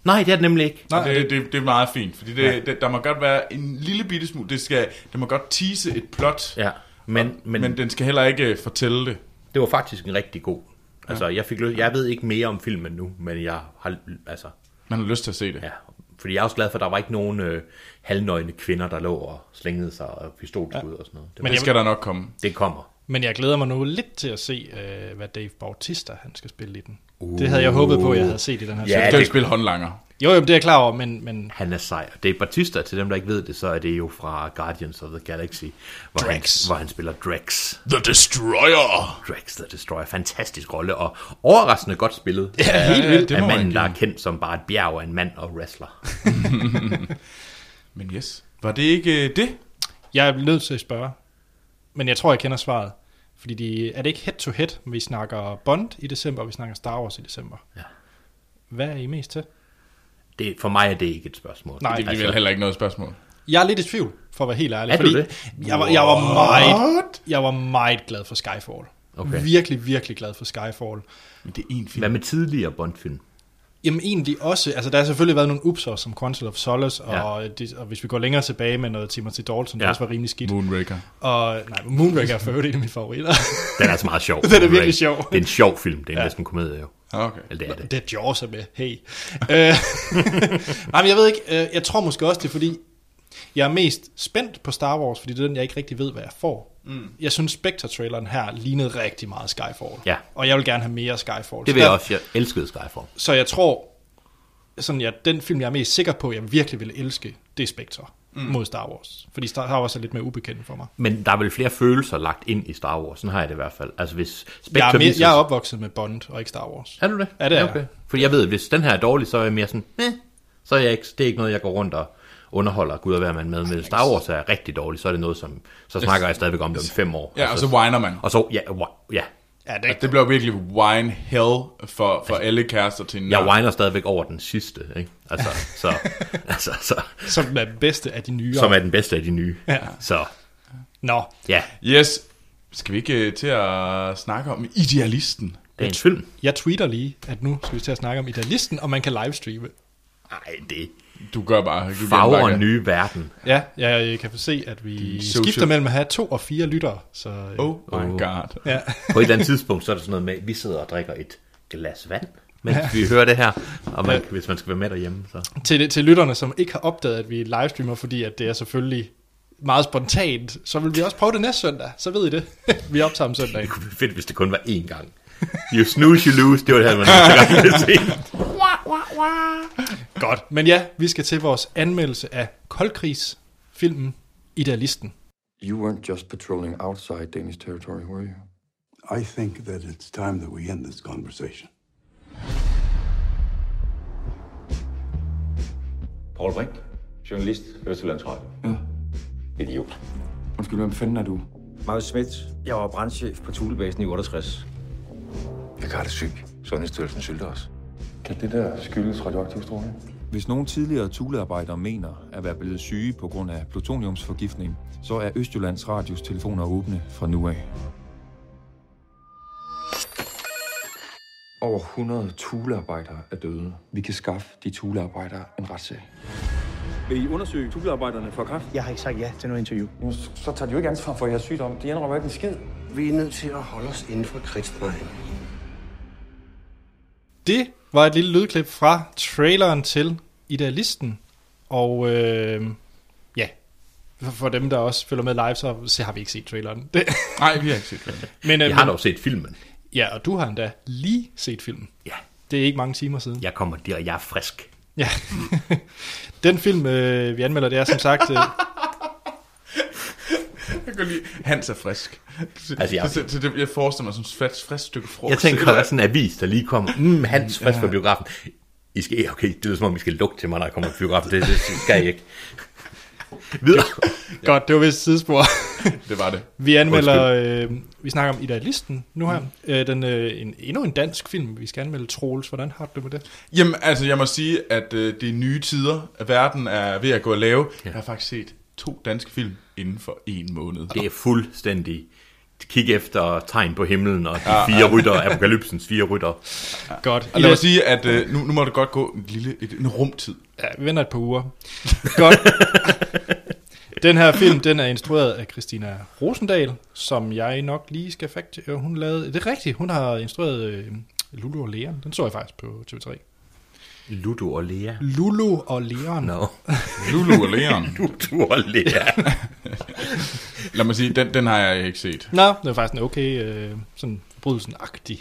Nej, det er det nemlig ikke. Nej, det, det, det er meget fint, fordi det, ja. det, der må godt være en lille bitte smule, det, skal, det må godt tease et plot, Ja, men, men, men, men den skal heller ikke øh, fortælle det. det var faktisk en rigtig god. Altså, jeg, fik lyst, jeg ved ikke mere om filmen nu, men jeg har, altså, Man har lyst til at se det. ja, fordi jeg er også glad for, at der var ikke nogen øh, halvnøgne kvinder, der lå og slængede sig og pistolskud ja. og sådan noget. Det, Men det skal der nok komme. det kommer. Men jeg glæder mig nu lidt til at se, uh, hvad Dave Bautista han skal spille i den. Uh. Det havde jeg håbet på, jeg havde set i den her Ja, serie. Du kan spille håndlanger. Jo, jo, det er jeg klar over, men, men Han er sej. Det er Batista, til dem, der ikke ved det, så er det jo fra Guardians of the Galaxy, hvor, han, Drax. hvor han spiller Drax. The Destroyer! Drax the Destroyer. Fantastisk rolle, og overraskende godt spillet. Ja, helt vildt. Det Af må man manden, der er kendt som bare et bjerg af en mand og wrestler. Men yes, var det ikke øh, det? jeg er nødt til at spørge. Men jeg tror, jeg kender svaret. Fordi de, er det ikke head-to-head, vi snakker Bond i december, og vi snakker Star Wars i december? Ja. Hvad er I mest til? Det, for mig er det ikke et spørgsmål. Nej, Det er vel heller ikke noget spørgsmål. Jeg er lidt i tvivl, for at være helt ærlig. Er du fordi det? Jeg var, jeg, var meget, jeg var meget glad for Skyfall. Okay. Virkelig, virkelig glad for Skyfall. Men det er en film. Hvad med tidligere Bond-film? Jamen egentlig også, altså der har selvfølgelig været nogle upser som Quantum of Solace, Ja. og, det, og hvis vi går længere tilbage med noget Timothy Dalton, ja. Det også var rimelig skidt. Moonraker. Og nej, Moonraker er for øvrigt en af mine favoritter. Den er altså meget sjov. Den er virkelig sjov. Det er en sjov film. Det er ja. næsten komedie, jo. Okay. Eller det er det. Det er Jaws med, hey. øh, nej, men jeg ved ikke, øh, jeg tror måske også, det er fordi, jeg er mest spændt på Star Wars, fordi det er den, jeg ikke rigtig ved, hvad jeg får. Mm. Jeg synes, Spectre-traileren her lignede rigtig meget Skyfall. Ja. Og jeg vil gerne have mere Skyfall. Det vil jeg også. Jeg elskede Skyfall. Så jeg tror, sådan, ja, den film, jeg er mest sikker på, jeg virkelig vil elske, det er Spectre mm. mod Star Wars. Fordi Star Wars er lidt mere ubekendt for mig. Men der er vel flere følelser lagt ind i Star Wars. Sådan har jeg det i hvert fald. Altså hvis Spectre Jeg er, mere, viser- jeg er opvokset med Bond og ikke Star Wars. Er du det? Ja, det er jeg. For jeg ved, at hvis den her er dårlig, så er jeg mere sådan, eh, så er jeg ikke, det er ikke noget, jeg går rundt og underholder Gud og hver mand med. Men hvis Star Wars er rigtig dårlig, så er det noget, som, så snakker jeg stadigvæk om det om fem år. Ja, og så whiner man. og så, ja, ja, Ja, det, Altså, det bliver virkelig wine hell for, for alle kærester til en jeg whiner stadigvæk over den sidste, ikke? Altså, så, altså, så, som er den bedste af de nye. som er den bedste af de nye. Ja. Så, Nå, ja, Yes. Skal vi ikke øh, til at snakke om idealisten? det er en film. jeg tweeter lige, at nu skal vi til at snakke om Idealisten, og man kan livestreame. Nej, det Du gør bare... farver bare- en ny verden. Ja, jeg kan se, at vi social- skifter mellem at have to og fire lyttere. Så, øh, Oh my god. ja. På et eller andet tidspunkt, så er der sådan noget med, at vi sidder og drikker et glas vand, mens vi hører det her. Og man, Ja. hvis man skal være med derhjemme, så... til, til lytterne, som ikke har opdaget, at vi livestreamer, fordi at det er selvfølgelig meget spontant, så vil vi også prøve det næste søndag. Så ved I det. vi optager om søndag. Det kunne være fedt, hvis det kun var én gang. You snooze, you lose. Det var det her, man næste gang. Godt. Men ja, vi skal til vores anmeldelse af koldkrigsfilmen Idealisten. You weren't just patrolling outside Danish territory, were you? I think that it's time that we end this conversation. Paul Brink, journalist, Østjyllands Radio. Ja. Idiot. Undskyld, hvem fanden er du? Magnus Schmidt. Jeg var brandchef på Thulebasen i 68. Jeg er syg. Sundhedsstyrelsen sylter os. Kan det der skyldes radioaktiv stråling? Hvis nogle tidligere tulearbejdere mener at være blevet syge på grund af plutoniumsforgiftning, så er Østjyllands Radios telefoner åbne fra nu af. Over 100 tulearbejdere er døde. Vi kan skaffe de tulearbejdere en retssag. Vil I undersøge tulearbejderne for kræft? Jeg har ikke sagt ja til noget interview. Jamen, så tager de jo ikke ansvar for jeres sygdom. De indrømmer ikke en skid. Vi er nødt til at holde os inden for kridtstregen. Det var et lille lydklip fra traileren til Idealisten. Og øh, ja, for- dem, der også følger med live, så, så har vi ikke set traileren. Det, Nej, vi har ikke set det. men, øh, Jeg har dog set filmen. Ja, og du har endda lige set filmen. Ja, Det er ikke mange timer siden. jeg kommer der, jeg er frisk. Ja. Den film, øh, vi anmelder, det er som sagt... Øh, Jeg kan lide, Hans er frisk. Altså, jeg- det, det, det, jeg forestiller mig som et frisk, frisk stykke frugt. Jeg tænker, der er sådan en avis, der lige kommer. Mm, Hans frisk fra biografen. I skal, okay, det er som om, I skal lugte til mig, når jeg kommer på biografen. Det, det skal I ikke. Videre. godt, det var vist sidespor. Det var det. Vi anmelder... Øh, vi snakker om Idealisten nu her. Øh, den, øh, en, endnu en dansk film, vi skal anmelde. Troels, hvordan har du det med det? Jamen, altså, jeg må sige, at øh, det er nye tider. Verden er ved at gå og lave. Jeg har faktisk set to danske film inden for en måned. Det er fuldstændig kig efter tegn på himlen og de fire rytter, apokalypsens fire rytter. Godt. Og lad mig sige, at øh, nu, nu må det godt gå en lille et, en rumtid. Ja, vi venter et par uger. Godt. Den her film, den er instrueret af Christina Rosendal, som jeg nok lige skal fakt... øh, Hun lavede... Det er rigtigt, hun har instrueret øh, Lulu og Leon. Den så jeg faktisk på TV3. Ludo og Lea. Lulu og Leon. No. Lulu og Leon. Ludo og Lea. Lad mig sige, den, den har jeg ikke set. Nå, det er faktisk en okay, øh, sådan forbrydelsen-agtig.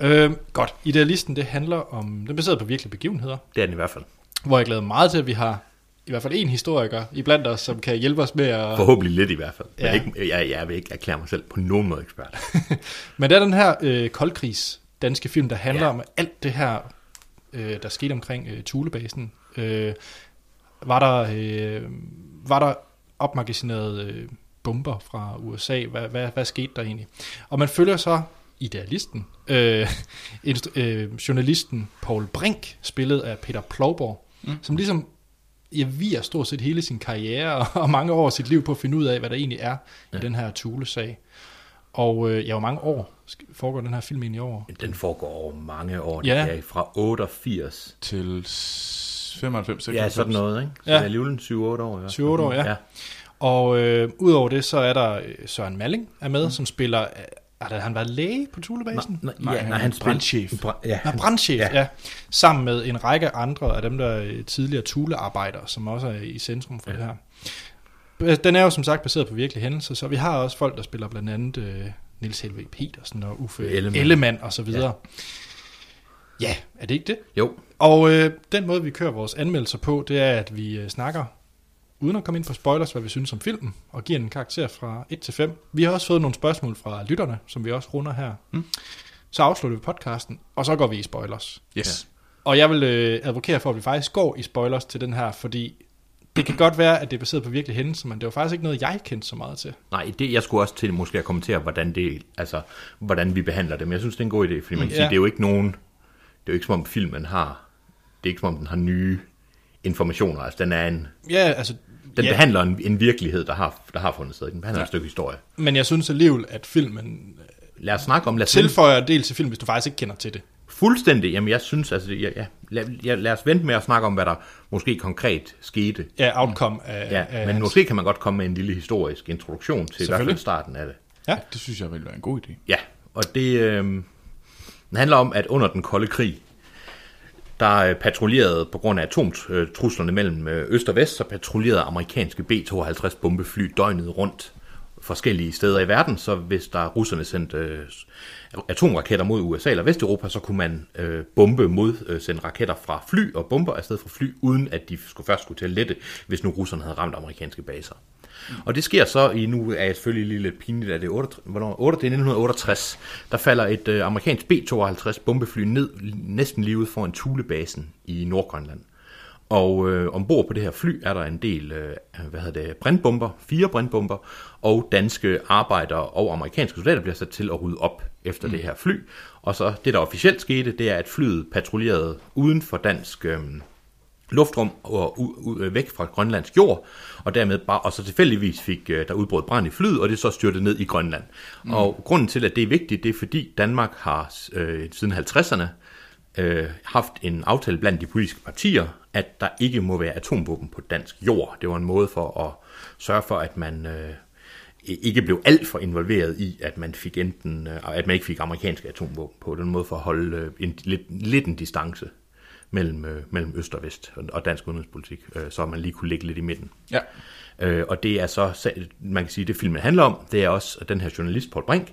Øh, godt. Idealisten, det handler om... Den er baseret på virkelige begivenheder, Det er den i hvert fald. hvor jeg glæder mig meget til, at vi har i hvert fald en historiker iblandt os, som kan hjælpe os med at... Forhåbentlig lidt i hvert fald. Men Ja. ikke, jeg, jeg vil ikke erklære mig selv på nogen måde ekspert. Men det er den her øh, koldkrigs danske film, der handler ja. om alt det her, øh, der skete omkring øh, Thulebasen. Øh, var der, øh, var der opmagasineret øh, bomber fra USA? Hvad, hvad, hvad skete der egentlig? Og man følger så idealisten, øh, øh, journalisten Paul Brink, spillet af Peter Plovborg, mm. som ligesom ja, viger stort set hele sin karriere og mange år af sit liv på at finde ud af, hvad der egentlig er ja. i den her Thule-sag. Og øh, ja, hvor mange år foregår den her film egentlig over? Den foregår over mange år. Ja. Er fra 88. Til s- 95, 96. Ja, sådan noget, ikke? Så Ja. ja. det er alligevel 7-8 år. fald. 7-8 år, ja. ja. Og øh, udover det, så er der øh, Søren Malling er med, mm. som spiller... Øh, har han været læge på Thulebasen? Nej, Nej, ja, han nej, er han spiller- brandchef. Bra- ja, Ja, han- brandchef, ja. ja. ja. Sammen med en række andre af dem, der er tidligere Thule-arbejdere, som også er i centrum for ja. det her. Øh, Den er jo som sagt baseret på virkelige hændelser, så vi har også folk, der spiller blandt andet øh, Nils Helve Petersen og Uffe Ellemann. Ellemann, og så videre. Ja. ja, er det ikke det? Jo. Og øh, den måde, vi kører vores anmeldelser på, det er, at vi øh, snakker, uden at komme ind på spoilers, hvad vi synes om filmen, og giver en karakter fra 1 til 5. Vi har også fået nogle spørgsmål fra lytterne, som vi også runder her. Mm. Så afslutter vi podcasten, og så går vi i spoilers. Yes. Og jeg vil øh, advokere for, at vi faktisk går i spoilers til den her, fordi det kan godt være, at det er baseret på virkelige hændelser, men det var faktisk ikke noget, jeg kendte så meget til. Nej, det, jeg skulle også til måske at kommentere, hvordan, det, altså, hvordan vi behandler det. Men jeg synes, det er en god idé, fordi man kan Ja. sige, det er jo ikke nogen... Det er jo ikke som om filmen har... Det er ikke som om den har nye informationer. Altså, den er en... Ja, altså... Den ja, behandler en, en virkelighed, der har, der har fundet sted. Den behandler ja. et stykke historie. Men jeg synes alligevel, at filmen Lad os snakke om... Lad os tilføjer en del til film, hvis du faktisk ikke kender til det. Fuldstændig. Jamen, jeg synes, altså, ja, ja, lad, ja, lad os vente med at snakke om, hvad der måske konkret skete. Ja, outcome af, Ja, af men hans- måske kan man godt komme med en lille historisk introduktion til i hvert fald starten af det. Ja. Det synes jeg vil være en god idé. Ja, og det, øh, handler om, at under den kolde krig, der øh, patruljerede på grund af atomtruslerne mellem øh, øst og vest, så patruljerede amerikanske B-52 bombefly døgnet rundt forskellige steder i verden, så hvis der russerne sendte øh, atomraketter mod USA eller Vesteuropa, så kunne man øh, bombe mod, øh, sende raketter fra fly og bomber afsted fra fly, uden at de skulle først skulle til at lette, hvis nu russerne havde ramt amerikanske baser. Og det sker så i, nu er jeg selvfølgelig lidt pinligt, at det er, 68, hvornår, 8, det er 1968, der falder et øh, amerikansk B-52 bombefly ned næsten lige ud foran Thulebasen i Nordgrønland. Og øh, ombord på det her fly er der en del øh, hvad hedder det, brandbomber, fire brandbomber, og danske arbejdere og amerikanske soldater bliver sat til at rydde op efter mm. det her fly. Og så det, der officielt skete, det er, at flyet patruljerede uden for dansk øh, luftrum og u- u- øh, væk fra grønlandsk jord, og dermed bare, og så tilfældigvis fik øh, der udbrudt brand i flyet, og det så styrtede ned i Grønland. Mm. Og grunden til, at det er vigtigt, det er fordi Danmark har øh, siden 50'erne øh, haft en aftale blandt de politiske partier, at der ikke må være atomvåben på dansk jord. Det var en måde for at sørge for, at man øh, ikke blev alt for involveret i, at man fik enten, øh, at man ikke fik amerikanske atomvåben på. Det var en måde for at holde øh, en, lidt, lidt en distance mellem, øh, mellem øst og vest og, dansk udenrigspolitik, øh, så man lige kunne ligge lidt i midten. Ja. Øh, og det er så, man kan sige, det filmen handler om, det er også, at den her journalist, Paul Brink,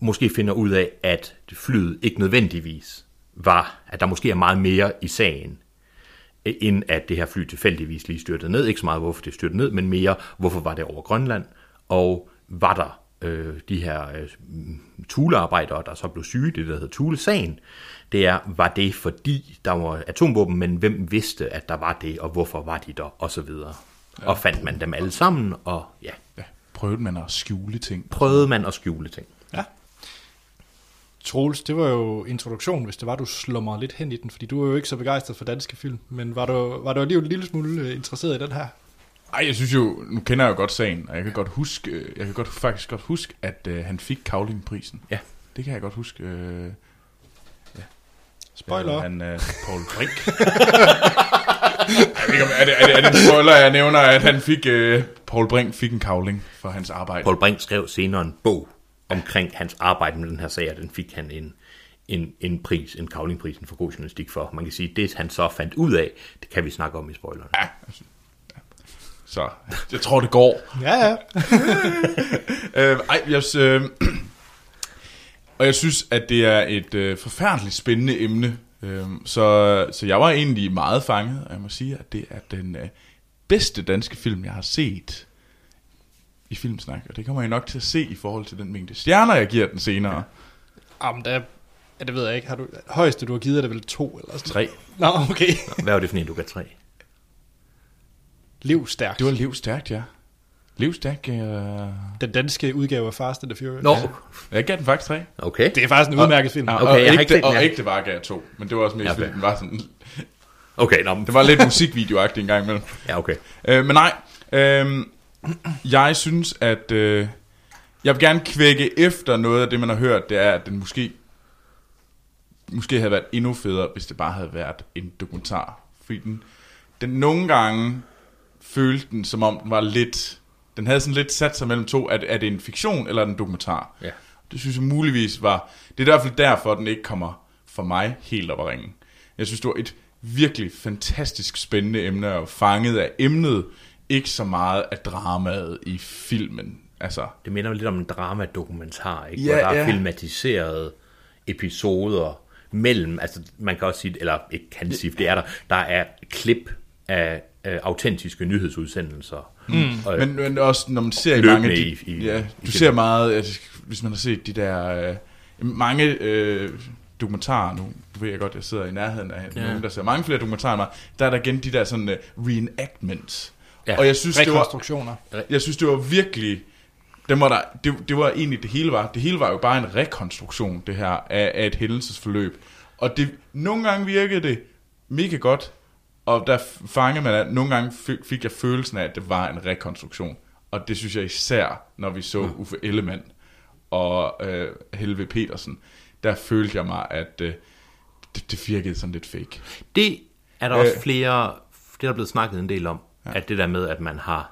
måske finder ud af, at flyet ikke nødvendigvis var, at der måske er meget mere i sagen, øh, end at det her fly tilfældigvis lige styrtede ned. Ikke så meget, hvorfor det styrtede ned, men mere, hvorfor var det over Grønland, og var der øh, de her øh, tulearbejdere, der så blev syge, det der hedder Thule-sagen, det er, var det fordi der var atomvåben, men hvem vidste, at der var det, og hvorfor var de der, og så videre. Ja. Og fandt man dem alle sammen, og ja, ja. Prøvede man at skjule ting? prøvede man at skjule ting. Ja. Troels, det var jo introduktion, hvis det var, du slummer lidt hen i den, fordi du er jo ikke så begejstret for danske film, men var du, var du alligevel en lille smule øh, interesseret i den her? Ej, jeg synes jo, nu kender jeg jo godt sagen, og jeg kan godt huske, øh, jeg kan godt, faktisk godt huske, at øh, han fik Kavling-prisen. Ja. Det kan jeg godt huske. Øh, ja. Spoiler. Øh, han, øh, Paul Brink. jeg ved ikke, om, er, det, er, det, er det en spoiler, jeg nævner, at han fik, øh, Paul Brink fik en kavling for hans arbejde. Paul Brink skrev senere en bog omkring hans arbejde med den her sag, og den fik han en, en, en pris, en kavlingprisen for god journalistik for. Man kan sige, det han så fandt ud af, det kan vi snakke om i spoilerne. Ja, altså, ja. Så jeg tror, det går. Ja, ja. øh, ej, jeg, øh, og jeg synes, at det er et øh, forfærdeligt spændende emne. Øh, så, så jeg var egentlig meget fanget, og jeg må sige, at det er den øh, bedste danske film, jeg har set i Filmsnak. Og det kommer jeg nok til at se i forhold til den mængde stjerner, jeg giver den senere. Jamen, der, ja, det ved jeg ikke. Har du, højeste, du har givet, er det vel to eller sådan Tre. Nå, okay. Hvad var det for en, du gav tre? Liv stærkt. Det var livstærkt, ja. Livstærkt, øh... Den danske udgave af Fast and the Furious. Nå, Ja. Jeg gav den faktisk tre. okay. Det er faktisk en udmærket film. Ja, Okay, og jeg har ikke, set den, og ja. ikke det var gav jeg to, men det var også mest, Ja, fordi okay. den var sådan... Okay, nå, men- Det var lidt musikvideoagtigt en gang imellem. Ja, okay. Øh, men nej, øh, jeg synes, at øh, jeg vil gerne kvække efter noget af det, man har hørt, det er, at den måske, måske havde været endnu federe, hvis det bare havde været en dokumentar. Fordi den, den nogle gange følte den, som om den var lidt... Den havde sådan lidt sat sig mellem to, at er det en fiktion eller er en dokumentar? Ja. Det synes jeg muligvis var... Det er i hvert fald derfor, at den ikke kommer for mig helt op at ringe. Jeg synes, det var et virkelig fantastisk spændende emne, og fanget af emnet ikke så meget af dramaet i filmen. Altså, Det minder lidt om en drama-dokumentar, ikke? Ja, hvor der er ja. filmatiserede episoder mellem, altså man kan også sige, eller ikke kan sige, det er der, der er klip af øh, autentiske nyhedsudsendelser. Mm. Og, men, men også når man ser i mange af de, i- i- ja, i du filmen. ser meget, at, hvis man har set de der, øh, mange øh, dokumentarer nu, du ved jeg godt, jeg sidder i nærheden af Ja. ja. nogen, der ser mange flere dokumentarer end mig, der er der igen de der sådan uh, reenactments. Ja. Og jeg synes, det var, Rekonstruktioner. jeg synes, det var virkelig, dem var der, det, det var egentlig det hele var. Det hele var jo bare en rekonstruktion, det her, af, af et hændelsesforløb. Og det, nogle gange virkede det mega godt, og der fangede man, at nogle gange fik, jeg følelsen af, at det var en rekonstruktion. Og det synes jeg især, når vi så Uffe Ellemann og øh, Helve Petersen, der følte jeg mig, at øh, det, det virkede sådan lidt fake. Det er der også Øh. flere, det er der blevet snakket en del om, ja. at det der med, at man har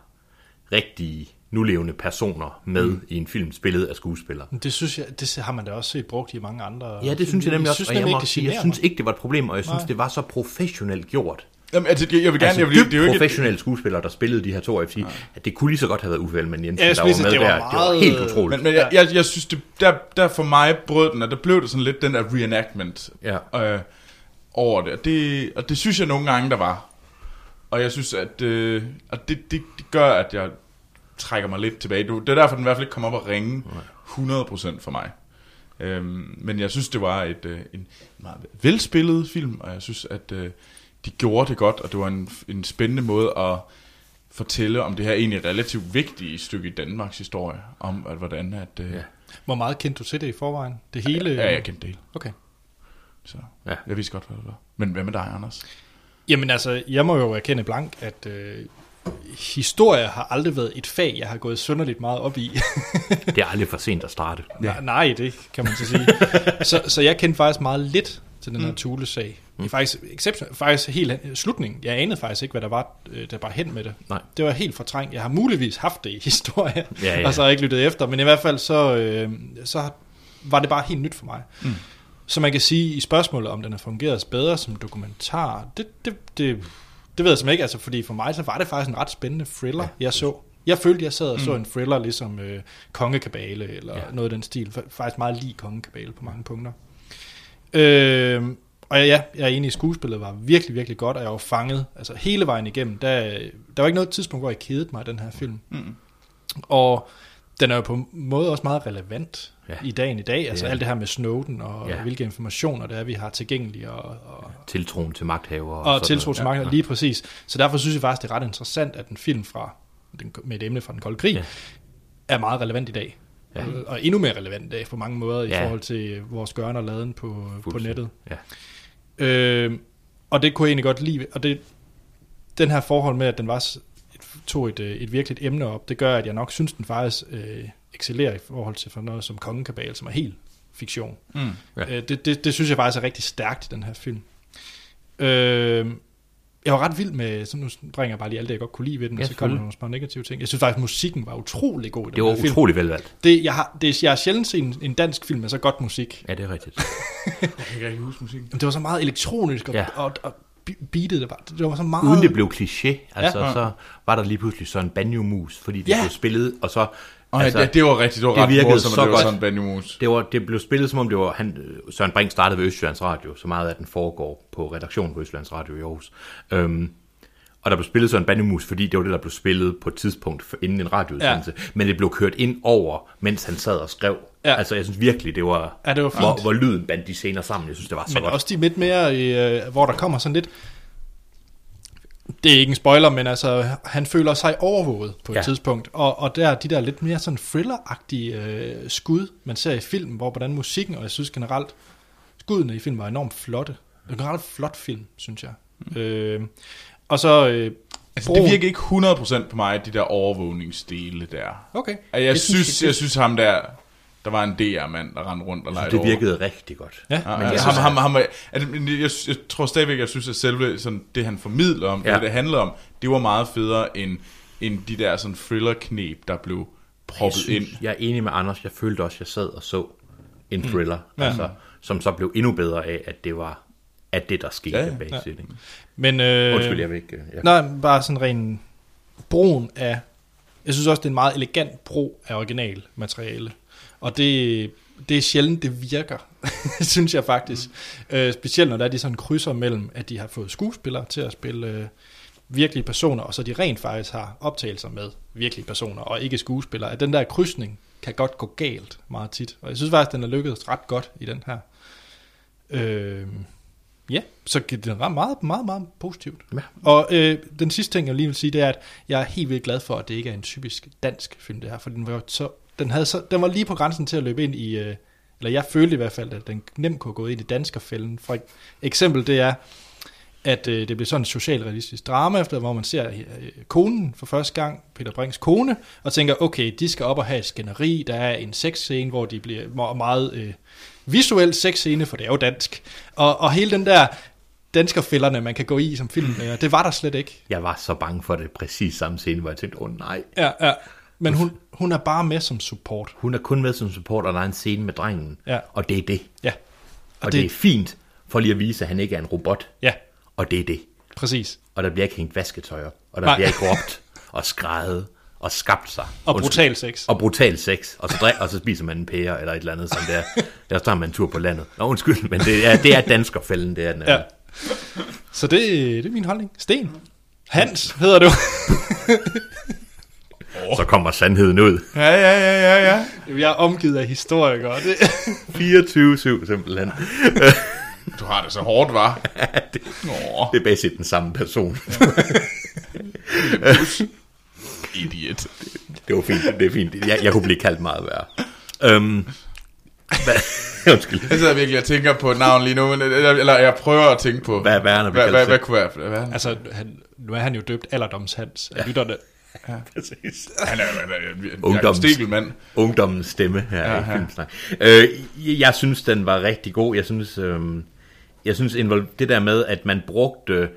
rigtige nulevende personer med mm. i en film, spillet af skuespillere. Det synes jeg, det har man da også set brugt i mange andre Ja, det synes jeg nemlig også, og jeg må ikke, sige, jeg synes ikke, det var et problem, og jeg synes, Nej. det var så professionelt gjort. Jamen, altså, jeg vil gerne, altså, jeg vil, dybt det er jo ikke, professionelle skuespillere, der spillede de her to, jeg sige, at det kunne lige så godt have været Uffe Ellemann Jensen, Ja, jeg der var med lige sige, der. det var Det var meget- helt utroligt. Men, men jeg, jeg, jeg synes, det, der, der for mig brød den, og der blev det sådan lidt den der reenactment Ja. øh, over det. Og, det. og det synes jeg nogle gange, der var. Og jeg synes, at øh, og det, det, det gør, at jeg trækker mig lidt tilbage. Du- Det er derfor, den i hvert fald ikke kommer op og ringe 100% for mig. Øhm, men jeg synes, det var et, øh, en meget velspillet film, og jeg synes, at øh, de gjorde det godt, og det var en, en spændende måde at fortælle om det her egentlig relativt vigtige stykke i Danmarks historie, om at, hvordan at... Øh, Ja. Hvor meget kendte du til det i forvejen? Det hele? Ja, jeg kendte det hele. Okay. Så Ja. jeg vidste godt, hvad det var. Men hvad med dig, Anders? Jamen altså, jeg må jo erkende blank, at øh, historie har aldrig været et fag, jeg har gået sønderligt meget op i. Det er aldrig for sent at starte. Ja. Nej, det kan man så sige. så, så jeg kendte faktisk meget lidt til den her Mm. Thule-sag. Mm. Faktisk, exception, faktisk helt slutningen. Jeg anede faktisk ikke, hvad der var, øh, der var hen med det. Nej. Det var helt fortrængt. Jeg har muligvis haft det i historie, Ja, ja. og så har jeg ikke lyttet efter. Men i hvert fald, så, øh, så var det bare helt nyt for mig. Mm. Så man kan sige, i spørgsmålet, om den har fungeret bedre som dokumentar, det, det, det, det ved jeg simpelthen ikke. Altså, fordi for mig, så var det faktisk en ret spændende thriller, ja. jeg så. Jeg følte, jeg sad og så Mm. en thriller, ligesom øh, Kongekabale, eller Ja. noget af den stil. Fa- Faktisk meget lige Kongekabale på mange punkter. Øh, og ja, jeg er enig i, skuespillet var virkelig, virkelig godt, og jeg var fanget altså hele vejen igennem. Der, der var ikke noget tidspunkt, hvor jeg kedede mig af den her film. Mm. Og den er jo på en måde også meget relevant Ja. ja. i dagen i dag. Altså Ja. alt det her med Snowden, og Ja. ja. hvilke informationer det er, vi har tilgængelige, og, og, Tiltroen til magthaver. og sådan tiltro noget. til magten, lige præcis. Så derfor synes jeg faktisk, det er ret interessant, at en film fra, den, med et emne fra den kolde krig, Ja. ja. er meget relevant i dag. Ja. Ja. Og endnu mere relevant i dag på mange måder, Ja. i forhold til vores gørne og laden på, på nettet. Ja. Øh, og det kunne jeg egentlig godt lide. Og det, den her forhold med, at den var tog et, øh, et virkeligt emne op, det gør, at jeg nok synes, den faktisk øh, excellerer i forhold til for noget som Kongekabale, som er helt fiktion. Mm. Ja. Øh, det, det, det synes jeg faktisk er rigtig stærkt i den her film. Øh, jeg var ret vild med, så nu bringer jeg bare lige alt det, jeg godt kunne lide ved den, Ja, og så kommer der nogle små negative ting. Jeg synes faktisk, musikken var utrolig god i den Det var her film. utrolig velvalgt. Det, jeg, har, det, jeg har sjældent set en, en dansk film med så godt musik. Ja, det er rigtigt. Jeg kan ikke huske musikken. Det var så meget elektronisk, og, Ja. og, og be- beatet, det var, det var så meget... Uden det blev kliché, altså Ja. så var der lige pludselig sådan en banjo-mus, fordi det Ja. blev spillet, og så... Oh, altså, ja, det var rigtigt. Det var det ret morsomt, så at det var godt. sådan Benny Mus. Det, var, det blev spillet som om det var, han, Søren Brink startede ved Østjyllands Radio, så meget af den foregår på redaktionen på Østjyllands Radio i Aarhus. Øhm, og der blev spillet sådan en bandemus, fordi det var det, der blev spillet på et tidspunkt for- inden en radioudsendelse. Ja. Men det blev kørt ind over, mens han sad og skrev. Ja. Altså, jeg synes virkelig, det var, Ja, det var hvor, fint. hvor lyden bandt de scener sammen. Jeg synes, det var så Men godt. også de lidt mere, øh, hvor der kommer sådan lidt... Det er ikke en spoiler, men altså, han føler sig overvåget på et Ja. tidspunkt. Og, og der er de der lidt mere sådan thriller-agtige øh, skud, man ser i filmen, hvor hvordan musikken, og jeg synes generelt, skuddene i filmen var enormt flotte. Det er en ret flot film, synes jeg. Mm. Øh, og så... Øh, Altså, det virker ikke 100% på mig, de der overvågningsdele der. Okay. Jeg Det synes, synes jeg, jeg- jeg synes ham der, der var en DR-mand, der rendte rundt og legede det virkede rigtig godt. Ja, Ja, men jeg ham, ham, altså, jeg, jeg tror stadigvæk, jeg synes, at selve sådan, det, han formidler om, Ja. det, det handler om, det var meget federe end, end de der sådan thriller-knep, der blev Jeg, proppet ind. synes, jeg er enig med Anders. Jeg følte også, at jeg sad og så en Mm. thriller, Ja. altså, som så blev endnu bedre af, at det var at det, der skete Ja, ja, ja. bag ja. Men, øh, Undskyld, jeg vil ikke... Jeg, Nej, bare sådan ren brugen af, jeg synes også, det er en meget elegant brug af original materiale. Og det, det er sjældent, det virker, synes jeg faktisk. Øh, specielt når der er de sådan krydser mellem, at de har fået skuespillere til at spille øh, virkelige personer, og så de rent faktisk har optagelser med virkelige personer, og ikke skuespillere. At den der krydsning kan godt gå galt meget tit. Og jeg synes faktisk, den er lykkedes ret godt i den her. Øh, ja, så det er meget, meget, meget positivt. Ja. Og øh, den sidste ting, jeg lige vil sige, det er, at jeg er helt vildt glad for, at det ikke er en typisk dansk film, det her. For den var, så, den havde så, den var lige på grænsen til at løbe ind i... Øh, eller jeg følte i hvert fald, at den nemt kunne gå ind i danskerfælden. For eksempel det er, at øh, det bliver sådan en socialrealistisk drama, efter hvor man ser øh, konen for første gang, Peter Brinks kone, og tænker, okay, de skal op og have et skænderi, der er en sexscene, hvor de bliver meget, meget øh, visuel sexscene, for det er jo dansk. Og, og hele den der danskerfælderne, man kan gå i som film, øh, det var der slet ikke. Jeg var så bange for det præcis samme scene, hvor jeg tænkte, åh oh, nej. Ja, ja. Men hun, hun er bare med som support. Hun er kun med som support, og der er en scene med drengen. Ja. Og det er det. Ja. Og, og det, det er fint, for lige at vise, at han ikke er en robot. Ja. Og det er det. Præcis. Og der bliver ikke hængt vasketøjer. Og der Nej. bliver ikke råbt og skrejet og skabt sig. Og Undskyld. brutal sex. Og brutal sex. Og så, drik, og så spiser man en pære eller et eller andet, som det er. Eller så tager man en tur på landet. Nå, undskyld, men det er, det er danskerfælden, det er den. Ja. Så det, det er min holdning. Sten. Hans hedder du. Så kommer sandheden ud. Ja, ja, ja, ja, ja. Jeg er omgivet af historikere. Det. 24-7 simpelthen. Du har det så hårdt, var. det, det er basic den samme person. Idiot. Det var fint, det er fint. Jeg, jeg kunne blive kaldt meget værre. Øhm, hvad, undskyld. Jeg sidder virkelig og tænker på et navn lige nu, men, eller, jeg prøver at tænke på, Hvad er vi hvad, kalder hvad, hvad det? kunne være, hvad, Altså, han, nu er han jo døbt alderdomshans af lytterne. Ja. Præcis. Han er, han er, han er Ungdommens, stemme her Ja, i ja. filmsnak. Øh, jeg synes, den var rigtig god. Jeg synes, øh, jeg synes invol- det der med, at man brugte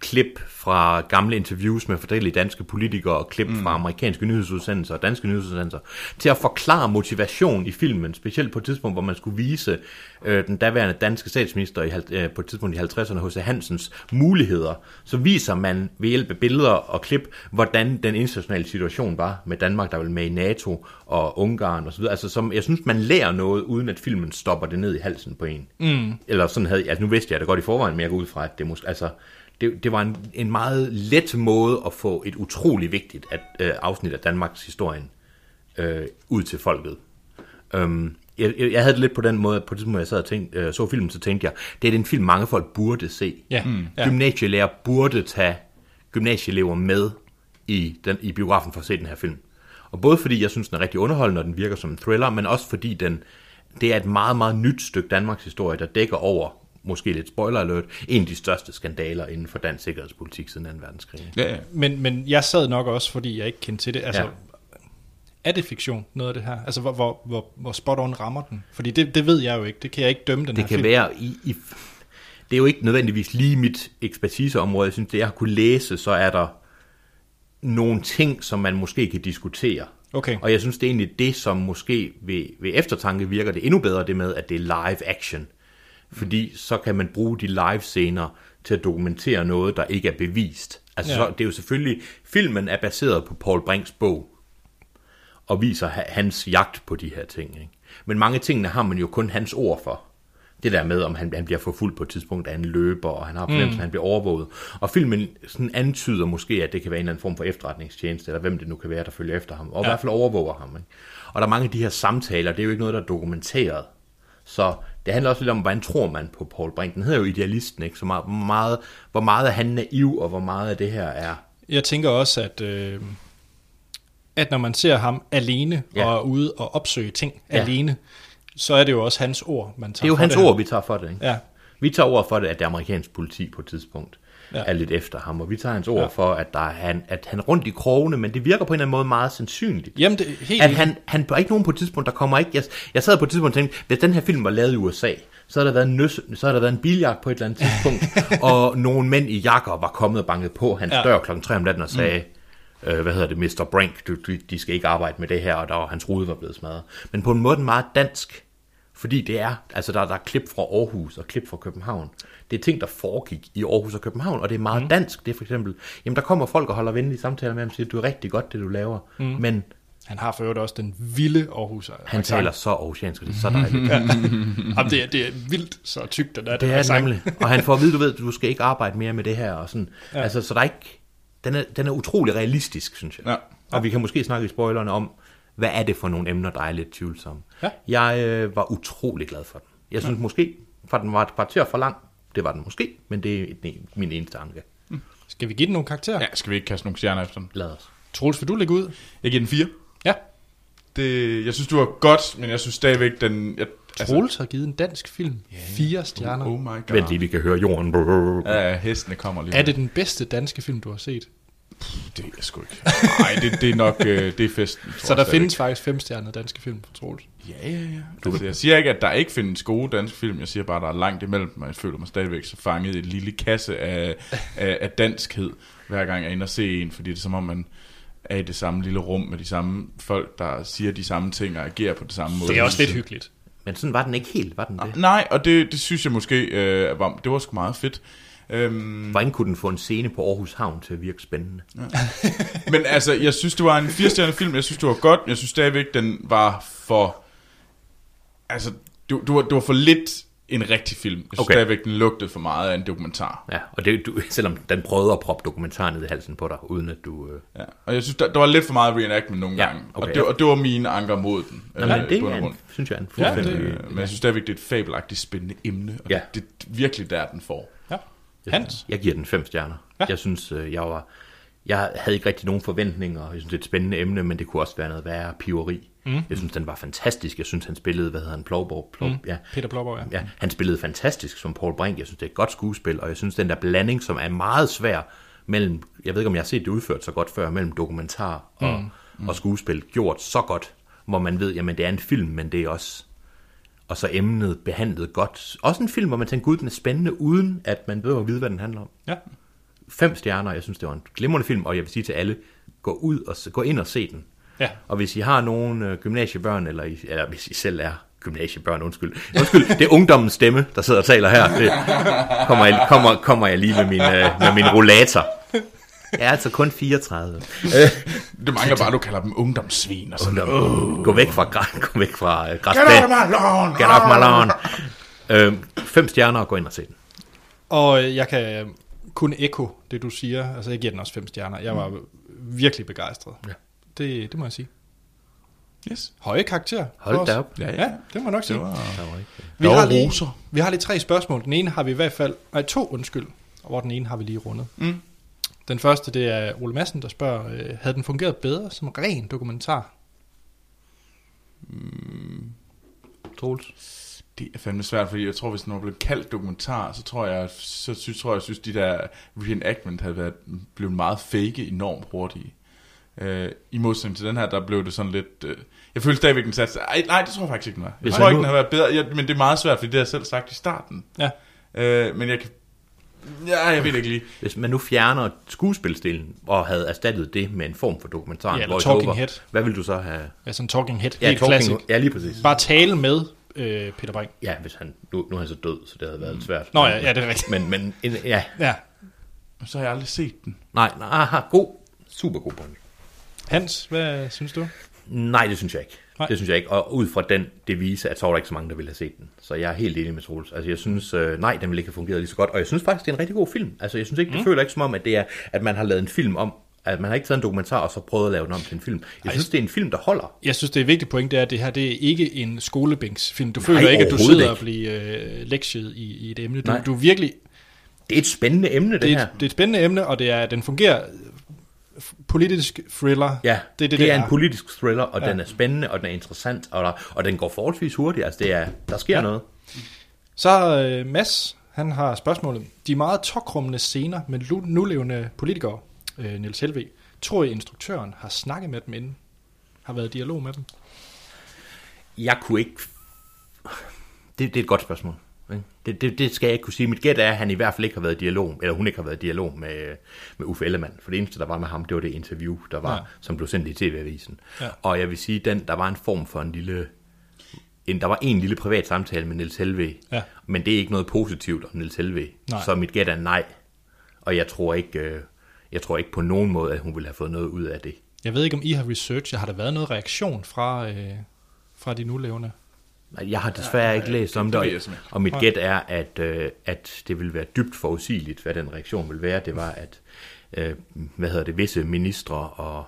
klip fra gamle interviews med forskellige danske politikere og klip mm. fra amerikanske nyhedsudsendelser og danske nyhedsudsendelser til at forklare motivation i filmen, specielt på et tidspunkt, hvor man skulle vise øh, den daværende danske statsminister i, øh, på et tidspunkt i 50'erne, H.C. Hansens muligheder, så viser man ved hjælp af billeder og klip, hvordan den internationale situation var med Danmark, der var med i NATO og Ungarn osv. Altså, som, jeg synes, man lærer noget, uden at filmen stopper det ned i halsen på en. Mm. Eller sådan havde, altså nu vidste jeg det godt i forvejen, men jeg går ud fra, at det måske, altså, det, det var en, en meget let måde at få et utrolig vigtigt at, øh, afsnit af Danmarks historien øh, ud til folket. Um, jeg, jeg jeg havde det lidt på den måde, at på det tidspunkt, jeg sad og tænkte, øh, så filmen, så tænkte jeg, det er en film, mange folk burde se. Ja, Mm. ja. Gymnasielærer burde tage gymnasieelever med i, den, i biografen for at se den her film. Og både fordi jeg synes, den er rigtig underholdende, og den virker som en thriller, men også fordi den, det er et meget, meget nyt stykke Danmarks historie, der dækker over, måske lidt spoiler alert, en af de største skandaler inden for dansk sikkerhedspolitik siden 2. verdenskrig. Ja, ja. Men, men jeg sad nok også, fordi jeg ikke kendte til det. Altså, Ja. ja. er det fiktion, noget af det her? Altså, hvor, hvor, hvor, hvor spot on rammer den? Fordi det, det ved jeg jo ikke. Det kan jeg ikke dømme den Det her kan film. være i, i... Det er jo ikke nødvendigvis lige mit ekspertiseområde. Jeg synes, det jeg har kunne læse, så er der nogle ting, som man måske kan diskutere. Okay. Og jeg synes, det er egentlig det, som måske ved, ved eftertanke virker det endnu bedre, det med, at det er live action. Fordi så kan man bruge de live scener til at dokumentere noget, der ikke er bevist. Altså, Ja. så, det er jo selvfølgelig, filmen er baseret på Paul Brinks bog, og viser ha- hans jagt på de her ting. Ikke? Men mange tingene har man jo kun hans ord for. Det der med, om han, han bliver forfulgt på et tidspunkt af en løber, og han har fornemmelsen, Mm. at han bliver overvåget. Og filmen sådan antyder måske, at det kan være en eller anden form for efterretningstjeneste, eller hvem det nu kan være, der følger efter ham, og ja. i hvert fald overvåger ham. Ikke? Og der er mange af de her samtaler, det er jo ikke noget, der er dokumenteret. Så det handler også lidt om, hvordan tror man på Paul Brink. Den hedder jo Idealisten, ikke? Så meget, hvor meget, hvor meget er han naiv, og hvor meget af det her er... Jeg tænker også, at, øh, at når man ser ham alene Ja. og er ude og opsøge ting Ja. alene, så er det jo også hans ord, man tager Det er jo hans her. ord, vi tager for det. Ikke? Ja. Vi tager ord for det, at det amerikanske politi på et tidspunkt ja. Er lidt efter ham, og vi tager hans ord ja. For, at, der er han, at han er rundt i krogene, men det virker på en eller anden måde meget sandsynligt. Jamen, det helt at han, han er ikke nogen på et tidspunkt, der kommer ikke... Jeg, jeg sad på et tidspunkt og tænkte, hvis den her film var lavet i USA, så har der været en, nøs, så har der været en biljagt på et eller andet tidspunkt, og nogle mænd i jakker var kommet og banket på hans ja. Dør klokken 3 om natten og sagde, mm. øh, hvad hedder det, Mr. Brink, du, du, de skal ikke arbejde med det her, og der var, hans rude var blevet smadret. Men på en måde meget dansk, Fordi det er, altså der, der er klip fra Aarhus og klip fra København. Det er ting, der foregik i Aarhus og København, og det er meget mm. dansk. Det er for eksempel, jamen der kommer folk og holder venlige samtaler med ham og siger, du er rigtig godt, det du laver. Mm. Men Han har for øvrigt også den vilde Aarhus. han taler så aarhusiansk, det er så dejligt. Ja. Jamen, det, er, det er vildt så tykt, den er. Det er sang. nemlig. Og han får at vide, du ved, du skal ikke arbejde mere med det her. Og sådan. Ja. Ja. Altså, så der er ikke... Den er, den er utrolig realistisk, synes jeg. Ja. Og vi kan måske snakke i spoilerne om, hvad er det for nogle emner, der er lidt tvivlsomme. Ja. Jeg øh, var utrolig glad for den. Jeg synes ja. måske, for den var et kvarter for lang. Det var den måske, men det er et- min eneste anke. Skal vi give den nogle karakterer? Ja, skal vi ikke kaste nogle stjerner efter den? Lad os. Troels, vil du lægge ud? Jeg giver den 4. Ja. Det, jeg synes, du var godt, men jeg synes stadigvæk, den... Jeg, Troels har givet en dansk film fire stjerner. Oh, oh my god. Vent lige, vi kan høre jorden. Ja, hestene kommer lige. Er det den bedste danske film, du har set? Det er jeg sgu ikke. Nej, det, det er nok øh, det er festen. tror Så jeg der stadigvæk. findes faktisk fem stjerner danske film for Troels. Ja, ja, ja. Altså, jeg siger ikke, at der ikke findes gode danske film. Jeg siger bare, at der er langt imellem dem, og jeg føler mig stadigvæk så fanget i et lille kasse af, af, af danskhed, hver gang jeg er inde og se en, fordi det er som om, man er i det samme lille rum med de samme folk, der siger de samme ting og agerer på det samme måde. Det er også lidt hyggeligt. Men sådan var den ikke helt, var den det? Nej, og det, det synes jeg måske, øh, var, det var sgu meget fedt. Øhm, Hvordan kunne den få en scene på Aarhus Havn til at virke spændende? Men altså, jeg synes, det var en firestjernet film. Jeg synes, det var godt. Jeg synes stadigvæk, den var for... Altså, du, du, var, du var for lidt en rigtig film. Jeg synes Okay. stadigvæk, den lugtede for meget af en dokumentar. Ja, og det, du, selvom den prøvede at proppe dokumentaren ned i halsen på dig, uden at du... Øh... Ja. Og jeg synes, der, der var lidt for meget reenactment nogle Ja, gange. okay, og, det, ja. og det var mine anker mod den. Nå, men det bund og er en, synes jeg er en Ja, fuldstændig... det, men jeg synes stadigvæk, det er et fabelagtigt spændende emne. Og Ja. det, det er virkelig der, den får. Hans? Jeg giver den fem stjerner. Ja. Jeg synes, øh, jeg var... Jeg havde ikke rigtig nogen forventninger. Jeg synes, det er et spændende emne, men det kunne også være noget værre piveri. Mm. Jeg synes, den var fantastisk. Jeg synes, han spillede, hvad hedder han, Plovborg? Plov, Mm. ja. Peter Plauborg, ja. ja. Han spillede fantastisk som Paul Brink. Jeg synes, det er et godt skuespil, og jeg synes, den der blanding, som er meget svær mellem... Jeg ved ikke, om jeg har set det udført så godt før, mellem dokumentar og, Mm. mm. og skuespil, gjort så godt, hvor man ved, jamen det er en film, men det er også og så emnet behandlet godt. Også en film, hvor man tænker, gud, den er spændende, uden at man ved at vide, hvad den handler om. Ja. Fem stjerner, jeg synes, det var en glimrende film, og jeg vil sige til alle, gå ud og gå ind og se den. Ja. Og hvis I har nogle øh, gymnasiebørn, eller, I, eller hvis I selv er gymnasiebørn, undskyld. Undskyld, det er ungdommens stemme, der sidder og taler her. Det kommer jeg, kommer, kommer jeg lige med min, øh, med min rollator. Jeg er altså kun 34. Øh, Det mangler bare, at du kalder dem ungdomssvin. Og sådan. Ungdom. Gå væk fra, gå væk fra øh, Get off græsplænen. my lawn! Get off my lawn. Øh, fem stjerner, og gå ind og se den. Og jeg kan kun ekko det, du siger. Altså, jeg giver den også fem stjerner. Jeg var virkelig begejstret. Ja. Det, det må jeg sige. Yes. Høje karakter. Hold da op. Ja, ja, det må jeg nok sige. Det var... Vi har, lige, roser. vi har lige tre spørgsmål. Den ene har vi i hvert fald... Nej, to, undskyld. Hvor den ene har vi lige rundet. Mm. Den første, det er Ole Madsen, der spørger, øh, havde den fungeret bedre som ren dokumentar? Troels. Det er fandme svært, fordi jeg tror, hvis den var blevet kaldt dokumentar, så tror jeg, så synes, tror jeg, synes, de der reenactment havde været, blevet meget fake enormt hurtige. Øh, I modsætning til den her, der blev det sådan lidt... Øh, jeg følte stadigvæk, den satte sig. Ej, nej, det tror jeg faktisk ikke, den var. Jeg Hvis tror ikke, nu- den havde været bedre, ja, men det er meget svært, fordi det har jeg selv sagt i starten. Ja. Øh, men jeg kan... Ja, jeg ved ikke lige. Hvis man nu fjerner skuespilsdelen og havde erstattet det med en form for dokumentar, Ja, eller voice talking over, head. hvad vil du så have? Ja, sådan talking head. Ja, Helt talking, classic. ja lige præcis. Bare tale med øh, Peter Brink. Ja, hvis han, nu, nu er han så død, så det havde været lidt svært. Nå ja, ja, det er rigtigt. Men, men en- ja, Ja. Så har jeg aldrig set den. nej, nej, aha, god, super god point. Hans, hvad synes du? Nej, det synes jeg ikke. Nej. Det synes jeg ikke. Og ud fra den devise, at så var der ikke så mange, der ville have set den. Så jeg er helt enig med Troels. Altså jeg synes, øh, nej, den ville ikke have fungeret lige så godt. Og jeg synes faktisk, det er en rigtig god film. Altså jeg synes ikke, det Mm. føler ikke som om, at det er, at man har lavet en film om, at man har ikke taget en dokumentar og så prøvet at lave den om til en film. Jeg synes, det er en film, der holder. Jeg synes, det er et vigtigt point, det er, at det her det er ikke en skolebænksfilm. Du Nej, føler ikke, at du sidder ikke. og bliver øh, lektiet i, i et emne. Du, Nej. du virkelig... Det er et spændende emne, det, Det er, her. et, det er et spændende emne, og det er, den fungerer politisk thriller. Ja, det, det, det, det er en politisk thriller, og ja. den er spændende, og den er interessant, og, der, og den går forholdsvis hurtigt. Altså, det er, der sker Ja. noget. Så øh, Mads, han har spørgsmålet. De meget tokrummende scener med nulevende politikere, øh, Niels Helve, tror I instruktøren har snakket med dem inden? Har været i dialog med dem? Jeg kunne ikke... Det, det er et godt spørgsmål. Det, det, det skal jeg ikke kunne sige. Mit gæt er, at han i hvert fald ikke har været i dialog, eller hun ikke har været i dialog med, med Uffe Ellemann. For det eneste, der var med ham, det var det interview, der var, Ja. som blev sendt i TV-avisen. Ja. Og jeg vil sige, den, der var en form for en lille en, der var en lille privat samtale med Niels Helve, Ja. men det er ikke noget positivt om Niels Helve. Nej. Så mit gæt er nej. Og jeg tror ikke, øh, jeg tror ikke på nogen måde, at hun ville have fået noget ud af det. Jeg ved ikke, om I har researchet. Har der været noget reaktion fra, øh, fra de nulevende? Jeg har desværre ikke læst om det, og, mit gæt er, at, øh, at det vil være dybt forudsigeligt, hvad den reaktion vil være. Det var, at øh, hvad hedder det, visse ministre og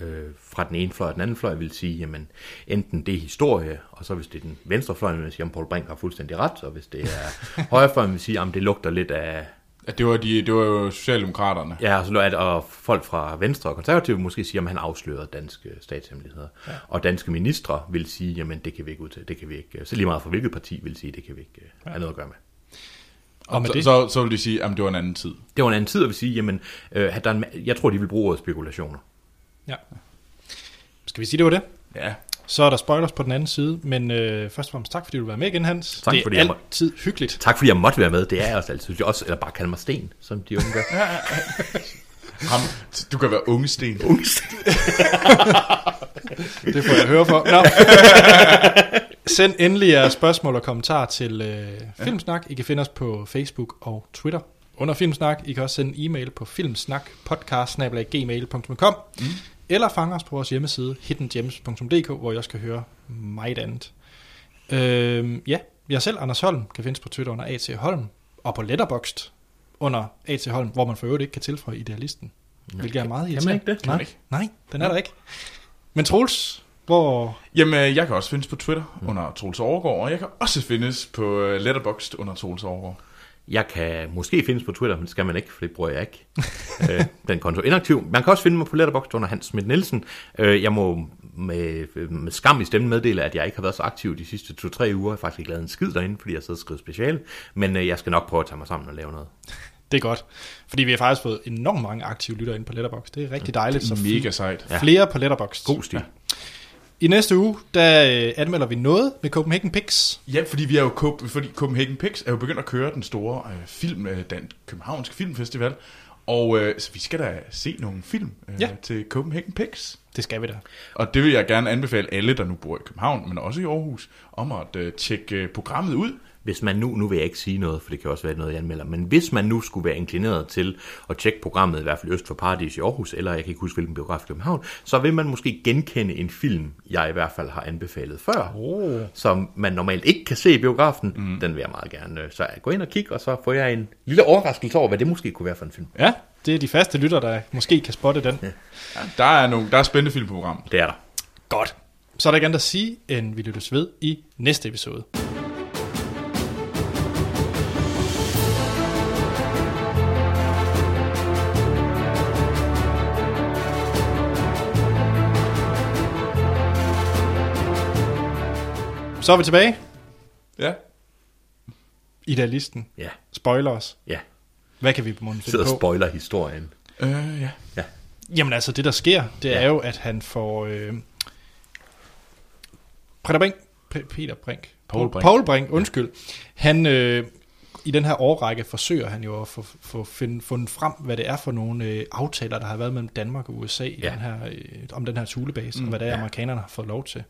øh, fra den ene fløj og den anden fløj vil sige, jamen enten det er historie, og så hvis det er den venstre fløj, vil sige, at Paul Brink har fuldstændig ret, og hvis det er højrefløjen vil sige, at det lugter lidt af, At det var, de, det var jo Socialdemokraterne. Ja, og, så at, og folk fra Venstre og Konservative vil måske sige, at han afslørede danske statshemmeligheder. Ja. Og danske ministre vil sige, jamen det kan vi ikke ud til, det kan vi ikke. Så lige meget for hvilket parti vil sige, det kan vi ikke øh, have noget at gøre med. Og med så, det- så, så vil de sige, at det var en anden tid. Det var en anden tid at vil sige, jamen øh, der er en, jeg tror, de vil bruge ordet spekulationer. Ja. Skal vi sige, det var det? Ja. Så er der spoilers på den anden side, men øh, først og fremmest tak, fordi du var med igen, Hans. Tak, det er fordi jeg må- altid hyggeligt. Tak fordi jeg måtte være med, det er jeg også altid. Også, eller bare kalde mig Sten, som de unge gør. Ham, du kan være unge sten. Unge Sten. Det får jeg høre for. Nå. Send endelig jeres spørgsmål og kommentarer til øh, Filmsnak. I kan finde os på Facebook og Twitter under Filmsnak. I kan også sende en e-mail på filmsnakpodcast.gmail.com mm. Eller fange os på vores hjemmeside hiddengems.dk, hvor I også kan høre meget andet. Øh, ja, jeg selv, Anders Holm, kan findes på Twitter under A.T. Holm, og på Letterboxd under A.T. Holm, hvor man for øvrigt ikke kan tilføje idealisten. Hvilket er meget kan man irriterende. ikke det? Nej, ikke? nej, den er der ikke. Men Troels, hvor... Jamen, øh, jeg kan også findes på Twitter mm. under Troels Overgaard, og jeg kan også findes på øh, Letterboxd under Troels Overgaard. Jeg kan måske findes på Twitter, men det skal man ikke, for det bruger jeg ikke. øh, den konto er inaktiv. Man kan også finde mig på Letterboxd under Hans Schmidt Nielsen. Øh, jeg må med, med skam i stemmen meddele, at jeg ikke har været så aktiv de sidste to-tre uger. Jeg har faktisk ikke lavet en skid derinde, fordi jeg sidder og skriver speciale. Men øh, jeg skal nok prøve at tage mig sammen og lave noget. Det er godt, fordi vi har faktisk fået enormt mange aktive lyttere ind på Letterboxd. Det er rigtig dejligt. Så Mega sejt. Ja. Flere på Letterboxd. God stil. Ja. I næste uge, der øh, anmelder vi noget med Copenhagen Pix. Ja, fordi vi er jo fordi Copenhagen Pix er jo begyndt at køre den store øh, film, øh, den københavnske filmfestival. Og øh, så vi skal da se nogle film øh, Ja. til Copenhagen Pix. Det skal vi da. Og det vil jeg gerne anbefale alle, der nu bor i København, men også i Aarhus, om at øh, tjekke øh, programmet ud. Hvis man nu, nu vil jeg ikke sige noget, for det kan også være noget, jeg anmelder, men hvis man nu skulle være inklineret til at tjekke programmet, i hvert fald Øst for Paradis i Aarhus, eller jeg kan ikke huske, hvilken biograf i København, så vil man måske genkende en film, jeg i hvert fald har anbefalet før, oh. som man normalt ikke kan se i biografen. Mm. Den vil jeg meget gerne. øh, Så gå ind og kig, og så får jeg en lille overraskelse over, hvad det måske kunne være for en film. Ja, det er de faste lytter, der måske kan spotte den. Ja. Ja, der er nogle, der er spændende film på programmet. Det er der. Godt. Så er der ikke andet at sige, end vi lyttes ved i næste episode. Så er vi tilbage. Ja. Idealisten. Ja. Spoilers. Ja. Hvad kan vi på munden finde Sidder på? og spoiler historien. Øh, ja. Ja. Jamen altså, det der sker, det er Ja. jo, at han får... Øh, Peter Brink, P- Peter Brink, Paul Brink. Paul Brink, undskyld. Han, øh, i den her årrække forsøger han jo at få, få finde, fundet frem, hvad det er for nogle øh, aftaler, der har været mellem Danmark og USA i Ja. den her, øh, om den her Thulebase, mm, og hvad det er, ja. amerikanerne har fået lov til.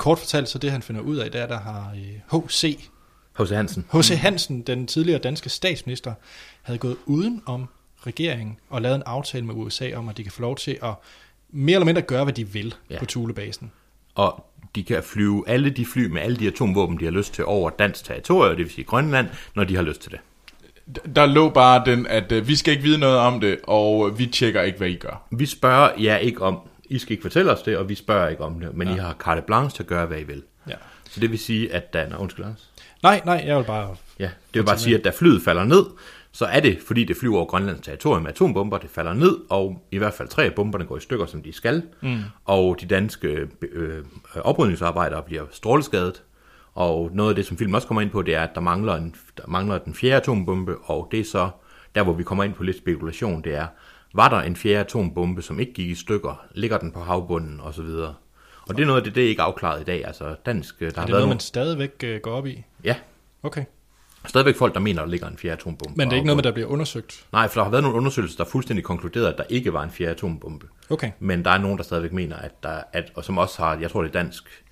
Kort fortalt, så det han finder ud af, det er, der har øh, H.C. H.C. Hansen. H.C. Hansen, den tidligere danske statsminister, havde gået uden om regeringen og lavet en aftale med USA om, at de kan få lov til at mere eller mindre gøre, hvad de vil ja. Ja. på Thulebasen. Og de kan flyve alle de fly med alle de atomvåben, de har lyst til over dansk territorium, det vil sige Grønland, når de har lyst til det. Der lå bare den, at øh, vi skal ikke vide noget om det, og vi tjekker ikke, hvad I gør. Vi spørger jer ikke om, I skal ikke fortælle os det, og vi spørger ikke om det, men ja. I har carte blanche til at gøre, hvad I vil. Ja. Så det vil sige, at da... Nå, undskyld, Anders. Nej, nej, jeg vil bare... Ja, det vil bare sige, at da flyet falder ned, så er det, fordi det flyver over Grønlands territorium med atombomber, det falder ned, og i hvert fald tre af bomberne går i stykker, som de skal, mm. og de danske øh, oprydningsarbejdere bliver stråleskadet, og noget af det, som filmen også kommer ind på, det er, at der mangler, en, der mangler den fjerde atombombe, og det er så, der hvor vi kommer ind på lidt spekulation, det er, var der en fjerde atombombe, som ikke gik i stykker, ligger den på havbunden, og så videre. Og det er noget af det, det er ikke afklaret i dag. Altså dansk, øh, der Er har det været noget, nogle... man stadigvæk øh, går op i? Ja, Okay. stadigvæk folk, der mener, der ligger en fjerde atombombe. Men det er ikke noget med, der bliver undersøgt? Nej, for der har været nogle undersøgelser, der fuldstændig konkluderede, at der ikke var en fjerde atombombe. Okay. Men der er nogen, der stadigvæk mener, at der at, og som også har, jeg tror det er dansk,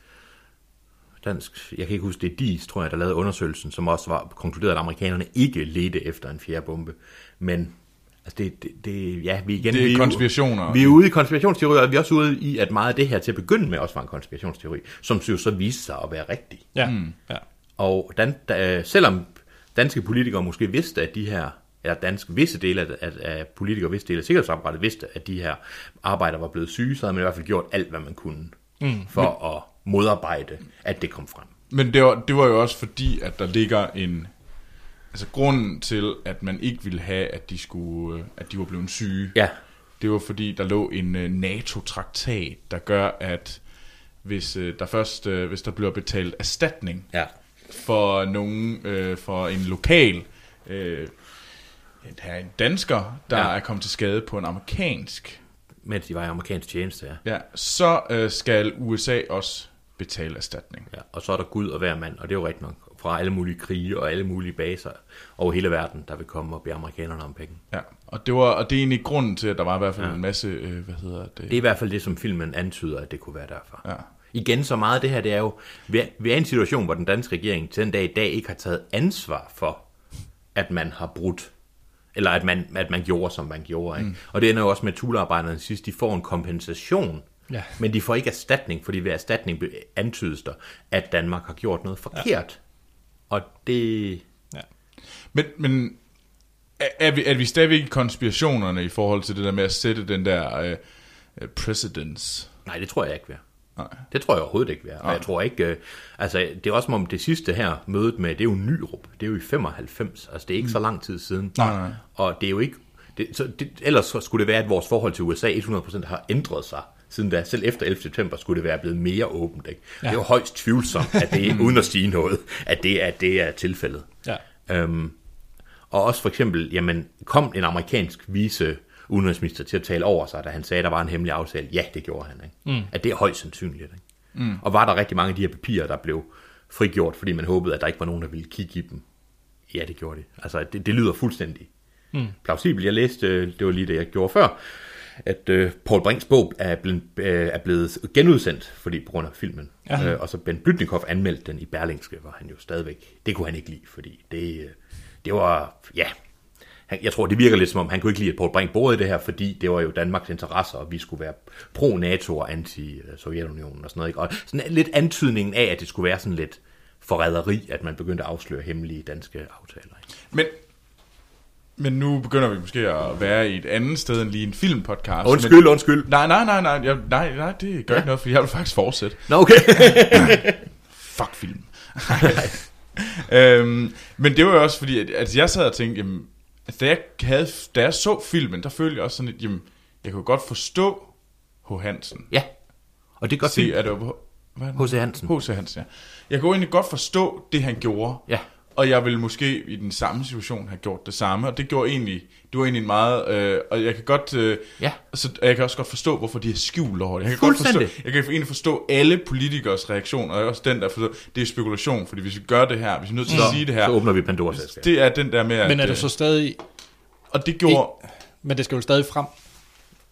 dansk, jeg kan ikke huske, det er DIS, tror jeg, der lavede undersøgelsen, som også var konkluderet, at amerikanerne ikke ledte efter en fjerde bombe. Men altså det, det, det ja, vi, igen, Det er vi, konspirationer. Vi er ude i konspirationsteorier, og vi er også ude i, at meget af det her til at begynde med også var en konspirationsteori, som jo så viste sig at være rigtig. Ja, mm. ja. Og dan, da, selvom danske politikere måske vidste, at de her, eller danske visse dele af, af, af politikere, visse dele af sikkerhedsapparatet vidste, at de her arbejdere var blevet syge, så havde man i hvert fald gjort alt, hvad man kunne, mm. for Men, at modarbejde, at det kom frem. Men det var, det var jo også fordi, at der ligger en... Altså grunden til, at man ikke ville have, at de, skulle, øh, at de var blevet syge, Ja. det var fordi, der lå en øh, NATO-traktat, der gør, at hvis øh, der først hvis der bliver betalt erstatning Ja. for nogen, øh, for en lokal, øh, en, her en dansker, der Ja. er kommet til skade på en amerikansk, Mens de var i amerikansk tjeneste, ja. ja, så øh, skal USA også betale erstatning. ja. Og så er der Gud og hver mand, og det er jo rigtigt nok, fra alle mulige krige og alle mulige baser over hele verden, der vil komme og bede amerikanerne om penge. Ja, og det, var, og det er egentlig grunden til, at der var i hvert fald ja. en masse, øh, hvad hedder det? Det er i hvert fald det, som filmen antyder, at det kunne være derfor. Ja. Igen, så meget af det her, det er jo, vi er, vi er i en situation, hvor den danske regering til den dag i dag ikke har taget ansvar for, at man har brudt, eller at man, at man gjorde, som man gjorde. Ikke? Mm. Og det ender jo også med, at tulearbejderne sidst, de får en kompensation, Ja. men de får ikke erstatning, fordi ved erstatning antydes der, at Danmark har gjort noget forkert. Ja. Og det... Men, men er, er, vi, er vi stadigvæk i konspirationerne i forhold til det der med at sætte den der øh, øh, precedence? Nej, det tror jeg ikke, vi er. Nej. Det tror jeg overhovedet ikke, vi er. Og jeg tror ikke... Øh, altså, det er også som om det sidste her, mødet med, det er jo Nyrup. Det er jo i 95. Altså, det er ikke mm. så lang tid siden. Nej, nej. Og det er jo ikke... Det, så det, ellers så skulle det være, at vores forhold til USA 100% har ændret sig siden da. Selv efter 11. september skulle det være blevet mere åbent. Ikke? Ja. Det er jo højst tvivlsomt, at det uden at sige noget, at det er, det er tilfældet. Ja. Øhm, og også for eksempel, jamen, kom en amerikansk vice udenrigsminister til at tale over sig, da han sagde, at der var en hemmelig aftale. Ja, det gjorde han. Ikke? Mm. At det er højst sandsynligt. Ikke? Mm. Og var der rigtig mange af de her papirer, der blev frigjort, fordi man håbede, at der ikke var nogen, der ville kigge i dem? Ja, det gjorde de. Altså, det, det lyder fuldstændig mm. plausibelt. Jeg læste, øh, det var lige det, jeg gjorde før, at øh, Paul Brinks bog er blevet, øh, er blevet genudsendt, fordi på grund af filmen. Ja. Øh, og så Ben Blytnikov anmeldte den i Berlingske, hvor han jo stadigvæk, det kunne han ikke lide, fordi det, øh, det var, ja, han, jeg tror, det virker lidt som om, han kunne ikke lide, at Paul Brink boede i det her, fordi det var jo Danmarks interesser, og vi skulle være pro-NATO og anti-Sovjetunionen og sådan noget. Ikke? Og sådan lidt antydningen af, at det skulle være sådan lidt forræderi, at man begyndte at afsløre hemmelige danske aftaler. Ikke? Men, men nu begynder vi måske at være i et andet sted end lige en filmpodcast. Undskyld, men, undskyld. Nej, nej, nej, nej, jeg, nej, nej, det gør ja. ikke noget, for jeg vil faktisk fortsætte. Nå, okay. Fuck film. øhm, men det var jo også fordi, at, at jeg sad og tænkte, jamen, altså, da, jeg havde, da jeg så filmen, der følte jeg også sådan lidt, jamen, jeg kunne godt forstå H. Hansen. ja, og det er godt Se, er det? H.C. Hansen. H.C. Hansen, ja. Jeg kunne egentlig godt forstå det, han gjorde. Ja. Og jeg ville måske i den samme situation have gjort det samme, og det gjorde egentlig, det var egentlig meget, øh, og jeg kan godt, øh, Ja. så, jeg kan også godt forstå, hvorfor de er skjult over det. Jeg kan godt forstå, jeg kan egentlig forstå alle politikers reaktion, og også den der, forstå, det er spekulation, fordi hvis vi gør det her, hvis vi er nødt til at sige det her, Så åbner vi Pandoras æske. det er den der med, at, Men er du øh, så stadig... og det gjorde, Men det skal jo stadig frem.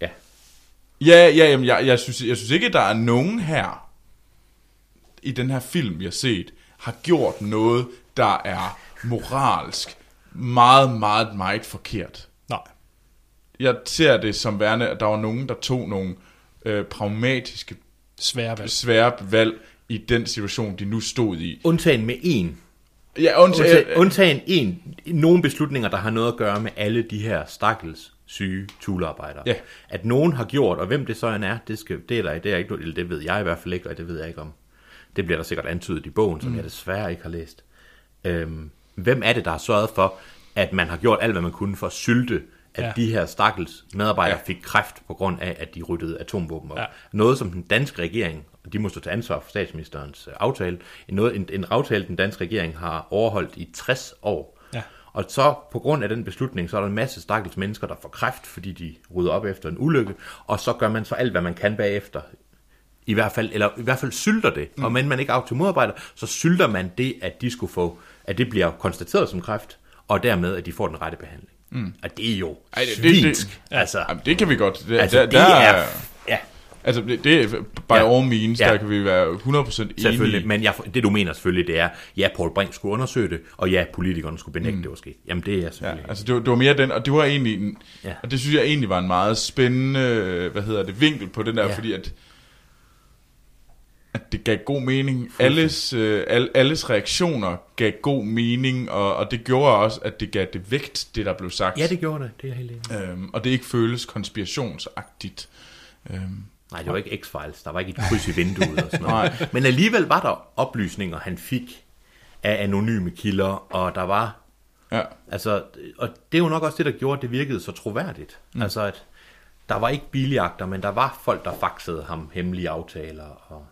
Ja. Ja, ja, jamen, jeg, jeg, synes, jeg synes ikke, at der er nogen her, i den her film, vi har set, har gjort noget, der er moralsk meget, meget, meget forkert. Nej. Jeg ser det som værende, at der var nogen, der tog nogle øh, pragmatiske, Svære valg. svære valg i den situation, de nu stod i. Undtagen med en Ja, undtagen, Undtagen, undtagen en, nogle beslutninger, der har noget at gøre med alle de her stakkels syge tulearbejdere. Ja. At nogen har gjort, og hvem det så end er, det, skal, det, er der, det, er ikke, eller det ved jeg i hvert fald ikke, og det ved jeg ikke om. Det bliver der sikkert antydet i bogen, som mm. jeg desværre ikke har læst. Øhm, hvem er det, der har sørget for, at man har gjort alt, hvad man kunne for at sylte, at Ja. de her stakkels medarbejdere Ja. fik kræft på grund af, at de ryddede atomvåben op. Ja. Noget, som den danske regering, og de må stå til ansvar for statsministerens øh, aftale, en, noget, en, en aftale, den danske regering har overholdt i 60 år. Ja. Og så på grund af den beslutning, så er der en masse stakkels mennesker, der får kræft, fordi de rydder op efter en ulykke, og så gør man så alt, hvad man kan bagefter. I hvert fald, eller i hvert fald sylter det. Mm. Og men man ikke automodarbejder, så sylter man det, at de skulle få, at det bliver konstateret som kræft, og dermed, at de får den rette behandling. Mm. Og det er jo Ej, det- det- det- altså, Jamen, det kan vi godt. Det, altså, der, det der, er... Ja, Altså, det, det by Ja. all means, Ja. der kan vi være 100% enige. Selvfølgelig, men jeg, det du mener selvfølgelig, det er, ja, Paul Brink skulle undersøge det, og ja, politikerne skulle benægte, mm. det sket. Jamen, det er selvfølgelig. Ja, altså det var, det var mere den, og det var egentlig, en, Ja. og det synes jeg egentlig var en meget spændende, hvad hedder det, vinkel på den der, ja. fordi at, at det gav god mening. Alles, øh, al, alles reaktioner gav god mening, og, og det gjorde også, at det gav det vægt, det der blev sagt. Ja, det gjorde det. Det er helt enig. Øhm, og det ikke føles konspirationsagtigt. Øhm, Nej, det var ikke X-Files. Der var ikke et kryds i vinduet og sådan noget. Nej. Men alligevel var der oplysninger, han fik af anonyme kilder, og der var... Ja. Altså, og det er jo nok også det, der gjorde, at det virkede så troværdigt. Mm. Altså, at der var ikke biljagter, men der var folk, der faxede ham hemmelige aftaler. Og...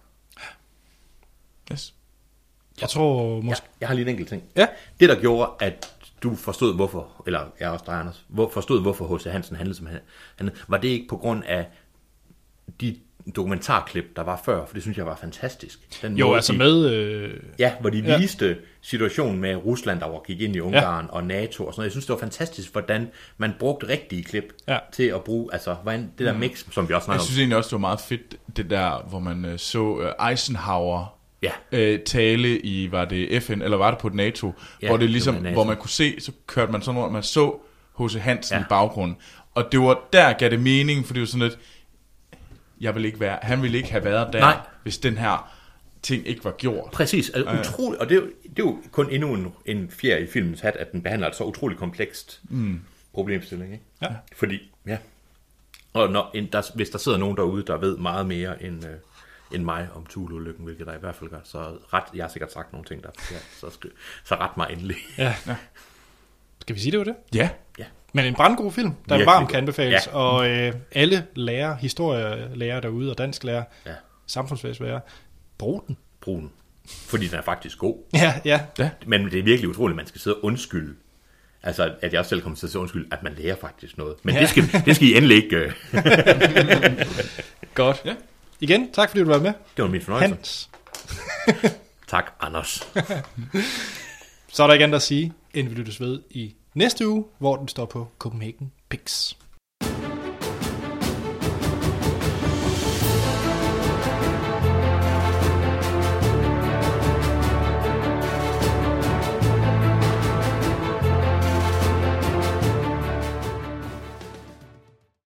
Jeg tror måske... Jeg, jeg har lige en enkelt ting. Ja. Det, der gjorde, at du forstod, hvorfor, eller jeg også dig, Anders, hvor, forstod, hvorfor H.C. Hansen handlede, som han, han var det ikke på grund af de dokumentarklip, der var før, for det synes jeg var fantastisk. Den Jo, måde, altså de- med... Øh, Ja, hvor de Ja. viste situationen med Rusland, der var gik ind i Ungarn ja. og NATO og sådan noget. Jeg synes, det var fantastisk, hvordan man brugte rigtige klip Ja. til at bruge, altså hvordan det der mix, som vi også Jeg snakker synes om. egentlig også, det var meget fedt, det der, hvor man øh, så øh, Eisenhower Ja. øh, tale i, var det FN, eller var det på NATO, Ja, hvor det det ligesom, var NATO. hvor man kunne se, så kørte man sådan rundt, man så H.C. Hansen Ja. i baggrunden. Og det var der gav det mening, for det var sådan lidt, jeg vil ikke være, han ville ikke have været der, Nej. hvis den her ting ikke var gjort. Præcis, altså, Ja, ja. utroligt, og det er, jo, det er jo kun endnu en, en fjer i filmens hat, at den behandler et så utroligt komplekst Mm. problemstilling. Ikke? Ja. Fordi, ja. Og når, en, der, hvis der sidder nogen derude, der ved meget mere end, øh, end mig om Thule-ulykken, hvilket der i hvert fald gør, så ret, jeg har sikkert sagt nogle ting, der er forkert, så, skri, så ret mig endelig. ja. Skal vi sige, det var det? Ja. Ja. Men en brandgod film, der Virkelig varmt kan anbefales. Ja. Og øh, alle lærer, historielærer derude, og dansk lærer, Ja. samfundsfagslærer, brug den. Brug den. Fordi den er faktisk god. Ja, ja. Ja. Men det er virkelig utroligt, at man skal sidde og undskylde. Altså, at jeg også selv kommer til at sige undskyld, at man lærer faktisk noget. Men Ja. ja. det, skal, det skal I endelig ikke... øh. Godt. Ja. Igen, tak fordi du var med. Det var min fornøjelse. Hans. Tak, Anders. Så er der ikke andet at sige, end vi lyttes ved i næste uge, hvor den står på Copenhagen Pix.